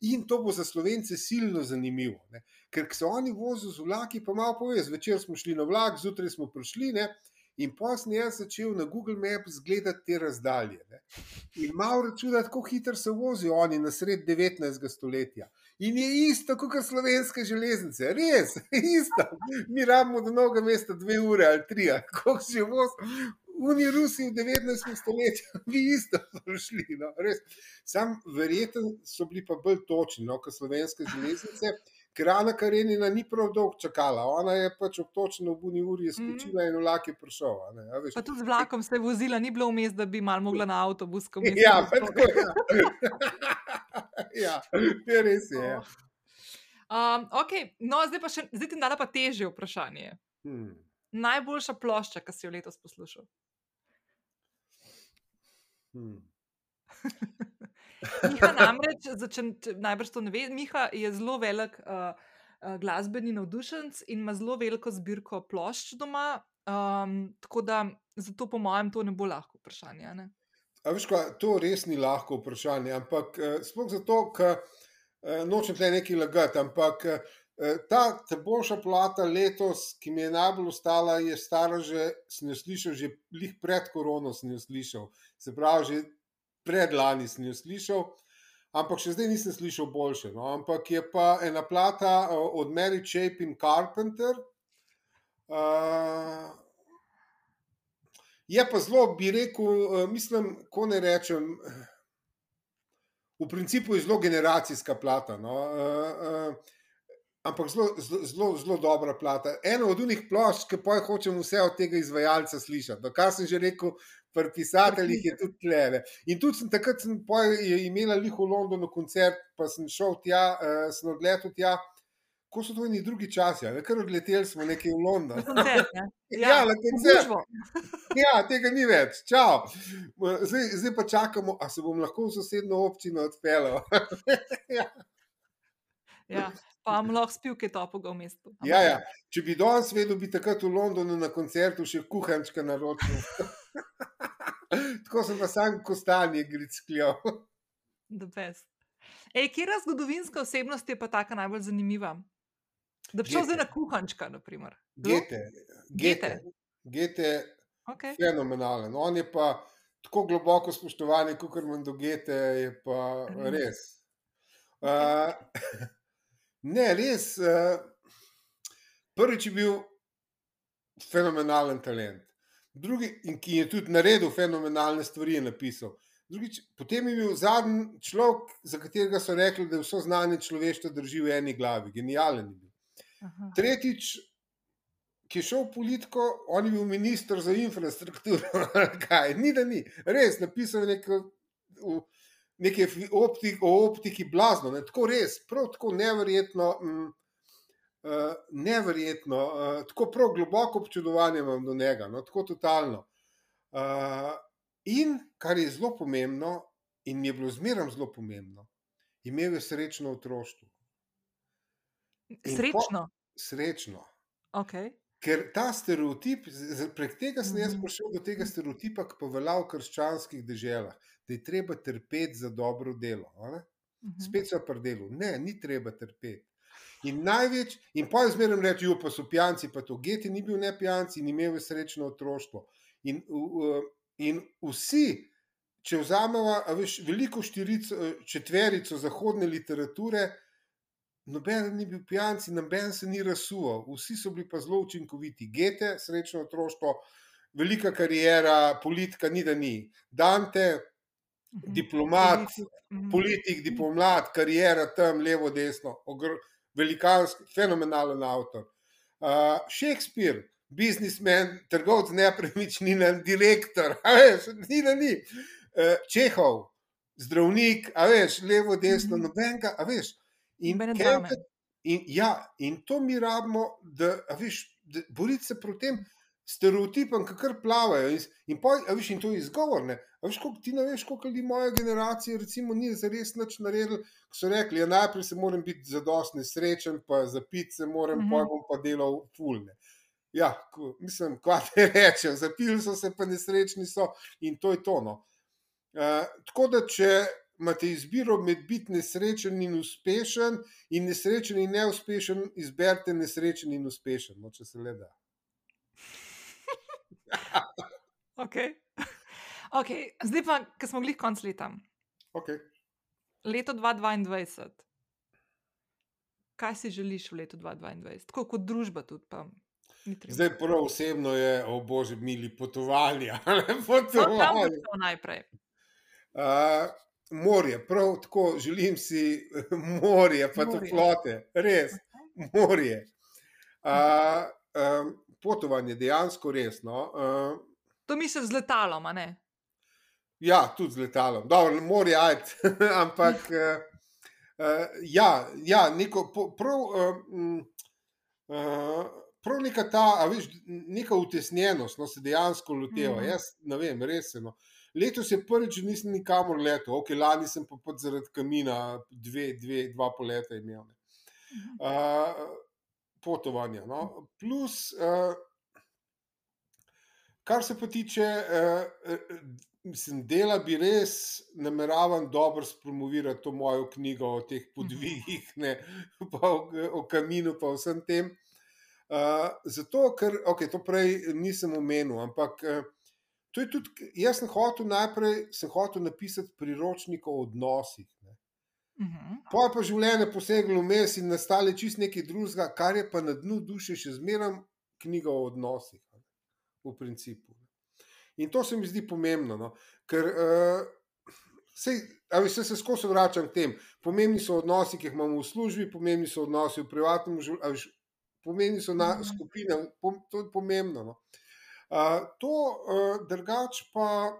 In to bo za slovence silno zanimivo. Ne? Ker se oni vozijo z vlaki, pa malo pove, zvečer smo šli na vlak, zjutraj smo prišli. Ne? In potem jaz začel na Google Maps gledati te razdalje. Ne? In malo računati, kako hitro se vozijo oni na sred 19. stoletja. In je isto kot slovenske železnice, res, isto. Mi rabimo do novega mesta dve ure ali tri, kako se vozi. Uni Rusi v 19. stoletju, vi isto so šli. No, res. Sam verjeten so bili pa bolj točni, no, kot slovenske železnice. Ker Ana Karenina ni prav dolgo čakala, ona je pač obtočena v uni uri, je skočila in vlak je prišel. a ne, a veš. Pa tudi z vlakom se je vozila, ni bilo vmes, da bi malo mogla na avtobus. Ja, tako je. Ja, ja res je. ja. Um, okay. no, zdaj, pa še, zdaj ti dala pa težje vprašanje. Hmm. Najboljša plošča, ki si jo letos poslušal. Hmm. Miha namreč, če, če najbrž to ne ve, Miha je zelo velik uh, uh, glasbeni navdušenc in ima zelo veliko zbirko plošč doma. Um, tako da zato, po mojem, to ne bo lahko vprašanje. Ne? A veš, kaj, to res ni lahko vprašanje, ampak eh, sploh zato, ker eh, nočem tle nekaj lagati, ampak eh, ta ta boljša plata letos, ki mi je najbolj ostala, je stara že, sem jo slišal, že lih pred korono sem jo slišal, se pravi, že predlani sem jo slišal, ampak še zdaj nisem slišal boljše. No? Ampak je pa ena plata eh, od Mary Chapin Carpenter. Uh, Je pa zelo, bi rekel, eh, mislim, ko ne rečem, v principu je zelo generacijska plata. No? eh, eh, Ampak zelo, zelo, zelo, dobra plata. Ena od unih plošč, ki pa hočem vse od tega izvajalca slišati. No, kar sem že rekel, pri pisateljih je tudi tleve. In tudi sem takrat sem imela lih v Londonu koncert, pa sem šel tja, uh, sem odletel tja. Ko so to neki drugi časi, ali kar odleteli smo nekaj v London. Na koncert, ne? Ja, na v koncert. Ja, tega ni več, čau. Zdaj, zdaj pa čakamo, a se bom lahko v sosednjo občino odpeljal. ja. Ja, pa vam lahko spil, kaj topoga v mestu. Ja, ja. Če bi danes vedel, bi takrat v Londonu na koncertu še kuhančka naročil. Tako sem pa sam kostanje grickljal. Ej, kera zgodovinska osebnost je pa taka najbolj zanimiva? Da bi šel zdaj na kuhančka, naprimer. Gete. Gete. Gete. Okay. Fenomenalen. On je pa tako globoko spoštovanje, kot imam do Gete, je pa res. Uh, ne, res. Uh, prvič je bil fenomenalen talent, drugi, in ki je tudi naredil fenomenalne stvari, je napisal. Drugič, potem je bil zadnji človek, za katerega so rekli, da je vse znanje človeštva drži v eni glavi, genijalen je bil. Aha. Tretjič, ki je šel v politiko, on je bil ministr za infrastrukturo. Kaj, ni da ni, res napisal nekaj. Nekaj optik, o optiki blazno, ne? tako res, prav tako neverjetno, mm, uh, neverjetno, uh, tako prav globoko občudovanje imam do njega, no? tako totalno. Uh, in kar je zelo pomembno, in mi je bilo zmeraj zelo pomembno, imel je srečno otroštvo. Srečno. Po, srečno. Okay. Ker ta stereotip, prek tega sem jaz mhm. prišel do tega stereotipa, ki povelja v krščanskih deželah, da je treba trpeti za dobro delo. Mhm. Spet so pri delu. Ne, ni treba trpeti. In največ, in pa je zmeraj reči, jo pa so pijanci, pa to geti ni bil ne pijanci in imel je srečno otroštvo. In, in vsi, če vzamemo veliko štirico, četverico zahodne literature, noben ni bil pijanci, noben se ni razsuval, vsi so bili pa zelo učinkoviti. Gete, srečno otroštvo, velika karijera, politika, ni da ni. Dante, mhm. diplomat, mhm. politik, diplomat, karijera tam, levo, desno, velikanski, fenomenalen avtor. Uh, Shakespeare, biznismen, trgovec nepremičnina, direktor, veš, ni da ni. Uh, Čehov, zdravnik, a veš, levo, desno, mhm. nobenega, a veš. In, in, ja, in to mi rabimo, da, viš, da boriti se proti tem stereotipom, ki kar plavajo. In, in, pa, viš, in to je izgovor. Viš, koliko, ti ne veš, koliko ljudi moje generacije recimo, ni za res nič naredili. So rekli, ja, najprej se moram biti zadostni, srečen, pa za pit se moram, mm -hmm. pa bom pa delal fulne. Ja, ko, mislim, kaj te rečem, zapili so se, pa nesrečni so in to je tono. Uh, tako da, če imate izbiro med biti nesrečen in uspešen, in nesrečen in neuspešen, izberite nesrečen in uspešen, no, če se le da. okay. Okay. Zdaj pa, ki smo bili konc leta. Okay. Leto 2022. Kaj si želiš v letu 2022, tako kot družba tudi? Pa. Zdaj, prvo osebno je, o bože, mili potovanja. potovanja. No, najprej. Uh, morje, prav tako želim si morje, pa tudi flote, res, morje. Uh, um, potovanje, dejansko resno. Uh, to misliš z letalom, ne? Ja, tudi z letalom. Dobro, morje, ajt, ampak uh, uh, ja, ja, neko prav. Uh, uh, Prav neka ta, veš, neka utesnjenost, no, se dejansko loteva. Mm. Jaz ne vem, res je. No. Uh, Letos je prvič, nisem nikamor letel, ok, lani sem pa pod zaradi kamina, dve, dve, dva poleta imel. Uh, potovanja. No? Plus, uh, kar se pa tiče, uh, mislim, dela bi res nameraval dobro spromovirati to mojo knjigo o teh podvigih, ne, pa o, o kaminu, pa vsem tem. Uh, zato, ker, ok, to prej nisem omenil, ampak. Uh, To je tudi, jaz sem hotel najprej sem hotel napisati priročnik o odnosih. Uh. -huh. Pa je pa življenje poseglo vmes in nastale čist nekaj drugega, kar je pa na dnu duše še zmeraj knjiga o odnosih. Ne? V principu. In to se mi zdi pomembno, no? ker uh, sej, se, se skozi vračam k tem. Pomembni so odnosi, ki jih imamo v službi, pomembni so odnosi v privatnem življenju, pomembni so na mhm. skupine, pom, to je pomembno. No? To, uh, drugač pa,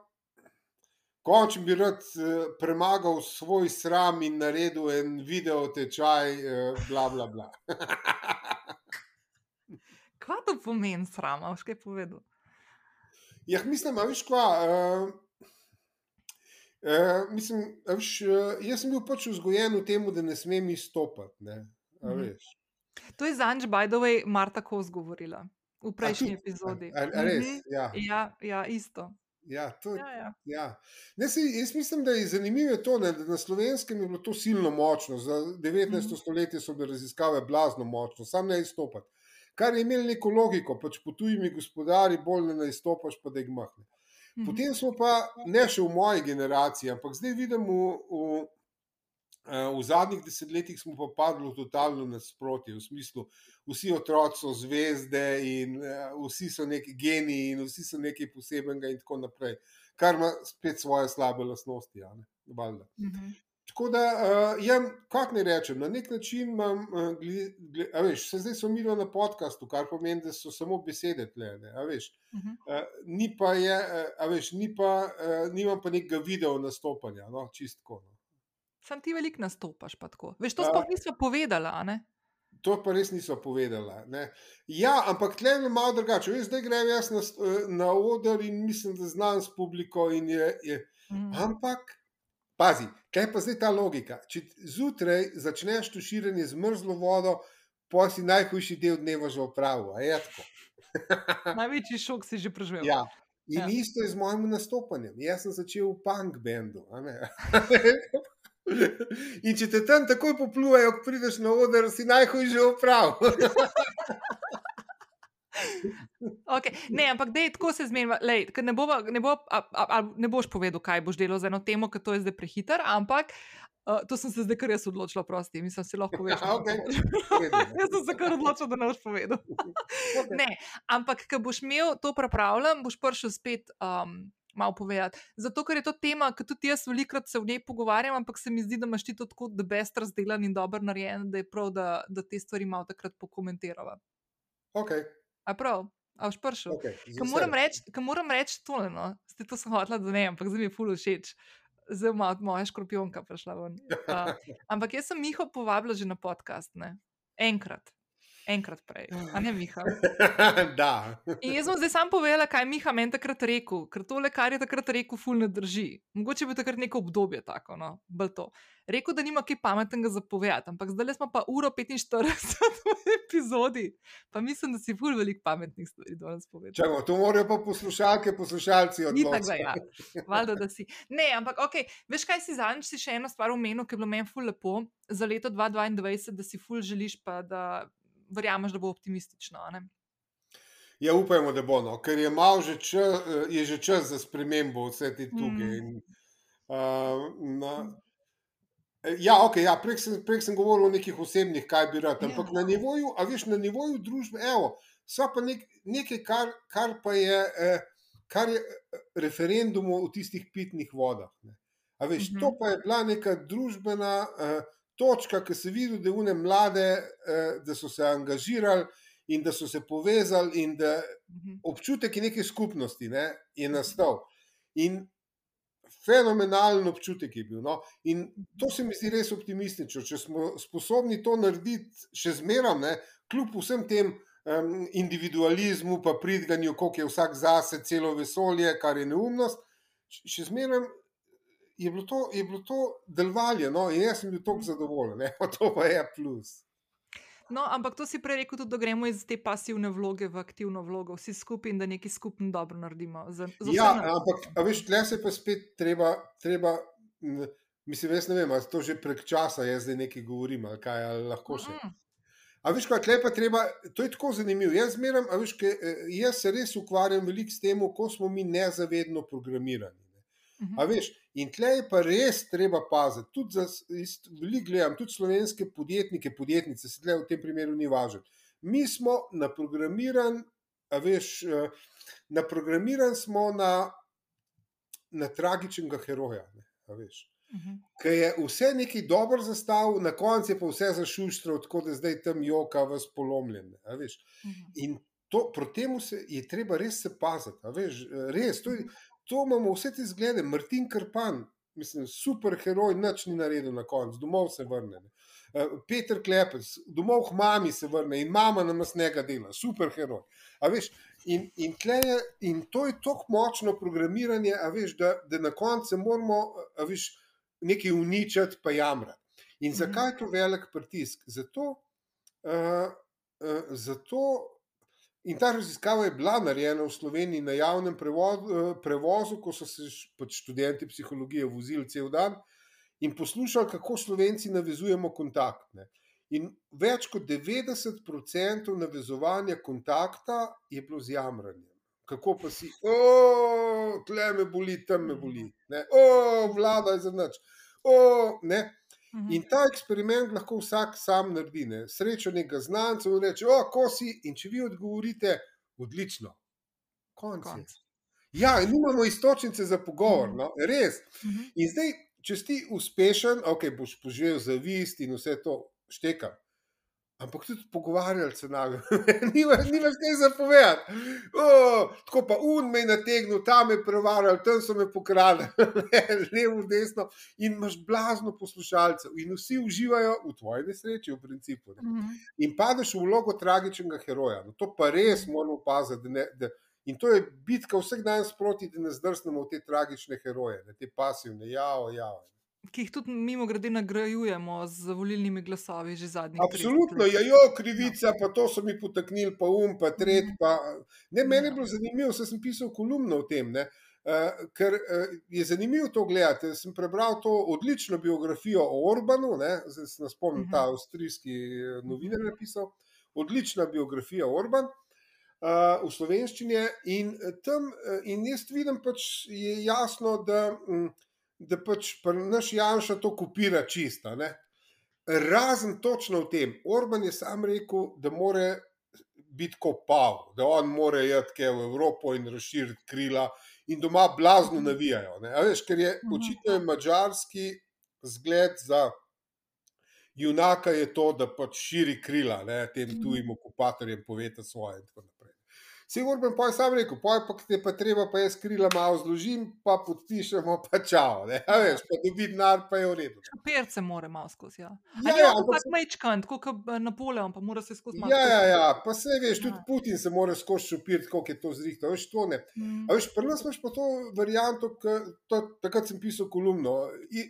končem bi rad uh, premagal svoj sram in naredil en video tečaj, uh, bla, bla, bla. kaj to pomeni sram, ali kaj povedal? Ja, mislim, da je kva. Uh, Uh, mislim, veš, uh, jaz sem bil pač vzgojen v tem, da ne smem izstopati. Ne? Mhm. veš. To je by the way, Marta Kos govorila v prejšnji tudi? epizodi. A, a res? Mhm. Ja. Ja, ja, isto. Ja, to, Ja, ja. ja. Ne, sej, jaz mislim, da je zanimivo to, ne, da na slovenskem je bilo to silno močno. Za 19. Mhm. stoletje so bile raziskave blazno močno, sam ne izstopati. Kar je imelo neko logiko, pač po tujimi gospodari bolj ne izstopaš, pa da jih mahne. Mhm. Potem smo pa, ne še v moji generaciji, ampak zdaj vidim, v, v, v zadnjih desetletjih smo pa padli v totalno nasprotje, v smislu, vsi otroci so zvezde in eh, vsi so neki geniji in vsi so nekaj posebenega in tako naprej, kar ima spet svoje slabe lastnosti. a ne, valjda. Mhm. Tako da, uh, ja, kako naj rečem, na nek način imam, veš, se zdaj so milo na podkastu, kar pomeni, da so samo besede tle, ne, a veš. Uh, ni pa, je, veš, ni pa, nimam pa nekega video nastopanja, no, čistko. No. Sam ti veliko nastopaš, pa tako. Veš, to Ja. sploh nismo ne? To pa res niso povedala. Ne. Ja, ampak tle je malo drugače. Veš, zdaj grem jaz na, eh, na oder in mislim, da znam s publiko. in Je, je, Mhm. Ampak, pazi, kaj pa zdaj ta logika? Če zjutraj začneš tuširanje z mrzlo vodo, pa si najhujši del dneva že opravil. Največji šok si že preživel. Ja. In ja. isto je z mojim nastopanjem. Jaz sem začel v punk bendu. In če te tam takoj poplujejo, ko prideš na oder, si najhujši opravil. Okay. Ne, ampak dej, tako se zmenjava. lej, Ne, bova, ne, bo, a, a, a, ne boš povedal, kaj boš delal za eno temo, ker to je zdaj prehiter, ampak uh, to sem se zdaj kar jaz odločila, prosti, mislim, si lahko poveš. Ja, redu, ne. jaz sem se kar odločila, da ne boš povedal. Okej. Ne, ampak, ko boš imel to pripravljeno, boš prišel spet um, malo povedati. Zato, ker je to tema, ki tudi jaz velikokrat se v njej pogovarjam, ampak se mi zdi, da imaš ti to tako the best razdelan in dobro narejen, da je prav, da, da te stvari malo takrat pokomentirava. Okay, A prav, a boš prišel? okay, Ker moram reči, reči tole, no. Ste to sem hotela, da ne, ampak zdaj mi je ful všeč. Zdaj ima moja škorpionka prišla ven. Uh, ampak jaz sem Miho povabila že na podcast, ne? Enkrat. Enkrat prej. A ne Miha. da. In jaz sem zdaj sam povedala, kaj je Miha meni takrat rekel, ker tole, kar je takrat rekel, ful ne drži. Mogoče bi takrat neko obdobje tako, no, bolj to. Rekel, da nima kaj pametnega za povedati, ampak zdaj smo pa uro 45 v epizodi, pa mislim, da si ful veliko pametnih stvari danes povedal. Čakaj, to morajo pa poslušalke, poslušalci Ni tako, odločiti. da ja. Valjda, da si. Ne, ampak ok, veš kaj si zadnjič si še eno stvar omenil, ki je bilo meni ful lepo za leto 2022, da si ful želiš, pa da verjameš, da bo optimistično. ne? Ja, upajmo, da bo, no, ker je že čas, je že čas za spremembo vse te tuge. Mm. In, uh, na, ja, ok, ja, prej sem, prej sem govoril o nekih osebnih, kaj bi rad, ampak Ja. na nivoju, a veš, na nivoju družbe, evo, so pa nek, nekaj, kar, kar pa je, eh, kar je eh, referendum o tistih pitnih vodah. Ne. A veš, Mhm. to pa je bila neka družbena eh, točka, ki se vidi, da une mlade, eh, da so se angažirali in da so se povezali in da Mhm. občutek neke skupnosti, ne, je nastal. In fenomenalen občutek je bil. No. In to se mi zdi res optimistično. Če smo sposobni to narediti še zmeraj, ne, kljub vsem tem um, individualizmu, pa pridganju, koliko je vsak zase, celo vesolje, kar je neumnost, še zmeraj. Je bilo to, je bilo to delovanje, no, in jaz sem bil tako zadovoljen, ne, to pa je plus. No, ampak to si prej rekel, tudi, da gremo iz te pasivne vloge v aktivno vlogo, vsi skupaj in da nekaj skupno dobro naredimo. Za, za Ja, nas. ampak, veš, tle se pa spet treba, treba mislim, jaz ne vem, ali to že prek časa jaz zdaj nekaj govorim, ali kaj ali lahko še. Mm-mm. A veš, kaj tle pa treba, to je tako zanimivo. Jaz zmeram, veš, kaj, eh, jaz se res ukvarjam veliko s tem, kako smo mi nezavedno programirani. ne. Mhm. A veš, in tle je pa res treba paziti. Tudi za, veliko gledam, tudi slovenske podjetnike, podjetnice, se tle v tem primeru ni važno. Mi smo naprogramiran, a veš, eh, naprogramiran smo na, na tragičnega heroja. Ne, veš. Mhm. Ker je vse nekaj dobro zastavil, na koncu je pa vse zašuštro, tako da zdaj tam joka vas polomljen. veš. Mhm. In to, proti temu se je treba res se paziti. Veš, res, to, je, to imamo vse te zglede. Martin Krpan, mislim, super heroj, nič ni naredil na koncu, domov se vrne. Ne. Eh, Peter Klepec, domov k mami se vrne in mama nam snega dela, super heroj. Veš, in, in, je, in to je tako močno programiranje, veš, da, da na koncu moramo veš, nekaj uničiti, pa jamrati. In mhm. zakaj je to velik pritisk? Zato, uh, uh, zato In ta raziskava je bila narejena v Sloveniji na javnem prevozu, prevozu ko so se pač študenti psihologije vozili cel dan in poslušali, kako slovenci navezujemo kontaktne. In več kot 90% navezovanja kontakta je bilo z jamranjem. Kako pa si, tle me boli, tam me boli, o, vlada je za noč. Mhm. In ta eksperiment lahko vsak sam naredi. Ne? Srečo nekega znanca in reče: O, ko si. In če vi odgovorite, odlično. Konc. Konc. Ja, in imamo istočnice za pogovor, mhm. no? res. Mhm. In zdaj, če si uspešen, ok, boš poživel zavist in vse to štekam. Ampak tudi pogovarjali se nami, ni več kaj zapovedati. Tako pa un me je nategnil, tam je prevaral, tam so me pokradili, levo, desno. In imaš blazno poslušalcev, in vsi uživajo v tvoji nesreči, v principu. Ne. Mhm. In padeš v vlogo tragičnega heroja. No, to pa res moramo paziti. Da ne, da, in to je bitka vsak dan sproti, da ne zdrsnemo v te tragične heroje, ne, te pasivne, jao, jao ki jih tudi mimo grede nagrajujemo z volilnimi glasovi že zadnji čas. Absolutno, je jo krivica, pa to so mi potaknili, pa um, pa tret. Pa... Ne, meni je ja. bilo zanimivo, saj sem pisal kolumno o tem. Ne? Uh, ker uh, je zanimivo to gledati. Sem prebral to odlično biografijo o Orbanu, zdaj se spomnim, uh -huh. ta mhm. avstrijski eh, novinar je napisal. Odlična biografija Orban uh, v slovenščini. In tam, in jaz vidim, pač je jasno, da. Um, da pač naš Janša to kopira čista. Ne? Razen točno v tem, Orban je sam rekel, da mora biti kot pav, da on mora iti v Evropo in razširiti krila, in doma blazno navijajo. Veš, ker je mhm. očitno mačarski zgled za junaka, je to, da pač širi krila ne? tem mhm. tujim okupatorjem, poveta svoje. Sigur bi pa sam rekel, pa je pa te pa treba, pa jaz krila malo zložim, pa podpišemo, pa čau. Ne, a veš, pa dobi denar, pa je v redu. Perce mora malo skozi, ja. Ja, ja, ampak tak mečkant, kot Napoleon, pa mora se skozi. Ja, ja, ja, pa se veš, tudi ja. Putin se mora skozi šupirati, koliko je to zrihto, veš, to ne. Mm. A veš, pri nas imaš pa to varianto, takrat sem pisal kolumno,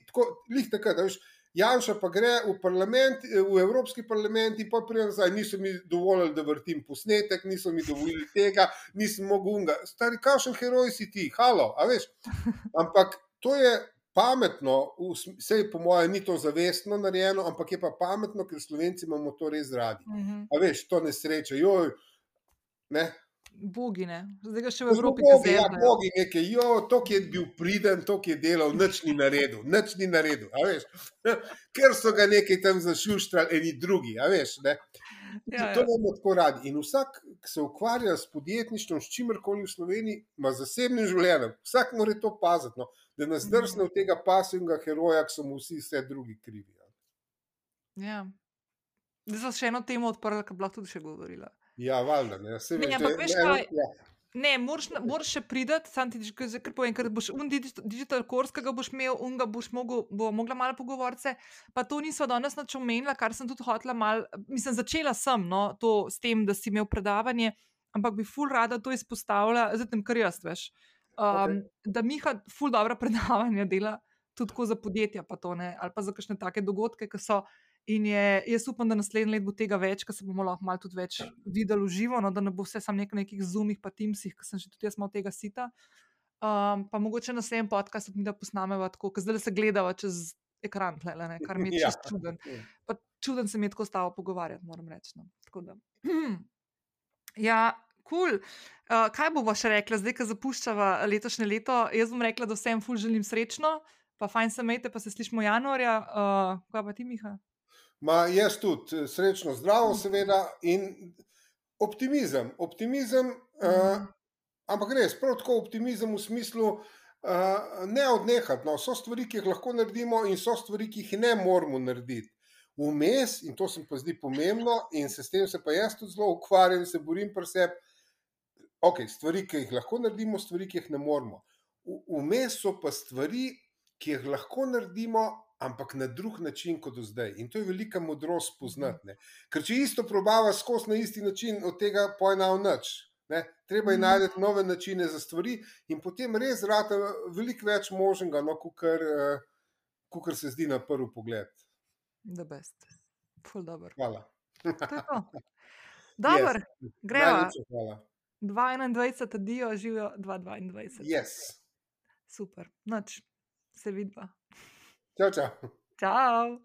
tako, lih takrat, veš, Janša pa gre v, v Evropski parlament in pa prej nazaj, niso mi dovolili, da vrtim posnetek, niso mi dovolili tega, nisem mogel unga. Stari, kakšen heroj si ti, halo, a veš. Ampak to je pametno, vse je po mojem, ni to zavestno narejeno, ampak je pa pametno, ker Slovenci imamo to res radi. Mhm. A veš, to nesreče, joj, ne, Bogi, ne. zdaj ga še v Evropi gledajo. Ja, bogi, nekaj, jo, to, ki je bil priden, to, ki je delal, nič ni naredil, nič ni naredil, ker so ga nekaj tam zašuštrali, eni drugi, veš. Ne? Ja, to bomo ja. tako radi. In vsak, ki se ukvarja s podjetništvom, s čimerkoli v Sloveniji, ima zasebnim življenjem. Vsak mora to paziti, no? da nas drsne od tega pasivnega heroja, ki so mu vsi vse drugi krivi. Ja. Zdaj sem še eno temo odprla, ki bi lahko tudi še govorila. Ja, valjda, ne, se ne, ampak veš, kaj. Ja. Ne, moraš, moraš še priti, sam ti že kar povem, ker boš un digital course, ki ga boš imel, un ga boš mogel, bo mogla malo pogovoriti. Pa to nismo danes nič omenila, kar sem tudi hotela mal, mislim, začela sem, no, to s tem, da si imel predavanje, ampak bi ful rada to izpostavila, zdaj tem, kar jaz veš. Um, okay. Da Miha ful dobra predavanja dela, tudi za podjetja, pa to ne, ali pa za kakšne take dogodke, ki so. In je, jaz upam, da naslednji let bo tega več, ker se bomo lahko malo več videli v živo, no, da ne bo vse samo nek nekih zumih, pa timsih, ki sem že tudi jaz malo tega sita. Um, pa mogoče na naslednjem podkastu mi da posnameva tako, ker zdaj se gledava čez ekran, tle, ne, kar mi je čest ja. čuden. Pa čuden se mi je tako stavo pogovarjati, moram reči. No. Ja, kul. Cool. Uh, kaj bomo še rekli, zdaj, ko zapuščava letošnje leto? Jaz bom rekla, da vsem ful želim srečno, pa fajn se imejte, pa se slišmo januarja. Uh, kaj pa ti, Miha? Ma, jaz tudi, srečno, zdravo, seveda, in optimizem. Optimizem, uh, ampak res, prav tako optimizem v smislu uh, ne odnehati. No, so stvari, ki jih lahko naredimo, in so stvari, ki jih ne moramo narediti. Vmes, in to se mi zdi pomembno, in se s tem se pa jaz tudi zelo ukvarjam, se borim pri sebi. Ok, stvari, ki jih lahko naredimo, stvari, ki jih ne moramo. Vmes so pa stvari, ki jih lahko naredimo, ampak na drug način kot do zdaj. In to je velika modrost poznati. Ne? Ker če isto probava skozi na isti način, od tega pojna v noč. Ne? Treba je Mhm. najti nove načine za stvari, in potem res zrata veliko več možnega, no, kot se zdi na prvi pogled. The best. Ful dobro. Hvala. Dobro, Yes. hvala. 22, adijo, živijo 2022. Yes. Super, noč, se vidva. Čau, čau. Čau.